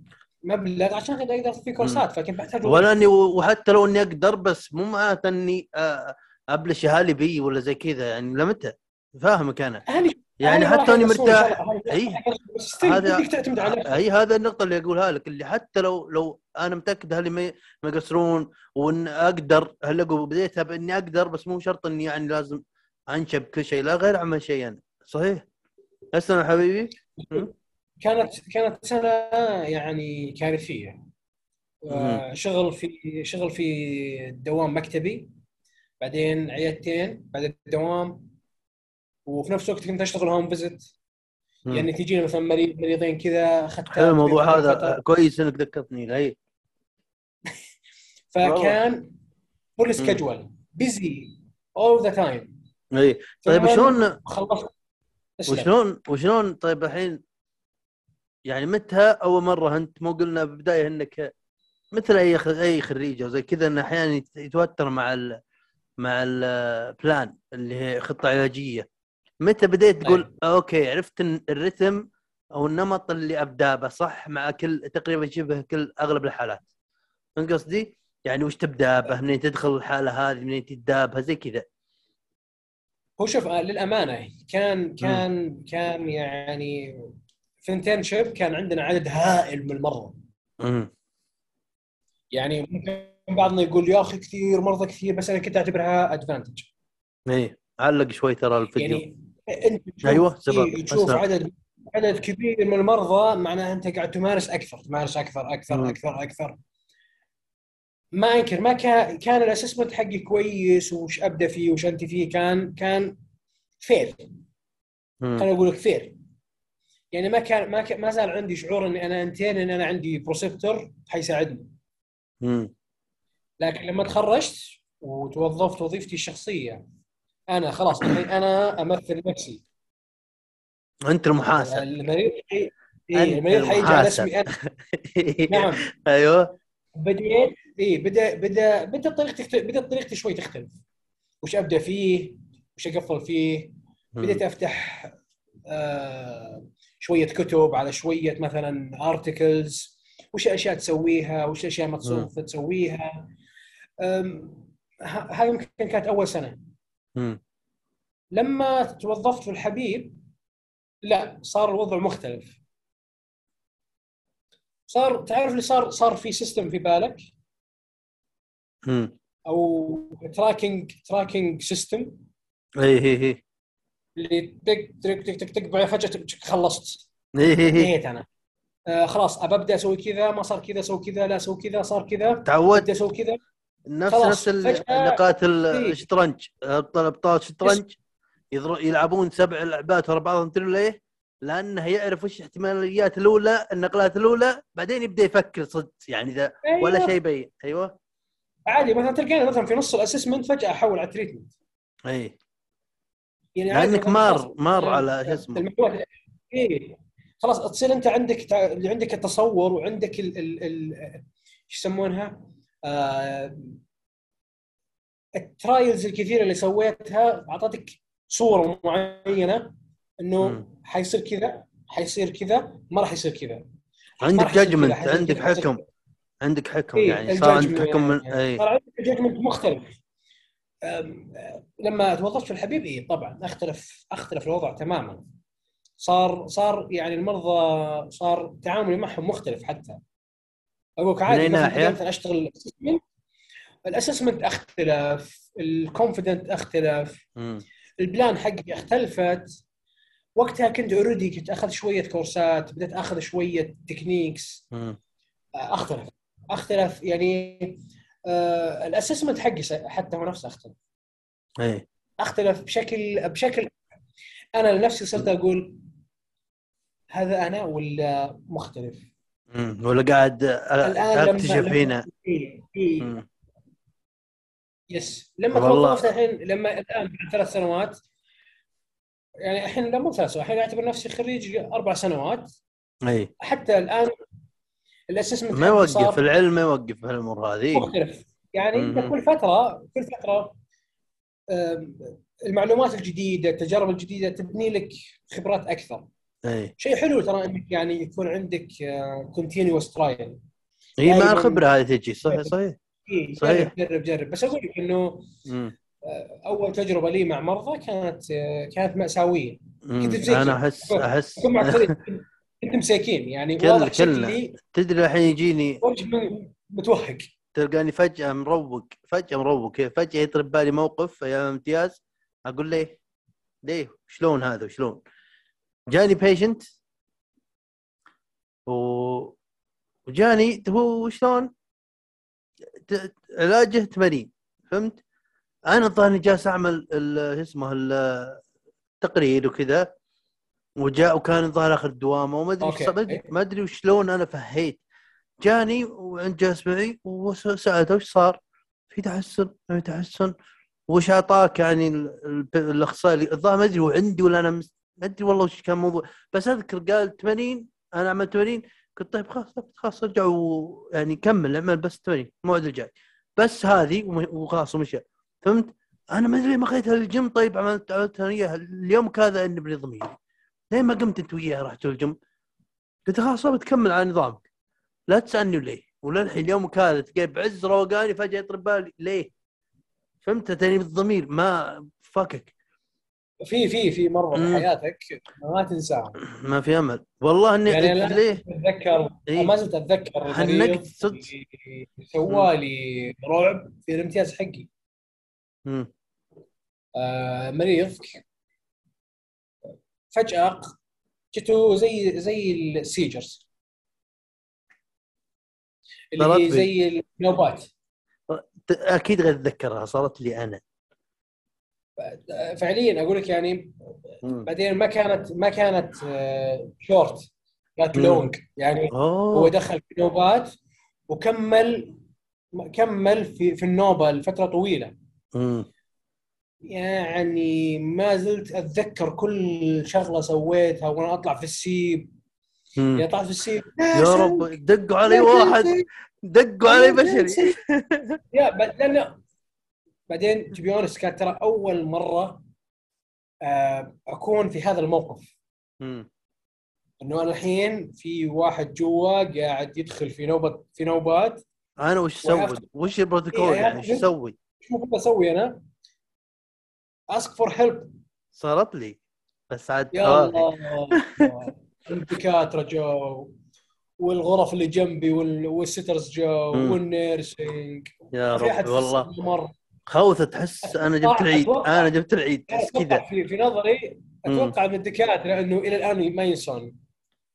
مبلغ عشان أقدر فيه كورسات فكنت بحتاج ولا أني وحتى لو أني أقدر بس مو معناته أني أبلش أهالي بي ولا زي كذا يعني لمتى فاهمك أنا. أهلي يعني أهلي حتى أني مرتاح. أهلي- still هذا- هي هذا النقطة اللي أقولها لك اللي حتى لو لو أنا متأكد أهلي ما يقصرون وإن أقدر هلا بديتها بإني أقدر بس مو شرط إني يعني لازم أنشب كل شيء لا غير اعمل شيء أنا. صحيح؟ أسلم حبيبي. كانت كانت سنة يعني كارثية. آه، شغل في شغل في دوام مكتبي بعدين عيادتين بعد الدوام وفي نفس الوقت كنت أشتغل home visit. يعني تجينا مثلا مريض مريضين كذا أخذت حلو الموضوع هذا. كويس إنك ذكرتني له إي. فكان full schedule busy all the time اي طيب شلون خلصت. وشلون وشلون طيب الحين يعني متى أول مرة انت مو قلنا بالبدايه إنك مثل أي أي خريج أو زي كذا انه أحيانا يت- يتوتر مع ال مع ال plan اللي هي خطة علاجية. متى بديت تقول okay عرفت الرتم أو النمط اللي ابدا به صح مع كل تقريبا شبه كل أغلب الحالات. فهمت قصدي؟ يعني وش تبدا به منين تدخل الحالة هذه؟ منين تدابها؟ زي كذا. هو شوف آه، للأمانة كان كان كان يعني في internship كان عندنا عدد هائل من المرضى يعني ممكن بعضنا يقول يا أخي كثير مرضى كثير بس أنا كنت أعتبرها advantage اي علق شوي ترى الفيديو يعني أنت تشوف أيوة، سبب. إيه، تشوف. عدد عدد كبير من المرضى معناها أنت قاعد تمارس أكثر تمارس أكثر أكثر مم. أكثر أكثر ما انكر ما كان كان ال assessment حقي كويس وش أبدأ فيه وش أنت فيه كان كان fear. خليني أقول لك fear يعني ما كان ما كان ما زال عندي شعور إني أنا intern إن أنا عندي preceptor حيساعدني. مم. لكن لما تخرجت وتوظفت وظيفتي الشخصية أنا خلاص أنا أمثل نفسي. أنت المحاسب. المريض حي... أنت إيه المريض حيجي على. اسمي أنا. نعم. أيوه. بديت اي بدا بدا بدأ طريقتي بدات طريقتي شوي تختلف. وش أبدأ فيه؟ وش أقفل فيه؟ بديت أفتح آه شوية كتب على شوية مثلا articles وش الاشياء تسويها وش الاشياء ما تسويها. أم، ه- هذه يمكن كانت أول سنة. مم. لما توظفت في الحبيب لا صار الوضع مختلف. صار تعرف اللي صار صار في system في بالك؟ مم. أو tracking tracking system اي هي هي اللي تك تك تك تك تك بعدين فجأة خلصت. اي هي هي انتهيت أنا. آه خلاص أبى أبدأ أسوي كذا ما صار كذا أسوي كذا لا أسوي كذا صار كذا. تعودت أسوي كذا. نفس خلاص، نفس نقاط ال- إيه. الشطرنج. ابطال الشطرنج يلعبون سبع لعبات ورا بعضهم تدري ليه؟ لأنه يعرف وش احتماليات الأولى النقلات الأولى بعدين يبدأ يفكر صدق. يعني إذا ولا أيوة. شيء يبين أيوه. عادي مثلا تلقاني مثلا في نص ال assessment فجأة أحول على ال treatment اي يعني لأنك مار مار يعني على شو اسمه إيه. خلاص تصير أنت عندك عندك التصور وعندك ال ال ال شو يسمونها؟ آه ال trials الكثيرة اللي سويتها أعطتك صورة معينة إنه. حيصير كذا حيصير كذا ما راح يصير كذا. عندك حيصير عندك حكم. عندك حكم إيه، يعني صار عندك حكم من يعني. اي صار عندك judgment مختلف. لما توظفت في الحبيب إي طبعا أختلف أختلف الوضع تماما. صار صار يعني المرضى صار تعاملي معهم مختلف حتى. أقول لك عادي مثلا أشتغل ال assessment ال assessment أختلف ال confident أختلف مم. ال plan حقي اختلفت. وقتها كنت already كنت أخذ شوية كورسات بديت أخذ شوية techniques. أختلف أختلف. يعني آه ال assessment حقي حتى هو نفسه أختلف اي أختلف بشكل بشكل أنا لنفسي صرت أقول هذا أنا ولا مختلف مم. ولا قاعد الآن أكتشف هنا إيه إيه. yes لما. توظفت الحين لما الآن بعد ثلاث سنوات يعني الحين لا مو ثلاث سنوات الحين أعتبر نفسي خريج أربع سنوات اي حتى الآن ال assessment ما يوقف العلم ما يوقف في الأمور هذه. مختلف. يعني أنت. كل فترة كل فترة المعلومات الجديدة التجارب الجديدة تبني لك خبرات أكثر. إي. شيء حلو ترى إنك يعني يكون عندك continuous trial هي مع الخبرة هذه تجي. صحيح صحيح. صحيح. جرب جرب. جرب بس أقول لك إنه. آه، أول تجربة لي مع مرضى كانت آه، كانت مأساوية. كنت أنا. أحس أحس. كنت مساكين يعني كل- واضح. شكلي تدري الحين يجيني متوهق. تلقاني فجأة مروق فجأة مروق. فجأة يطرب بالي موقف أيام امتياز. أقول ليه؟ ليه؟ شلون هذا؟ وشلون جاني بيشنت و... وجاني هو شلون؟ ت- علاجه 80 فهمت؟ أنا الظاهر جالس أعمل شو اسمه ال- التقرير وكذا. وجاء وكان الظاهر اخذ دوامه وما أدري. وش- ما ادري وشلون أنا فهيت جاني وعند جالس معي وسألته وش صار؟ في تحسن؟ ما في تحسن؟ وش اعطاك يعني ال- ال- الأخصائي الظاهر ما أدري هو عندي ولا أنا. ما أدري والله وش كان الموضوع بس أذكر قال 80 أنا عملت 80 قلت طيب خلاص خلاص أرجع و... يعني كمل اعمل بس 80 الموعد الجاي بس هذه وخلاص ومشى فهمت؟ أنا ما أدري ما خذيتها للجيم طيب عملت إياها اليوم كذا إني بنظامي ليه ما قمت انت وياها رحت الجيم؟ قلت خلاص بتكمل على نظامك لا تسألني ليه وللحين اليوم كذا تلقى بعز روقاني فجأة يطرب بالي ليه؟ فهمت تاني بالضمير ما فكك في في في مرة. في حياتك ما تنساها ما في أمل والله إني يعني لا- ليه؟ أتذكر إيه. ما زلت أتذكر حنقت صدق. سوالي رعب في الامتياز حقي مم. آه مريض فجأة جته زي زي السيجرز اللي هي. زي النوبات أكيد غير اتذكرها صارت لي أنا آه، فعليا أقول لك يعني. بعدين ما كانت ما كانت آه، شورت كانت مم. لونج يعني هو اوه دخل في نوبات وكمل كمل في في النوبة لفترة طويلة مم. يعني ما زلت أتذكر كل شغلة سويتها وأنا أطلع في السيب. يا طلعت في السيب يا رب دقوا علي واحد دقوا علي بشري يا لأن بعدين to be honest كانت ترى أول مرة آه، أكون في هذا الموقف. إنه أنا الحين في واحد جوا قاعد يدخل في نوبة في نوبات أنا وش سوي؟ وش البروتوكول إيه، يعني؟ وش أسوي؟ المفروض أسوي أنا؟ ask for help صارت لي. بس عاد يا آه. الله. الدكاترة جو. والغرف اللي جنبي وال- وال sisters جو. وال nursing يا رب والله. مرة. خوثة تحس أنا جبت العيد. أنا جبت العيد. بس كذا. في, في نظري أتوقع من الدكاترة إنه إلى الآن ما ينسون.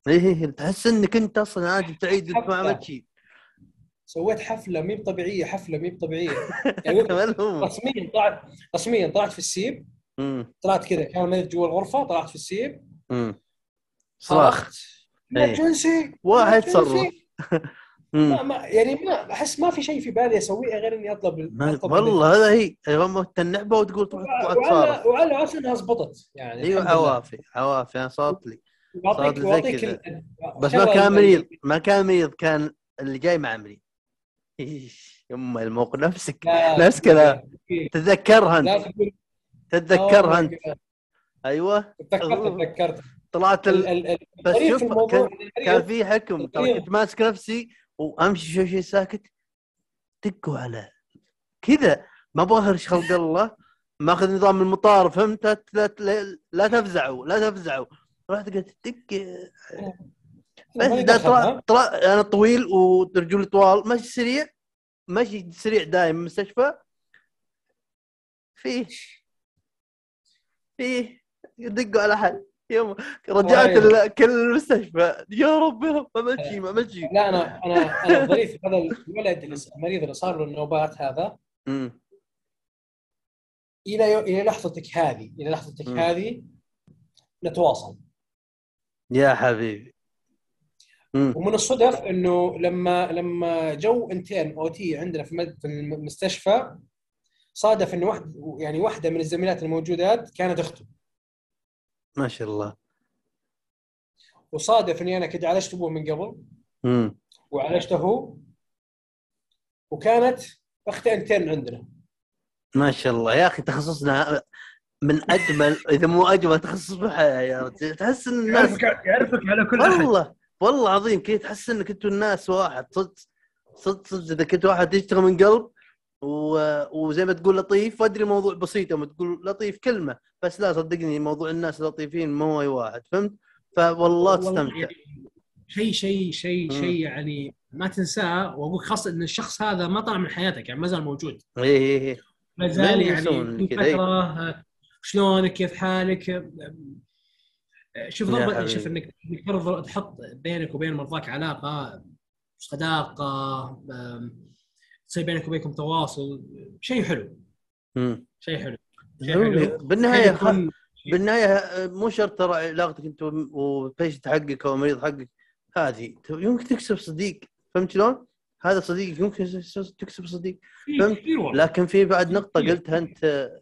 إيه إيه، تحس إنك أنت أصلا عادي جبت العيد ما عملت شيء. سويت حفلة مي طبيعية حفلة مي طبيعية. يعني رسميا طلعت رسميا طلعت في السيب. طلعت كذا كان جوا الغرفة طلعت في السيب. صرخت إيه. emergency واحد. صرخ. ما, ما يعني ما أحس ما في شيء في بالي أسويه غير إني أطلب أطلب والله هذا هي يوم النعبه وتقول تروح وعلى وعلى عسى إنها زبطت يعني أيوه. عوافي عوافي. أنا صارت لي. صارت لي زي كذا. بس ما كان مريض ما كان مريض كان اللي جاي مع مريض. يما الموقف نفسك نفس. لا تتذكرها أنت. تتذكرها my أنت. أيوه. تذكرت تذكرت. طلعت ال- ال... ال- بس شوف كان- إن كان في حكم. ترى. كنت ماسك نفسي وأمشي شوي شوي ساكت. دقوا على كذا. ما بظهرش خلق الله. ماخذ نظام المطار فهمت؟ لا, لا, لا تفزعوا لا تفزعوا. رحت قلت دق بس ها؟ طلع أنا طويل ورجولي طوال ماشي سريع ماشي سريع دايم المستشفى فيه فيه دقوا على حل يوم رجعت؟ ال- كل المستشفى يا رب يا رب ما امشي ما امشي لا أنا أنا أنا الظريف هذا الولد المريض اللي صار له النوبات هذا. إلى يو- إلى لحظتك هذه إلى لحظتك مم. هذه نتواصل يا حبيبي. ومن الصدف إنه لما لما جو إنتين أو تي عندنا في في المستشفى صادف إنه واحد يعني واحدة من الزميلات الموجودات كانت أخته. ما شاء الله. وصادف إني أنا كنت عالجت أبوه من قبل. أمم. وعالجته. هو وكانت اخته إنتين عندنا. ما شاء الله. يا أخي تخصصنا من أجمل إذا مو أجمل تخصص بالحياة يا رجل. تحس إن الناس يعرفك يعرفك على كل احد والله والله عظيم كذا تحس إنك أنتوا الناس واحد صدق صدق صدق إذا كنت واحد يشتغل من قلب و... وزي ما تقول لطيف وأدري موضوع بسيط لما تقول لطيف كلمة بس لا صدقني موضوع الناس لطيفين مو أي واحد فهمت؟ فوالله والله تستمتع يعني شيء شيء شيء. شيء يعني ما تنساه وأقول خاصه إن الشخص هذا ما طلع من حياتك يعني ما زال موجود اي اي اي ما زال يعني إيه. فترة شلونك كيف حالك شوف ضربة. شوف انك ترضى تحط بينك وبين مرضاك علاقة صداقة تصير بينك وبينكم تواصل شيء حلو. شيء حلو شيء حلو بالنهاية بالنهاية آه، مو شرط ترى علاقتك انت والبيشنت حقك أو المريض حقك هذه يمكن تكسب صديق فهمت شلون؟ هذا صديقك يمكن تكسب صديق فهمت؟ لكن في بعد نقطة كثير. قلتها آه،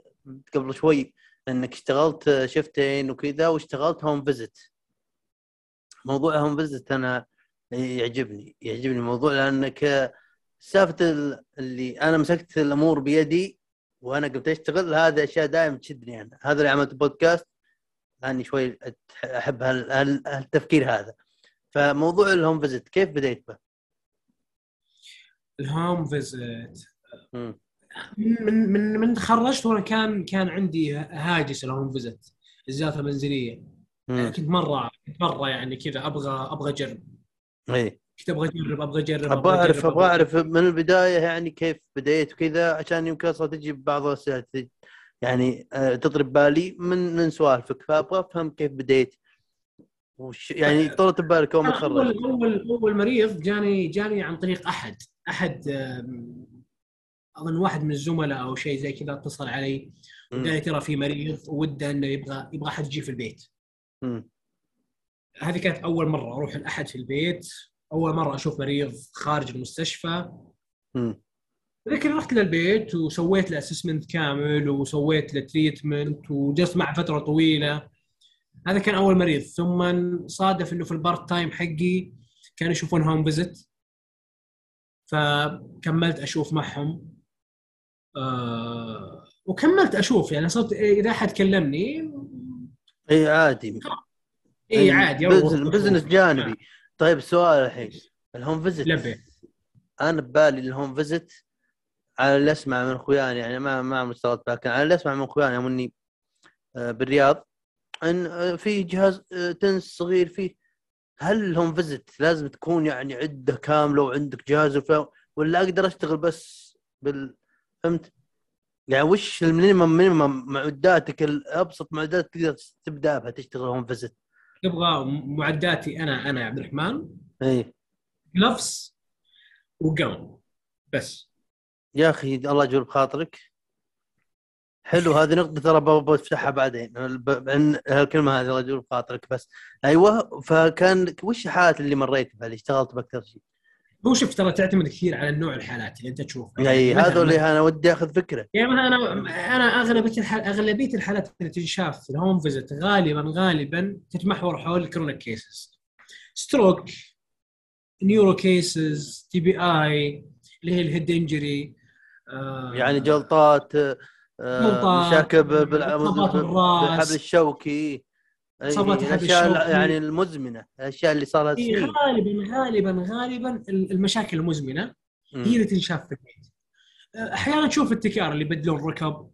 قبل شوي أنك اشتغلت شفتين وكذا واشتغلت home visit موضوع home visit أنا يعجبني يعجبني الموضوع لأنك سالفة ال- اللي أنا مسكت الأمور بيدي وأنا قمت أشتغل هذا أشياء دائما تشدني أنا هذا اللي عملت بودكاست لأني شوي هال- هالتفكير هذا فموضوع ال home visit كيف بديت به؟ ال home visit مم. من من من تخرجت وأنا كان كان عندي هاجس ال home visit الزيارات المنزلية. مم. كنت مره كنت مرة يعني كذا أبغى أبغى أجرب. إيه كنت أبغى أجرب أبغى أجرب أبغى اعرف أبغى أعرف من البداية يعني كيف بديت وكذا عشان يمكن أصلا تجي بعض الأسئلة يعني آه، تطرأ ببالي من من سوالفك. فأبغى أفهم كيف بديت. وش يعني طرت ببالك أول ما تخرجت. اول أول مريض جاني جاني عن طريق أحد. أحد أظن واحد من الزملاء أو شيء زي كذا اتصل علي. وقال لي. ترى في مريض وده إنه يبغى يبغى أحد يجي في البيت. مم. هذه كانت أول مرة أروح لأحد في البيت. أول مرة أشوف مريض خارج المستشفى. مم. لكن رحت للبيت وسويت له assessment كامل وسويت له treatment وجلست معه فترة طويلة. هذا كان أول مريض. ثم صادف إنه في ال part time حقي كانوا يشوفون home visit فكملت أشوف معهم. آه وكملت أشوف يعني صرت إذا أحد كلمني إي عادي. إي عادي business. جانبي. طيب السؤال الحين. ال home visit لبي. أنا ببالي ال home visit على اللي أسمع من اخواني يعني ما ما اشتغلت لكن على اللي أسمع من اخواني يوم إني آه، بالرياض إن آه، في جهاز آه، TENS صغير فيه. هل ال home visit لازم تكون يعني عده كاملة وعندك جهاز ولا أقدر أشتغل بس بال فهمت؟ يعني وش ال minimum minimum معداتك الأبسط معدات تقدر تبدأ بها تشتغل home visit تبغى معداتي أنا أنا يا عبد الرحمن. إي. gloves وقلم. بس. يا أخي الله يجبر بخاطرك. حلو هذه نقطة ترى بفتحها بعدين. عن الكلمة هذه الله يجبر بخاطرك بس. أيوه فكان وش الحالات اللي مريت بها اللي اشتغلت بأكثر شيء؟ هو شوف ترى تعتمد كثير على النوع الحالات اللي انت تشوفها. يعني مثلاً- هذا اللي أنا ودي أخذ فكرة. يعني مثلا أنا أنا أغلبية الحال أغلبية الحالات اللي تنشاف في ال home visit غالبا غالبا تتمحور حول ال chronic cases stroke neuro cases TBI اللي هي ال head injury يعني جلطات آه، مشاكل. بالحبل الشوكي. إصابات الحبل الأشياء. يعني المزمنة الأشياء اللي صار لها إيه، غالبا غالبا غالبا المشاكل المزمنة. هي اللي تنشاف في البيت. أحيانا تشوف ال TKR اللي يبدلون ركب.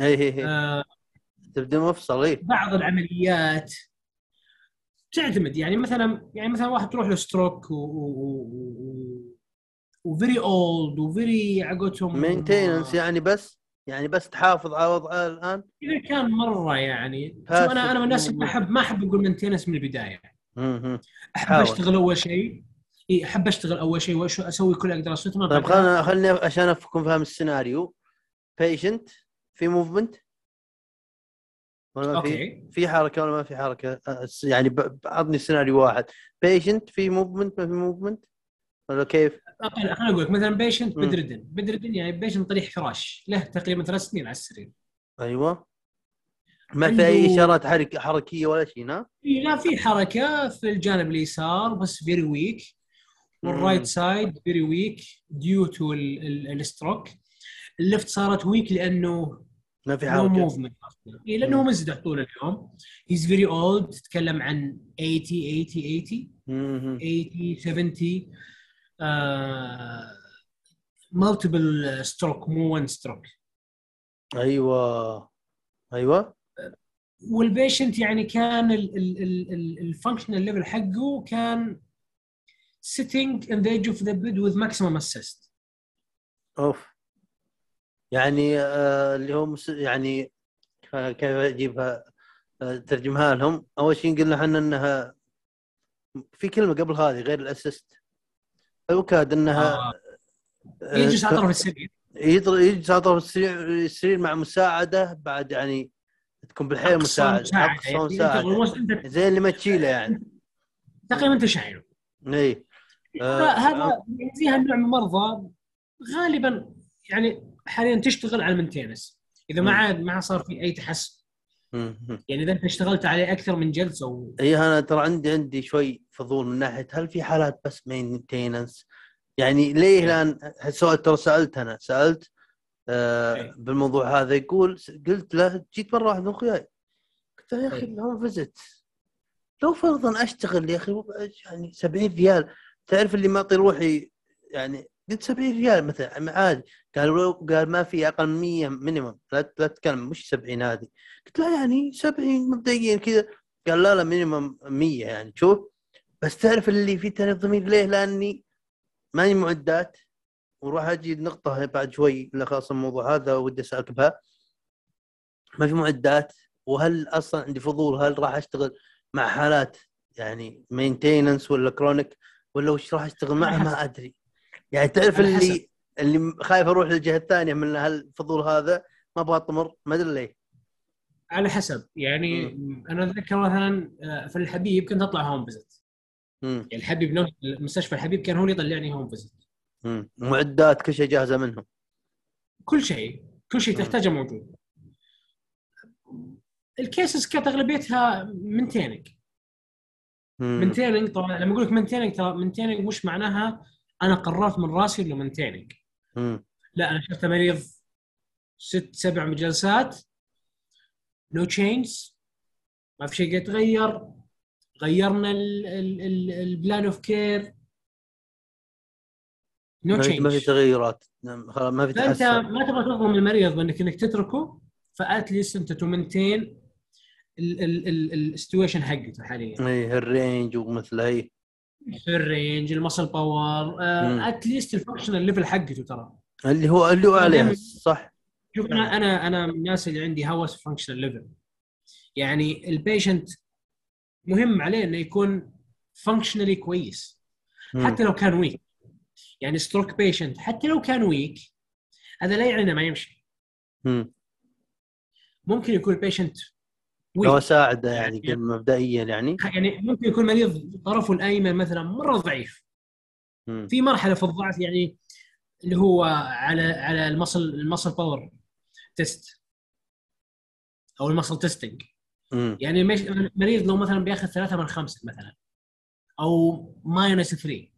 اي اي اي آه، تبدأ مفصل بعض العمليات تعتمد. يعني مثلا يعني مثلا واحد تروح له stroke و, و... و very old و very عقوتهم maintenance يعني بس؟ يعني بس تحافظ على وضعها الآن؟ إذا كان مرة يعني أنا أنا من الناس اللي ما احب ما أحب أقول maintenance من البداية. أحب حاول. أشتغل أول شيء. إي أحب أشتغل أول شيء وأش- أسوي كل أقدر اسويه ثم طيب خلنا خلني عشان اكون فاهم السيناريو. patient في movement ولا ما في؟ في حركة ولا ما في حركة؟ يعني ب- عطني سيناريو واحد. patient في movement ما في movement ولا كيف؟ خليني أقول لك مثلا patient. bedridden. bedridden يعني patient طريح فراش. له تقريبا ثلاث سنين على السرير. أيوه. ما في أي إشارات حرك حركية ولا شيء ها؟ لا في حركة في الجانب اليسار بس very weak وال right side very weak due to ال stroke ال left صارت weak لأنه ما في حركة. movement لأنه. منسدح طول اليوم. he's very old تتكلم عن 80 80 80 مهم. 80 70 multiple stroke مو one stroke أيوه. أيوه. وال patient يعني كان ال functional level حقه كان sitting in the edge of the bed with maximum assist. أوف. يعني آه اللي هو. يعني آه، كيف أجيبها؟ آه ترجمها لهم. أول شيء قلنا إحنا إنها في كلمة قبل هذه غير الاسيست أوكاد إنها آه. آه، يجلس على طرف السرير يجلس على طرف السرير مع مساعدة بعد يعني تكون بالحيل أقصى مساعد مساعدة. أقصى يعني مساعدة أنت زي اللي ما تشيله يعني تقريبا أنت شايله اي آه، هذا فيها النوع من المرضى غالبا يعني حاليا تشتغل على ال maintenance إذا ما. عاد ما صار في أي تحسن. يعني إذا أنت اشتغلت عليه أكثر من جلسة و... إي أنا ترى عندي عندي شوي فضول من ناحية هل في حالات بس maintenance يعني ليه الآن سؤال ترى سألت أنا سألت آه إيه. بالموضوع هذا يقول قلت له جيت مرة واحدة من أخوياي قلت له يا أخي إيه. هو فيزت لو فرضا أشتغل يا أخي يعني 70 ريال تعرف اللي معطي روحي يعني قلت 70 ريال مثلا عادي. قال لو- قال ما في أقل من 100 مينيمم لا لا تتكلم مش 70 هذه. قلت له يعني 70 مبدئيا كذا. قال لا لا مينيمم 100 يعني شوف. بس تعرف اللي في تاني ضمير ليه؟ لأني ماني معدات. وراح أجي النقطة بعد شوي خلاص الموضوع هذا ودي أسألك بها. ما في معدات؟ وهل أصلا عندي فضول؟ هل راح أشتغل مع حالات يعني maintenance ولا chronic ولا وش راح أشتغل معها؟ ما أدري. يعني تعرف. اللي اللي خايف أروح للجهة الثانية من هالفضول هذا ما أبغى أطمر ما أدري ليه. على حسب. يعني أنا اتذكر مثلا آه، في الحبيب كنت أطلع home visit. يعني الحبيب نفس مستشفى الحبيب كان هو اللي يطلعني home visit. معدات كل شيء جاهزة منهم. كل شيء. كل شيء. تحتاجه موجود. ال cases كانت أغلبيتها maintaining مم. maintaining طبعا. لما أقول لك maintaining ترى maintaining مش معناها؟ أنا قررت من راسي إنه مم. لا أنا شفت مريض ست سبع جلسات no changes ما في شيء يتغير. غيرنا ال plan of care no في ما في تغيرات. نعم، ما في فأنت ما تبغى تظلم المريض بأنك إنك تتركه فاتليست انت تمنتين السيتويشن حقته حاليا. اي ال range ومثل هي. الرينج المسل باور. اتليست الفانكشنال ليفل حقته ترى اللي هو اللي هو دايماً- صح شوف أنا أنا أنا من الناس اللي عندي هوس functional level يعني ال patient مهم عليه إنه يكون functionally كويس. حتى لو كان weak يعني stroke patient حتى لو كان weak هذا لا يعني إنه ما يمشي مم. ممكن يكون ال patient لو weak اساعده يعني يعني- مبدئيا يعني. يعني ممكن يكون مريض طرفه الأيمن مثلا مرة ضعيف. مم. في مرحلة في الضعف يعني اللي هو على على ال muscle ال muscle power test أو ال muscle testing. يعني مريض لو مثلا بياخذ ثلاثة من خمسة مثلا. أو minus 3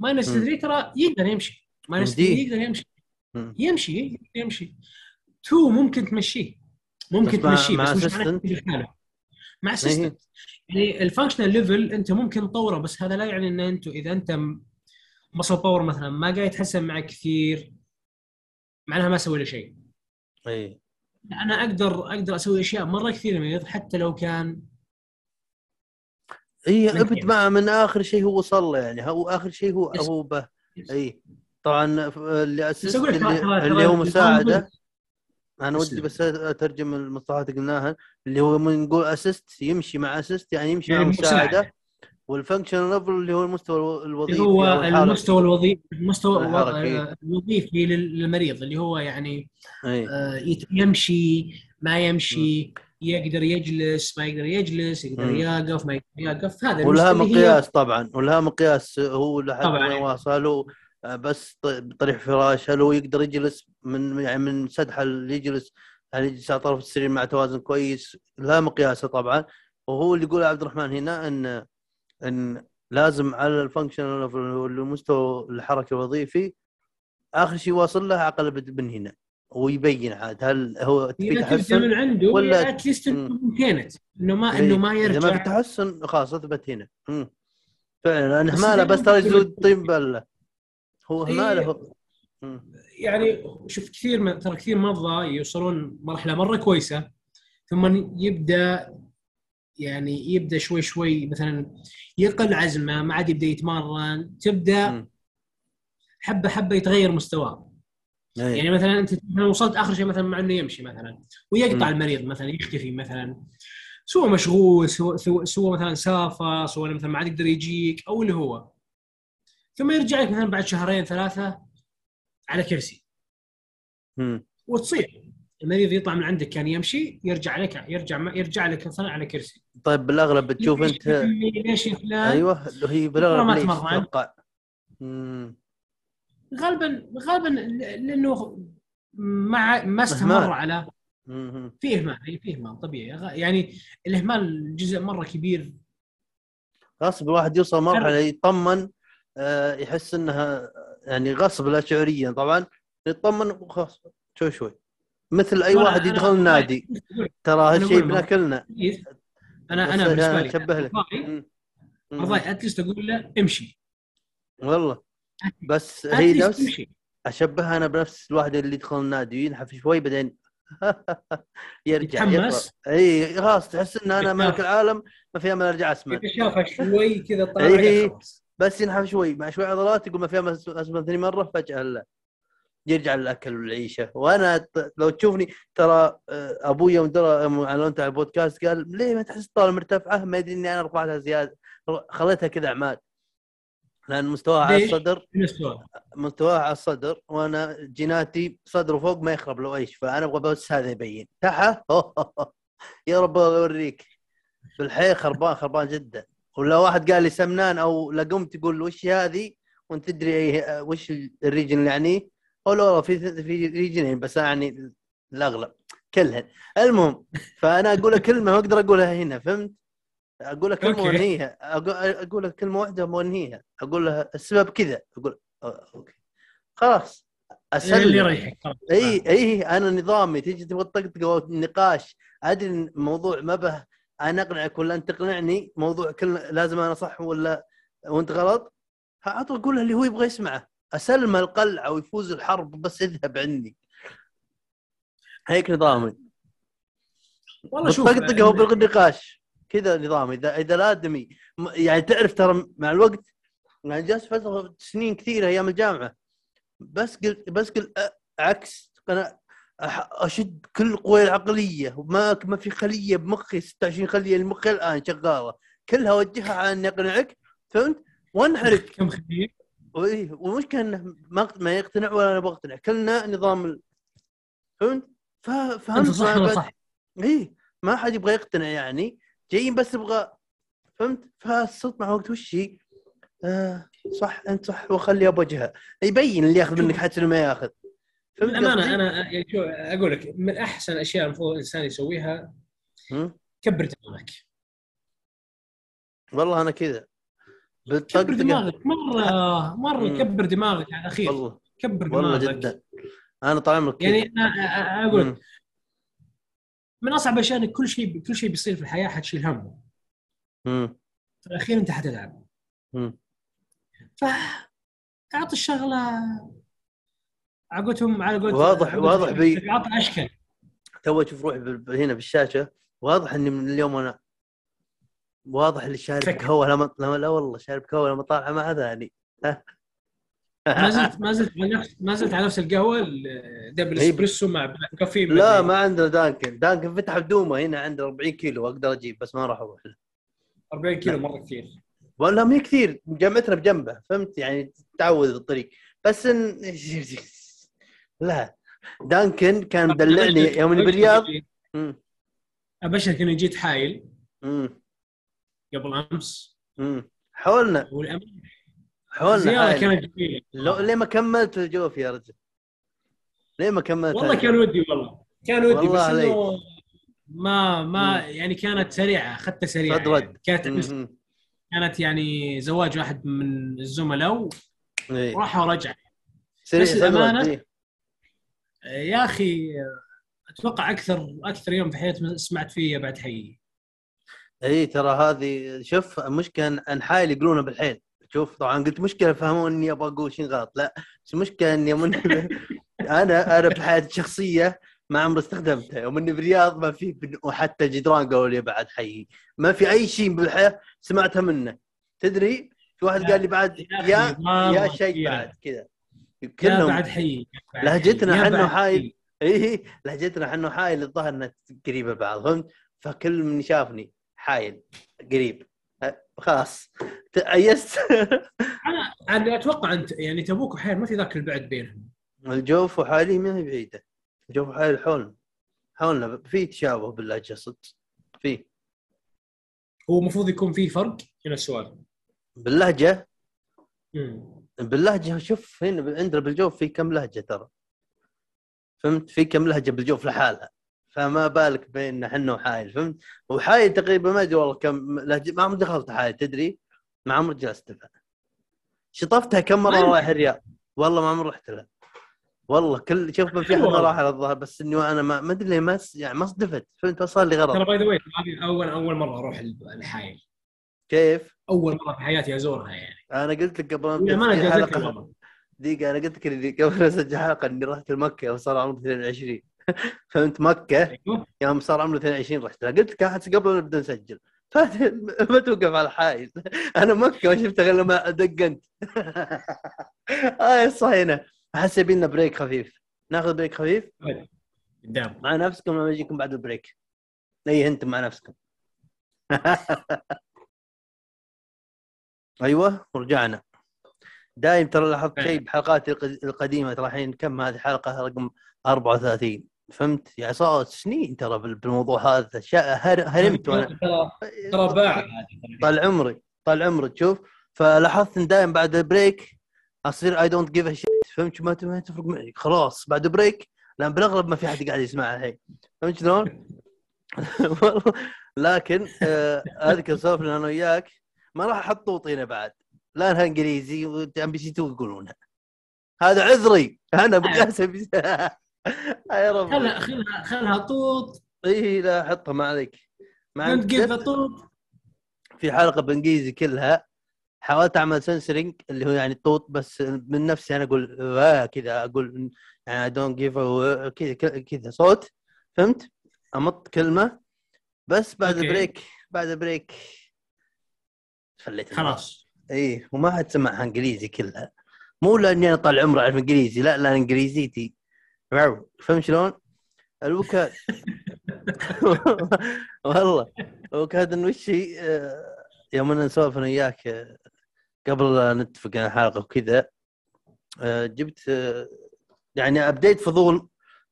minus مم. 3 ترى يقدر يمشي. minus 3 يمديه. يقدر يمشي. يمشي يمشي. 2 ممكن تمشيه. ممكن تمشيه بس مش؟ تمشي لحاله. مع إيه. assistance يعني ال functional level انت ممكن تطوره بس هذا لا يعني إن انت إذا أنت muscle power مثلا ما قاعد يتحسن معك كثير معناها ما سوي له شيء اي أنا أقدر أقدر أسوي أشياء مرة كثيره مريض حتى لو كان اي أبد كيف؟ مع من آخر شيء هو وصل له يعني هو آخر شيء هو. هو به اي طبعا اللي ترى- اللي, اللي هو مساعده أنا ودي. بس أترجم المصطلحات اللي قلناها اللي هو من نقول assist يمشي مع assist يعني يمشي يعني مع مساعدة. مساعدة وال function level اللي هو المستوى الو- الوظيفي اللي هو. المستوى الوظيفي المستوى الوظيفي لل- للمريض اللي هو يعني اي آه، يمشي ما يمشي يقدر يجلس ما يقدر يجلس يقدر. يقف ما يقدر يقف هذا ولها المستوى اللي هي- مقياس طبعا ولها مقياس هو لحد. وين واصل بس ط- بطريح فراش هل هو يقدر يجلس من يعني من سدحه اللي يجلس؟ يعني يجلس على طرف السرير مع توازن كويس؟ لها مقياسه طبعا. وهو اللي يقول عبد الرحمن هنا ان إن لازم على الفانكشن المستوى الحركي الوظيفي آخر شيء واصل له عقل من هنا. ويبين عاد هل هو في تحسن من عنده ولا- اتليست. ممكنت إنه ما إيه. إنه ما إذا ما في يرجع تحسن خلاص أثبت هنا. مم. فعلا بس هماله إذا بس ترى يزود طين بله هو إيه. هماله هو مم. يعني شوف كثير من ترى كثير مرضى يوصلون مرحلة مرة كويسة ثم يبدأ يعني يبدأ شوي شوي مثلا يقل عزمه ما عاد يبدأ يتمرن تبدأ. حبة حبة يتغير مستواه إيه. يعني مثلا أنت وصلت آخر شيء مثلا مع إنه يمشي مثلا ويقطع مم. المريض مثلا يختفي مثلا سوى مشغول سوى, سوى مثلا سافر سوى مثلا ما عاد يقدر يجيك أو اللي هو ثم يرجع لك مثلا بعد شهرين ثلاثة على كرسي مم. وتصير المريض يطلع من عندك كان يمشي يرجع لك يرجع يرجع لك مثلا على كرسي طيب بالأغلب بتشوف ليش أنت ليش يا فلان أيوه اللي هي بالأغلب ما تمرن. تتوقع؟ مم. غالبا غالبا لأنه ما ما استمر. على. في إهمال إي في إهمال طبيعي يعني الإهمال جزء مرة كبير غصب الواحد يوصل مرحلة يطمن يحس إنها يعني غصب لا شعوريا. طبعا يطمن وخلاص شوي شوي. مثل أي واحد يدخل النادي ترى هالشيء بناكلنا. أنا أنا بالنسبة لي اشبه لك. مرضاي اتليست أقول له امشي. والله. بس هي نفس أشبهها أنا بنفس الواحد اللي يدخل النادي وينحف شوي بعدين يرجع يتحمس. إي خلاص تحس إن أنا ملك. العالم ما في أمل أرجع اذا شافها شوي كذا طالع. خلاص بس ينحف شوي مع شوي عضلات يقول ما في امل اسمن ثاني مرة فجأة لا يرجع للأكل والعيشة. وأنا لو تشوفني ترى آه، أبوي يوم درى أعلنت على البودكاست قال ليه ما تحس الطاوله مرتفعة؟ ما يدري إني أنا رفعتها زيادة. خليتها كذا عماد لأن مستواها على؟ الصدر مستواها؟ على الصدر وأنا جيناتي صدر وفوق ما يخرب لو أيش. فأنا أبغى بس هذا يبين. تحت؟ يا رب الله يوريك. في الحياة خربان خربان جدا. ولا واحد قال لي سمنان أو لقمت تقول وش هذه؟ وأنت تدري وش الريجن اللي يعنيه له والله في في ريجنين بس يعني الأغلب كلهن. المهم فأنا أقول لك كلمة ما أقدر أقولها هنا فهمت؟ أقول لك كلمة. وانهيها أقول لك كلمة واحدة وانهيها أقول لها السبب كذا. أقول أوكي. خلاص اللي اسلم يريحك. خلاص. اي إي أنا نظامي تيجي تبغى تطقطق أو نقاش أدري الموضوع ما به أنا اقنعك ولا انت تقنعني موضوع كل لازم أنا صح ولا وأنت غلط؟ اعطوا أقول اللي هو يبغى يسمعه. أسلم القلعه ويفوز الحرب بس اذهب عني. هيك نظامي. والله شوف بالطقطقه أو بالنقاش كذا نظامي. اذا إذا الادمي يعني تعرف ترى مع الوقت يعني جلست فترة سنين كثيرة أيام الجامعة بس قلت بس قلت عكس أح- أشد كل القوى العقليه وما ما في خلية بمخي 26 خلية المخ الآن شغالة كلها أوجهها على إني أقنعك فهمت؟ وانحرق كم خبير وايه والمشكلة انه ما ما يقتنع ولا أنا بقتنع كلنا نظام ال- فهمت؟ فهمت صح ما ولا صح؟ إيه ما حد يبغى يقتنع يعني جايين بس يبغى فهمت فالصوت مع وقت وش هي؟ آه صح أنت صح وخلي بوجهها يبين اللي ياخذ منك حتى لو ما ياخذ قصدي؟ أنا يعني شو أقول لك من أحسن الاشياء المفروض الإنسان يسويها. كبر دماغك والله أنا كذا كبر دماغك مرة مرة مم. كبر دماغك على الاخير والله كبر والله دماغك جدا أنا طال عمرك يعني أنا أقول مم. من أصعب الأشياء إنك كل شيء كل شيء بيصير في الحياة حتشيل همه مم. في الاخير أنت حتتعب مم. فأعطي الشغلة عقولتهم على قولت واضح- واضح بي- أشكال. تو أشوف روحي هنا بالشاشة. واضح إني من اليوم أنا واضح اللي شارب. قهوه لما لما- لا والله شارب قهوه لما طالعة مع ذاني ما زلت ما زلت على نفس ما زلت على نفس القهوة هي- اسبريسو مع black coffee لا ما عندنا دانكن. دانكن فتح بدومه هنا عنده 40 كيلو أقدر أجيب بس ما راح أروح له. 40 كيلو مرة كثير. ما هي كثير جامعتنا بجنبه فهمت؟ يعني تعود بالطريق بس إن... لا دانكن كان مدلعني يوم اني بالرياض. ابشرك اني جيت حايل مم. قبل أمس مم. حولنا والأمانة حولنا زيارة حايل. كانت جميلة لو ليه ما كملت الجوف يا رجل ليه ما كملت والله؟ كان ودي والله كان ودي بس. إنه ما ما مم. يعني كانت سريعة أخذتها سريعة صد رد. يعني. كانت مم. كانت يعني زواج واحد من الزملاء إيه. وراح ورجع بس رد، الأمانة- إيه. يا أخي أتوقع أكثر أكثر يوم في حياتي سمعت فيه بعد حي. إي ترى هذه شوف المشكلة ان حايل يقولونها بالحيل. شوف طبعا قلت مشكلة فهموا إني أبغى أقول شيء غلط. لا بس المشكلة إني من أنا أنا في حياتي الشخصية ما عمري استخدمتها يوم إني بالرياض ما في وحتى الجدران قالوا لي بعد حي. ما في أي شيء بالحياة سمعتها منه. تدري؟ في واحد قال لي بعد يا يا شيء. بعد كذا. كلهم بعد حي لهجتنا حي، يا حنا بعد وحايل. اي لهجتنا إحنا حايل الظاهر إنها قريبة بعض. فهمت؟ فكل من شافني حايل قريب. أه، خلاص. تأيست. أنا أنا أتوقع أنت يعني تبوك وحيل ما في ذاك البعد بينهم. الجوف وحالي ما هي بعيدة. الجوف وحالي حولنا. حاولنا في تشابه باللهجه صدق. في. هو المفروض يكون في فرق هنا السؤال باللهجة؟ مم. باللهجة شوف هنا عندنا بالجوف في كم لهجة ترى. فهمت؟ في كم لهجة بالجوف لحالها. فما بالك بين إحنا وحايل فهمت؟ وحايل تقريبا ما أدري والله كم لهجة ما عمري دخلت حايل تدري؟ ما عمري جلست لها شطفتها كم مرة رايح الرياض؟ والله ما عمري رحت لها والله كل شوف ما في احد. ما راح على الظاهر بس إني أنا ما أدري ليه ما يعني ما صدفت فهمت؟ صار لي ترى غلط باي ذا أول أول مرة أروح الحايل. كيف؟ أول مرة في حياتي أزورها يعني. أنا قلت لك قبل ما أنا جازتني حلقة. دقيقة أنا قلت لك قبل أسجل حلقة إني رحت لمكة وصار عمري 22 فهمت مكة؟ يوم صار عمري 22 رحت لها. قلت لك أحد قبل لا نبدأ نسجل. ما توقف على الحائل أنا مكة ما شفتها غير لما دقنت. آه الصهينة أحس يبينا break خفيف. ناخذ break خفيف؟ قدام. مع نفسكم لما يجيكم بعد ال break. اي أنتم مع نفسكم؟ أيوه ورجعنا دايم ترى لاحظت شيء بحلقات الق- القديمة ترى الحين كم هذه حلقة؟ رقم 34 فهمت؟ يعني صارت سنين ترى بال- بالموضوع هذا. هرمت وأنا. ترى ترى باع هذه طال عمري طال عمري تشوف. فلاحظت إن دائما بعد ال break أصير I don't give shit فهمت ما تفرق معي. خلاص بعد break لأن بالأغلب ما في أحد قاعد يسمعها الحين. فهمت شلون؟ لكن آه، أذكر سولفنا أنا وياك. ما راح أحط طوطينا بعد. لا أنها إنجليزي MBC 2 يقولونها. هذا عذري. أنا بقاسم يا رب. خلها خلها خلها طوط. إي لا حطها ما عليك. مع طوط. في حلقة بإنجليزي كلها حاولت أعمل سنسرنج اللي هو يعني الطوط بس من نفسي أنا أقول آه كذا أقول يعني don't give كذا كذا صوت. فهمت؟ أمط كلمة. بس بعد okay. break بعد break الموضوع. خلاص. اي وما حد سمعها إنجليزي كلها مو لأني أنا طال عمري أعرف إنجليزي لا لأن إنجليزيتي فهمت شلون؟ الوكاد. والله. الوكاد إنه وش هي؟ آه، يوم أنا نسولف أنا وياك آه، قبل لا نتفق على الحلقة وكذا آه، جبت يعني أبديت فضول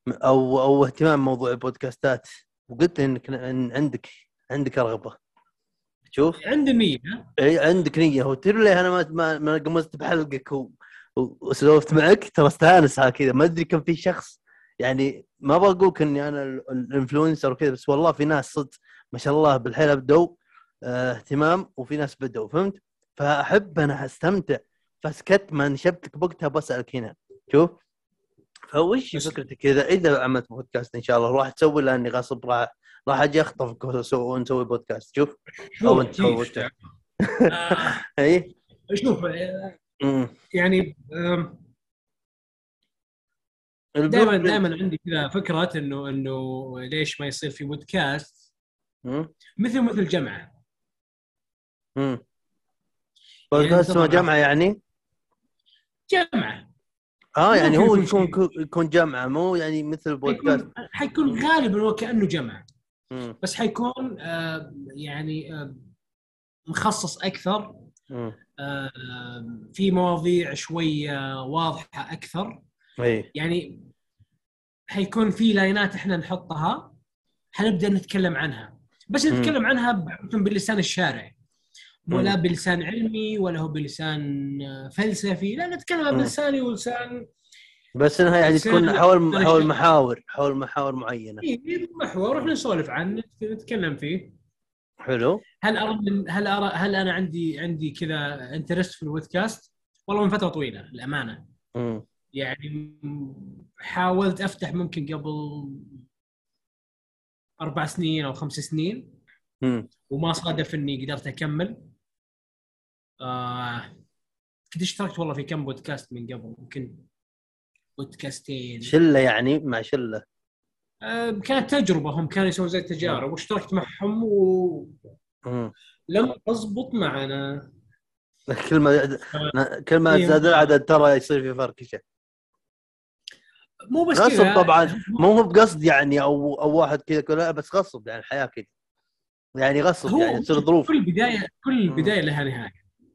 أو أو اهتمام موضوع البودكاستات وقلت إنك إن عندك عندك رغبة. شوف. عندي نية؟ إي عندك نية. هو تدري ليه أنا ما ما, ما قمزت بحلقك و... وسولفت معك؟ ترى استانس كذا. ما أدري كم في شخص يعني ما بقولك إني أنا ال- الإنفلونسر وكذا بس والله في ناس صدق ما شاء الله بالحيله بدوا آه اهتمام. وفي ناس بدوا فهمت؟ فأحب أنا أستمتع. فسكت ما نشبتك بوقتها بسألك هنا. شوف. فوش فكرتك كذا؟ إذا عملت بودكاست إن شاء الله راح تسوي لأني غصب راح راح أجي اخطفك ونسوي بودكاست شوف أنت شوف سويت. شوف آه، اي شوف آه،. يعني دائما دائما عندي كذا فكرة انه إنه ليش ما يصير في بودكاست. مثل مثل جمعة مم. بودكاست اسمه جامعة يعني؟ جمعة آه يعني هو يكون يكون جامعة مو يعني مثل بودكاست حيكون غالبا هو كأنه جمعة مم. بس حيكون آه، يعني آه، مخصص أكثر. آه، في مواضيع شوية واضحة أكثر إي يعني حيكون في لاينات إحنا نحطها حنبدأ نتكلم عنها بس مم. نتكلم عنها ب- باللسان الشارعي ولا مم. بلسان علمي ولا هو بلسان فلسفي لا نتكلم. بلساني ولسان بس إنها يعني تكون أنا- حول حول محاور حول محاور معينة إيه، محور إحنا نسولف عنه نتكلم فيه حلو هل أرى من هل ارى هل أنا عندي عندي كذا انترست في البودكاست؟ والله من فترة طويلة الامانه مم. يعني حاولت أفتح ممكن قبل أربع سنين أو خمس سنين مم. وما صادف إني قدرت أكمل آه كنت اشتركت والله في كم بودكاست من قبل يمكن بودكاستين. شلة يعني مع شلة. آه كانت تجربة هم كانوا يسوون زي التجارب واشتركت معهم ولم مم. تضبط معنا. كل ما كل ما إيه. زاد العدد ترى يصير في فركشة مو بس غصب طبعا. مو هو بقصد يعني أو أو واحد كذا كذا بس غصب يعني الحياة كذا. يعني غصب يعني تصير ظروف. كل بداية كل. بداية لها نهاية.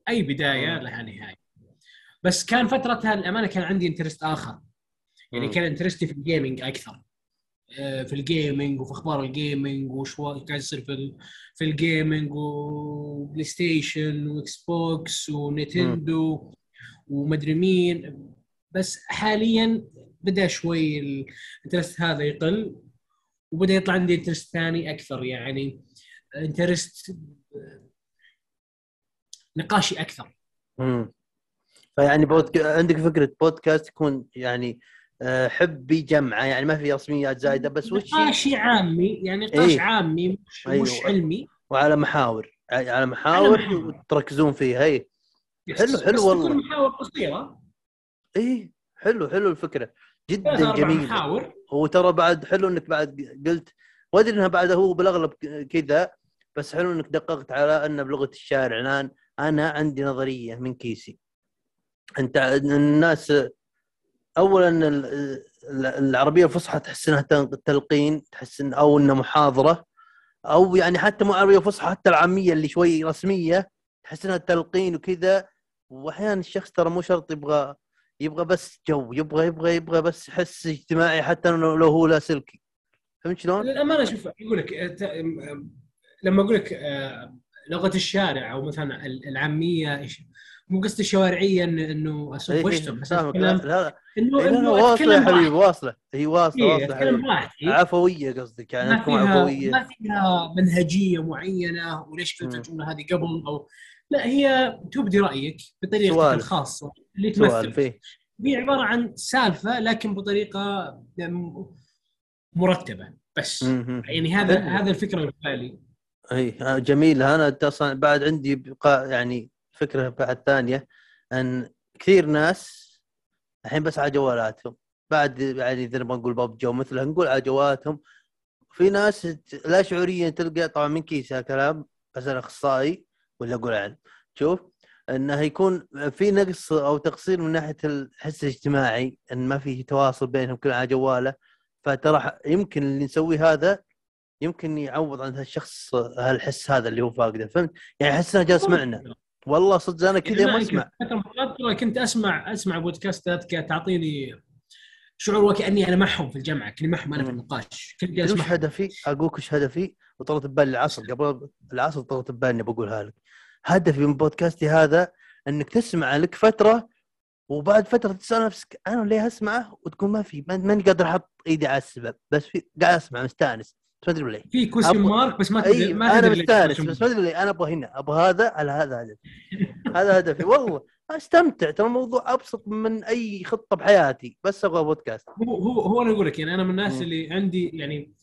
أي بداية. لها نهاية. بس كان فترتها الأمانة كان عندي interest آخر. يعني. كان interest ي في ال gaming أكثر. آه، في ال gaming وفي أخبار ال gaming وش قاعد يصير في في ال gaming و PlayStation و Xbox و Nintendo ومدري مين. بس حاليا بدأ شوي ال interest هذا يقل وبدأ يطلع عندي interest ثاني أكثر. يعني interest نقاشي أكثر. مم. فيعني بودك... عندك فكرة بودكاست يكون يعني آه، حبي جمعة يعني ما في رسميات زايدة بس وش نقاشي عامي يعني نقاش إيه. عامي مش, أيوة. مش علمي. وعلى محاور على محاور محاور. تركزون فيها اي حلو- حلو والله. تكون محاور قصيرة. اي حلو حلو الفكرة. جدا جميل. محاور. وترى بعد حلو إنك بعد قلت وأدري إنها بعد هو بالأغلب كذا بس حلو إنك دققت على انه بلغة الشارع. الان أنا عندي نظرية من كيسي. أنت الناس اولا ال- ال- العربية الفصحى تحس إنها تلقين تحس ان أو إنها محاضرة أو يعني حتى مو عربية فصحى حتى العامية اللي شوي رسمية تحس إنها تلقين وكذا. واحيانا الشخص ترى مو شرط يبغى يبغى بس جو يبغى يبغى يبغى بس حس اجتماعي حتى لو هو لاسلكي فهمت شلون؟ للأمانة شوف يقول لك لما أقول لك آه، لغة الشارع أو مثلا ال- العامية مو قصدي الشوارعيه إن- انه إيه اسب إيه، وأشتم بس لا إنه لا إنه واصلة يا حبيبي واصلة. هي واصلة إيه، واصلة حبيبي. عفوية قصدك يعني ما فيها عفوية. ما فيها منهجية معينة وليش قلت مم. الجمله هذه قبل؟ أو لا هي تبدي رأيك بطريقتك. الخاصة اللي تمثل. هي عبارة عن سالفة لكن بطريقة مرتبة بس. مهم. يعني هذا. هذا الفكرة اللي في بالي اي جميل. أنا أصلا بعد عندي بقى يعني فكرة بعد ثانية أن كثير ناس الحين بس على جوالاتهم. بعد يعني اذا نبغى نقول باب جو مثلها نقول على جوالاتهم. في ناس لا شعوريا تلقى طبعا من كيسها كلام بس أنا أخصائي ولا أقول علم شوف إنه يكون في نقص أو تقصير من ناحية الحس الاجتماعي إن ما في تواصل بينهم كل على جواله. فترى يمكن اللي نسويه هذا يمكن يعوض عن هالشخص هالحس هذا اللي هو فاقده. فهمت؟ يعني احس انه جالس معنا. والله صدق أنا كذا ما أسمع كنت اسمع أسمع بودكاستات تعطيني شعور وكأني أنا معهم في الجامعة كني معهم أنا في. النقاش كنت جالس وش هدفي؟ أقولك وش هدفي؟ وطرت ببالي العصر قبل العصر طرت ببالي بقولها لك. هدفي من بودكاستي هذا إنك تسمع لك فترة وبعد فترة تسأل نفسك أنا ليه أسمعه وتقول ما في ما- ماني قادر أحط إيدي على السبب بس في قاعد أسمع مستأنس بس ما ادري ليه. في كويستشن مارك بس ما تدري ما أنا مستانس بس ما أدري ليه أنا أبغى هنا أبغى هذا على هذا هدفي. هذا هدفي والله أستمتع ترى الموضوع أبسط من أي خطة بحياتي بس أبغى بودكاست. هو هو هو أنا أقول لك يعني أنا من الناس. اللي عندي يعني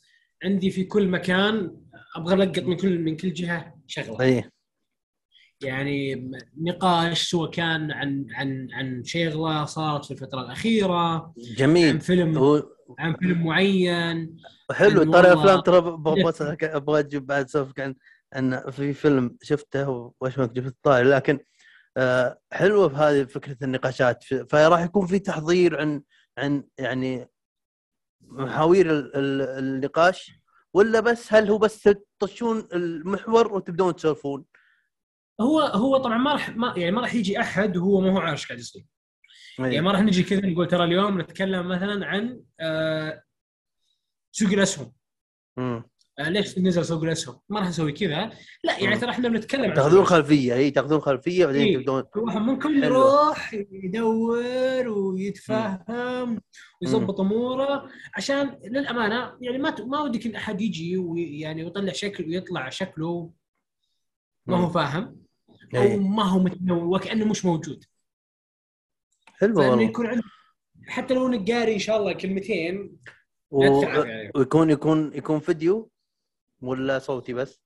عندي في كل مكان أبغى ألقط من كل من كل جهة شغلة اي يعني نقاش سواء كان عن عن عن شغلة صارت في الفترة الأخيرة. عن جميل فيلم هو عن فيلم معين. حلو. ترى افلام ترى أبغى أجيب بعد سالفه عن ان في فيلم شفته وايش ما جبت الطاري لكن آه حلوة في هذه فكرة النقاشات. فراح يكون في تحضير عن عن يعني محاوير ال- ال- النقاش ولا بس هل هو بس تطشون المحور وتبدون تسولفون؟ هو هو طبعا ما راح ما يعني ما راح يجي أحد وهو ما هو عارف إيش قاعد يصير يعني ما راح نجي كذا نقول ترى اليوم نتكلم مثلا عن آه سوق الأسهم. آه ليش نزل سوق الأسهم؟ ما راح نسوي كذا لا يعني. ترى إحنا بنتكلم تأخذون. خلفية أي تأخذون خلفية بعدين إيه. تبدون واحد منكم. يروح يدور ويتفهم ويظبط أموره عشان للأمانة يعني ما ما ودك إن أحد يجي ويعني ويطلع شكل ويطلع شكله ما هو. فاهم أو إيه. ما هو متنوع وكأنه مش موجود. حلو والله. يكون عندك حتى لو إنك قاري إن شاء الله كلمتين و... يعني. ويكون يكون يكون فيديو ولا صوتي بس؟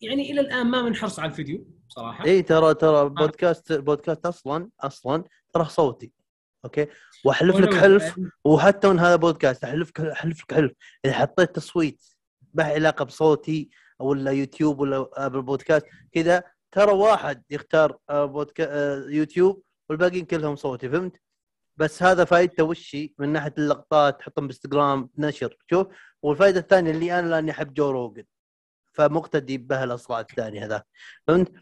يعني إلى الآن ما بنحرص على الفيديو صراحة. اي ترى ترى بودكاست البودكاست أصلا أصلا ترى صوتي أوكي؟ واحلف لك حلف وحتى من هذا بودكاست احلف لك احلف لك حلف. إذا حطيت تصويت ما علاقة بصوتي ولا يوتيوب ولا آبل بودكاست كذا ترى واحد يختار آه، بودكا... آه، يوتيوب والباقيين كلهم صوتي فهمت؟ بس هذا فائدته وشي من ناحية اللقطات تحطهم بإنستغرام نشر شوف. والفائده الثانية اللي أنا لأني أحب جو روجن فمقتدي به الاصبع الثاني هذا فهمت؟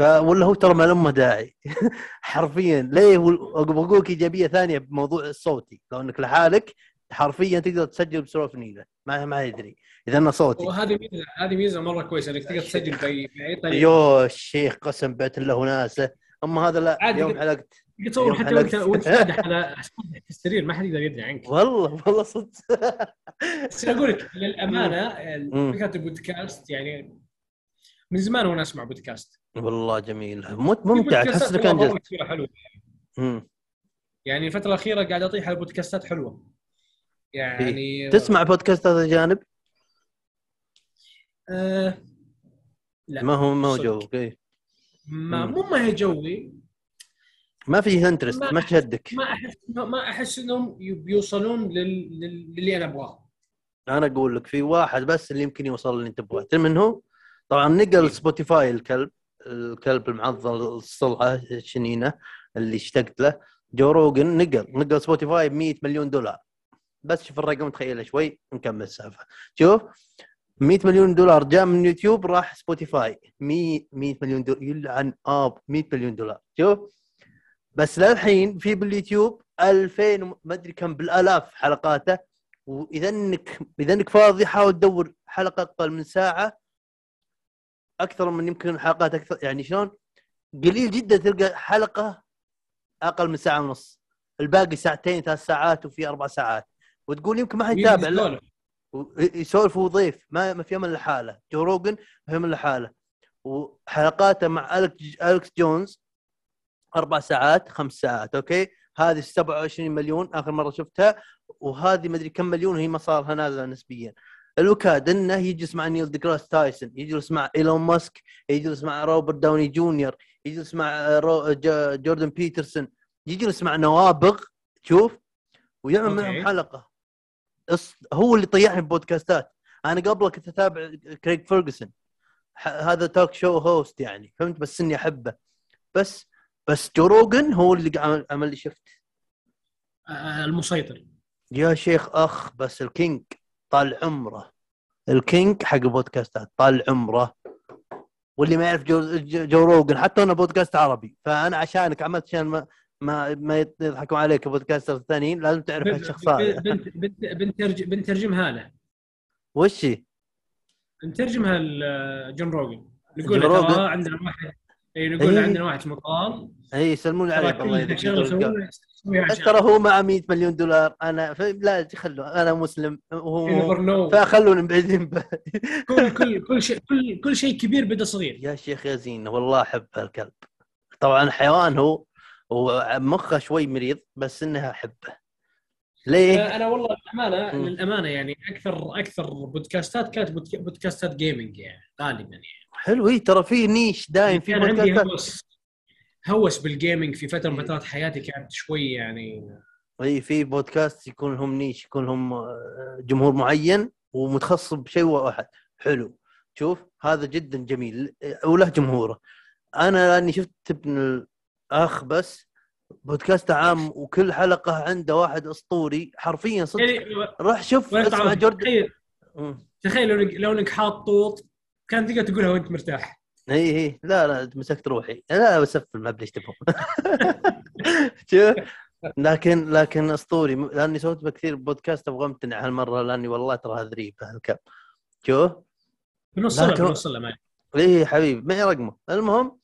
ولا هو ترى ما لما داعي. حرفيا. ليه؟ بقول إيجابية ثانية بموضوع الصوتي لو إنك لحالك حرفيا تقدر تسجل بسولف نيله ما ما يدري. إذا أنا صوتي. وهذه ميزه هذه ميزة مرة كويسة إنك تقدر تسجل باي بأي طريقة. يو الشيخ قسم بيت الله وناسه. أما هذا لا عادي. يوم حلقت تصور حتى. وانت وانت على في السرير ما حد يقدر يدري عنك. والله والله صدق. بس أقول لك للأمانة. فكرة البودكاست يعني من زمان وأنا أسمع بودكاست. والله جميل. مت- ممتع. في تحس انك انجزت حلوة. يعني الفترة الأخيرة قاعد أطيح على بودكاستات حلوة. يعني تسمع بودكاستات اجانب؟ آه لا ما هو ما هو. جوك إيه. ما. مو ما هي جوي ما في interest ما- ما تشدك ما أحس ما أحس إنهم بيوصلون لل... لل... للي أنا أبغاه أنا أقول لك في واحد بس اللي يمكن يوصل اللي أنت تبغاه تدري من هو؟ طبعا نقل سبوتيفاي الكلب الكلب المعضل الصلعه الشنينة اللي اشتقت له جو روجن نقل نقل سبوتيفاي ب 100 مليون دولار بس شوف الرقم تخيله شوي نكمل السالفة. شوف 100 مليون دولار جاء من يوتيوب راح سبوتيفاي. 100 100 مليون دولار يلعن آب 100 مليون دولار. شوف بس للحين في باليوتيوب 2000 وم- ما أدري كم بالآلاف حلقاته. وإذا إنك إذا إنك فاضي حاول تدور حلقة أقل من ساعة. أكثر من يمكن حلقات أكثر يعني شلون؟ قليل جدا تلقى حلقة أقل من ساعة ونص. الباقي ساعتين ثلاث ساعات وفي أربع ساعات. وتقول يمكن ما حيتابع لا. يسولف. و- يسولف هو ضيف ما ما في امل لحاله. جو روجن في امل لحاله. وحلقاته مع ألك- الكس جونز أربع ساعات خمس ساعات أوكي؟ هذه 27 مليون آخر مرة شفتها وهذه مدري كم مليون وهي مصارها نازلة نسبيا. الوكاد إنه يجلس مع نيل ديجراس تايسون يجلس مع إيلون ماسك يجلس مع روبرت داوني جونيور يجلس مع رو... جوردن بيترسون يجلس مع نوابغ شوف؟ ويعمل. معهم حلقة. أص... هو اللي طيحني ببودكاستات. أنا قبله كنت أتابع كريج فيرجسون. هذا talk show host يعني فهمت؟ بس إني أحبه. بس بس جو روجن هو اللي عمل, عمل لي شفت آه، المسيطر. يا شيخ أخ بس ال king طال عمره. ال king حق البودكاستات طال عمره. واللي ما يعرف جو, جو جو روجن حتى أنا بودكاست عربي. فأنا عشانك عملت عشان ما ما يضحكون عليك ال podcaster الثانيين لازم تعرف هالشخص هذا بنت بنت بنترج- بنترجمها له وش هي؟ نترجمها لجون روجن نقول؟ ترى عندنا واحد إي نقول. عندنا واحد اسمه طال إي يسلمون عليك الله عشان ترى هو مع 100 مليون دولار أنا. لا خلوا أنا مسلم وهو. فخلونا بعيدين. كل كل كل شيء كل كل شيء كبير بدا صغير يا شيخ يا زين والله أحب الكلب طبعا حيوان هو ومخه شوي مريض بس إنها أحبه. ليه؟ آه، أنا والله للأمانة. للأمانة يعني أكثر أكثر بودكاستات كانت بودك- بودكاستات جيمنج يعني غالبا يعني. حلو اي ترى في niche دايم في عندي بودكاستات. هوس هوس بال gaming في فترة من فترات حياتي كانت شوي يعني. اي في بودكاست يكون لهم niche يكون لهم آه، جمهور معين ومتخصص بشيء واحد. حلو. شوف هذا جدا جميل. وله جمهوره. أنا لأني شفت ابن الاخ بس بودكاست عام وكل حلقة عنده واحد أسطوري حرفيا صدق. يعني روح شوف اسمع جوردن. تخيل. لو انك لو انك حاط طوط كان تقدر تقولها وانت مرتاح. إي إي. لا لا مسكت روحي. لا بسفل ما تبغون شوف. لكن لكن أسطوري. لأني سويت بكثير بودكاست أبغى أمتنع هالمرة لأني والله ترى ذريب هالكلب شوف. بنوصلها لكن- بنوصلها معي إيه حبيبي معي رقمه. المهم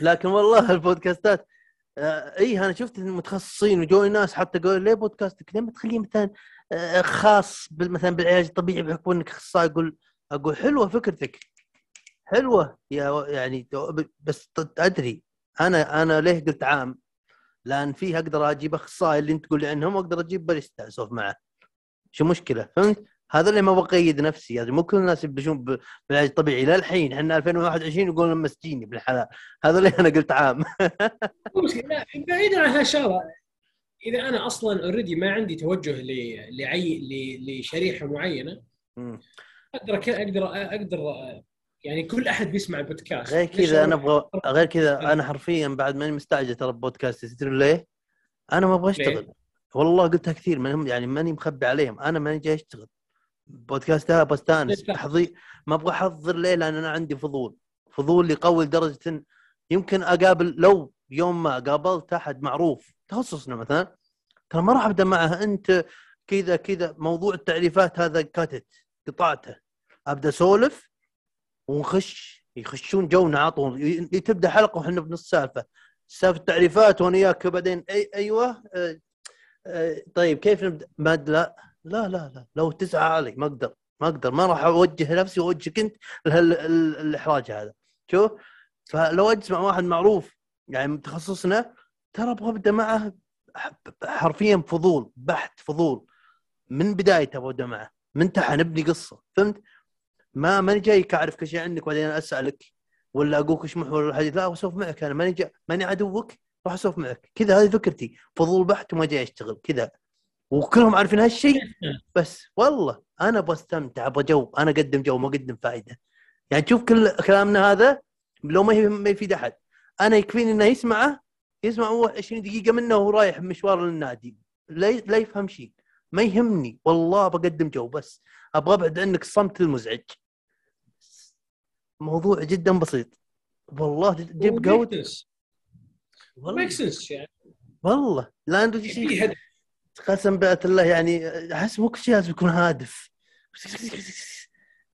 لكن والله البودكاستات آه إيه أنا شفت المتخصصين وجوني ناس حتى قالوا ليه بودكاستك ليه ما تخليه مثلا آه خاص مثلا بالعلاج الطبيعي بحكم إنك أخصائي. أقول أقول حلوة فكرتك. حلوة يا يعني بس أدري. أنا أنا ليه قلت عام؟ لأن فيه أقدر أجيب أخصائي اللي أنت تقول لي عنهم وأقدر أجيب باريستا أسولف معه. شو مشكله فهمت؟ هذا اللي ما بقيد نفسي. يعني مو كل الناس يبشون ب- بالعلاج الطبيعي للحين إحنا 2021 يقولون مسجيني بالحلال. هذا اللي أنا قلت عام. لا بعيدا عن هالشغلة. إذا أنا أصلا already ما عندي توجه ل- لعي لشريحة معينة. أقدر أقدر أقدر يعني كل أحد بيسمع البودكاست. غير كذا أنا أبغى غير كذا أنا حرفيا بعد ماني مستعجل ترى ببودكاست. تدري ليه؟ أنا ما أبغى أشتغل. والله قلتها كثير منهم يعني ماني مخبي عليهم. أنا ماني جاي أشتغل. بودكاست لا؟ تحضير ما أبغى أحضر ليه؟ لأن أنا عندي فضول. فضول قوي لدرجة إن يمكن أقابل لو يوم ما قابلت أحد معروف تخصصنا مثلا ترى ما راح أبدأ معه. أنت كذا كذا موضوع التعريفات هذا كاتت قطعته. أبدأ أسولف ونخش. يخشون جونا ي- تبدأ حلقة وإحنا بنص سالفة. سالفة التعريفات وأنا وياك بعدين أي أيوه آه، آه، طيب كيف نبدأ؟ ما لا. لا لا لا. لو تسعى علي ما أقدر ما أقدر. ما راح أوجه نفسي وأوجهك أنت الاحراج هذا. شوف؟ فلو اجلس مع واحد معروف يعني تخصصنا ترى أبغى أبدأ معه حرفيا فضول بحت فضول. من بدايته أبغى معه. من تحت نبني قصة. فهمت؟ ما ماني جايك اعرف كل شيء عنك بعدين أسألك ولا أقولك إيش محور الحديث. لا أسولف معك أنا. ماني جا... ماني عدوك راح أسولف معك. كذا هذه فكرتي. فضول بحت وما جاي أشتغل. كذا. وكلهم عارفين هالشيء؟ بس والله أنا أبغى أستمتع أبغى جو. أنا أقدم جو ما أقدم فائده يعني تشوف كل كلامنا هذا لو ما يفيد أحد. أنا يكفيني إنه يسمعه يسمع هو 20 دقيقة منه وهو رايح مشوار للنادي. لا يفهم شيء. ما يهمني. والله بقدم جو بس. أبغى أبعد عنك الصمت المزعج. موضوع جدا بسيط. والله جيب قهوة. والله. ميك سنس يعني. والله. لا عنده في شيء هدف. قسم بالله الله يعني احس مو كل شيء لازم يكون هادف.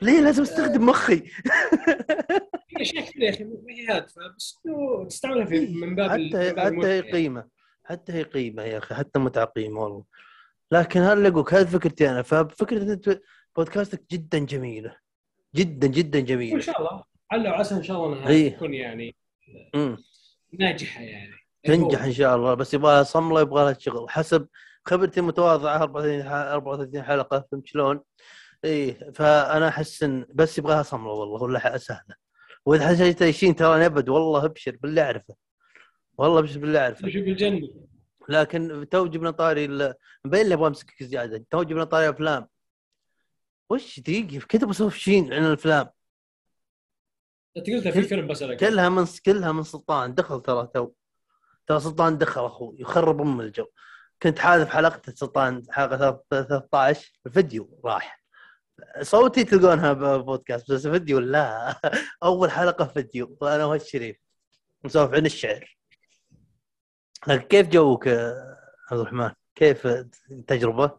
ليه لازم استخدم مخي؟ في اشياء كثير يا أخي ما هي هادفة بس تستعملها في من باب حتى حتى هي. قيمة. حتى هي قيمة يا أخي حتى متعة قيمة والله. لكن هذا اللي اقولك هذه فكرتي أنا. ففكرة أنت بودكاستك جدا جميلة. جدا جدا جميلة. شاء الله. على وعسى إن شاء الله إنها إيه. تكون يعني امم ناجحة يعني. تنجح إن شاء الله. بس يبغى لها صملة يبغى لها شغل. حسب خبرتي المتواضعه 34 ح- 34 حلقة فهمت شلون؟ إيه فأنا أحس إن بس يبغى لها صملة والله ولا سهله وإذا حسيت يشين ترى أبد والله أبشر بالله أعرفه. والله أبشر بالله أعرفه. شوف الجنة. لكن تو جبنا طاري مبين لي أبغى امسكك زياده تو جبنا طاري أفلام. وش دقيقة كذا بسولف شين عن الأفلام. انت قلت في فيلم بسالك كلها من كلها من سلطان. دخل ترى تو. ترى سلطان دخل أخوي يخرب أم الجو. كنت حاذف حلقة سلطان حلقة 13 الفيديو راح صوتي تلقونها ببودكاست بس فيديو لا. أول حلقة فيديو وأنا والشريف نسولف عن الشعر. لكن كيف جوك عبد الرحمن؟ كيف التجربة؟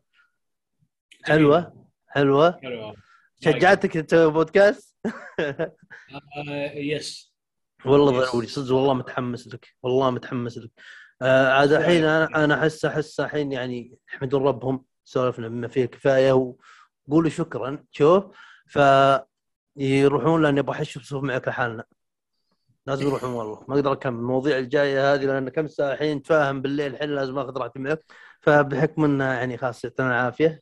حلوة؟ حلوة؟ حلوة. شجعتك تسوي بودكاست؟ آه يس والله Yes. ضروري صدق والله متحمس لك والله متحمس لك. آه عاد الحين أنا أنا احس أحس الحين يعني يحمدون ربهم سولفنا بما فيه الكفايه وقولوا شكرا. شوف ف يروحون لأن أبغى احش بصوف معك لحالنا. لازم يروحون والله. ما أقدر أكمل. المواضيع الجاية هذه لأن كم ساعة الحين نتفاهم بالليل الحين لازم أخذ راحتي معك. فبحكم إنه يعني خلاص يعطينا العافية.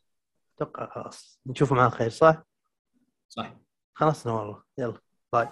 أتوقع خلاص. نشوف معاه خير صح؟ صح. خلصنا والله. يلا. باي.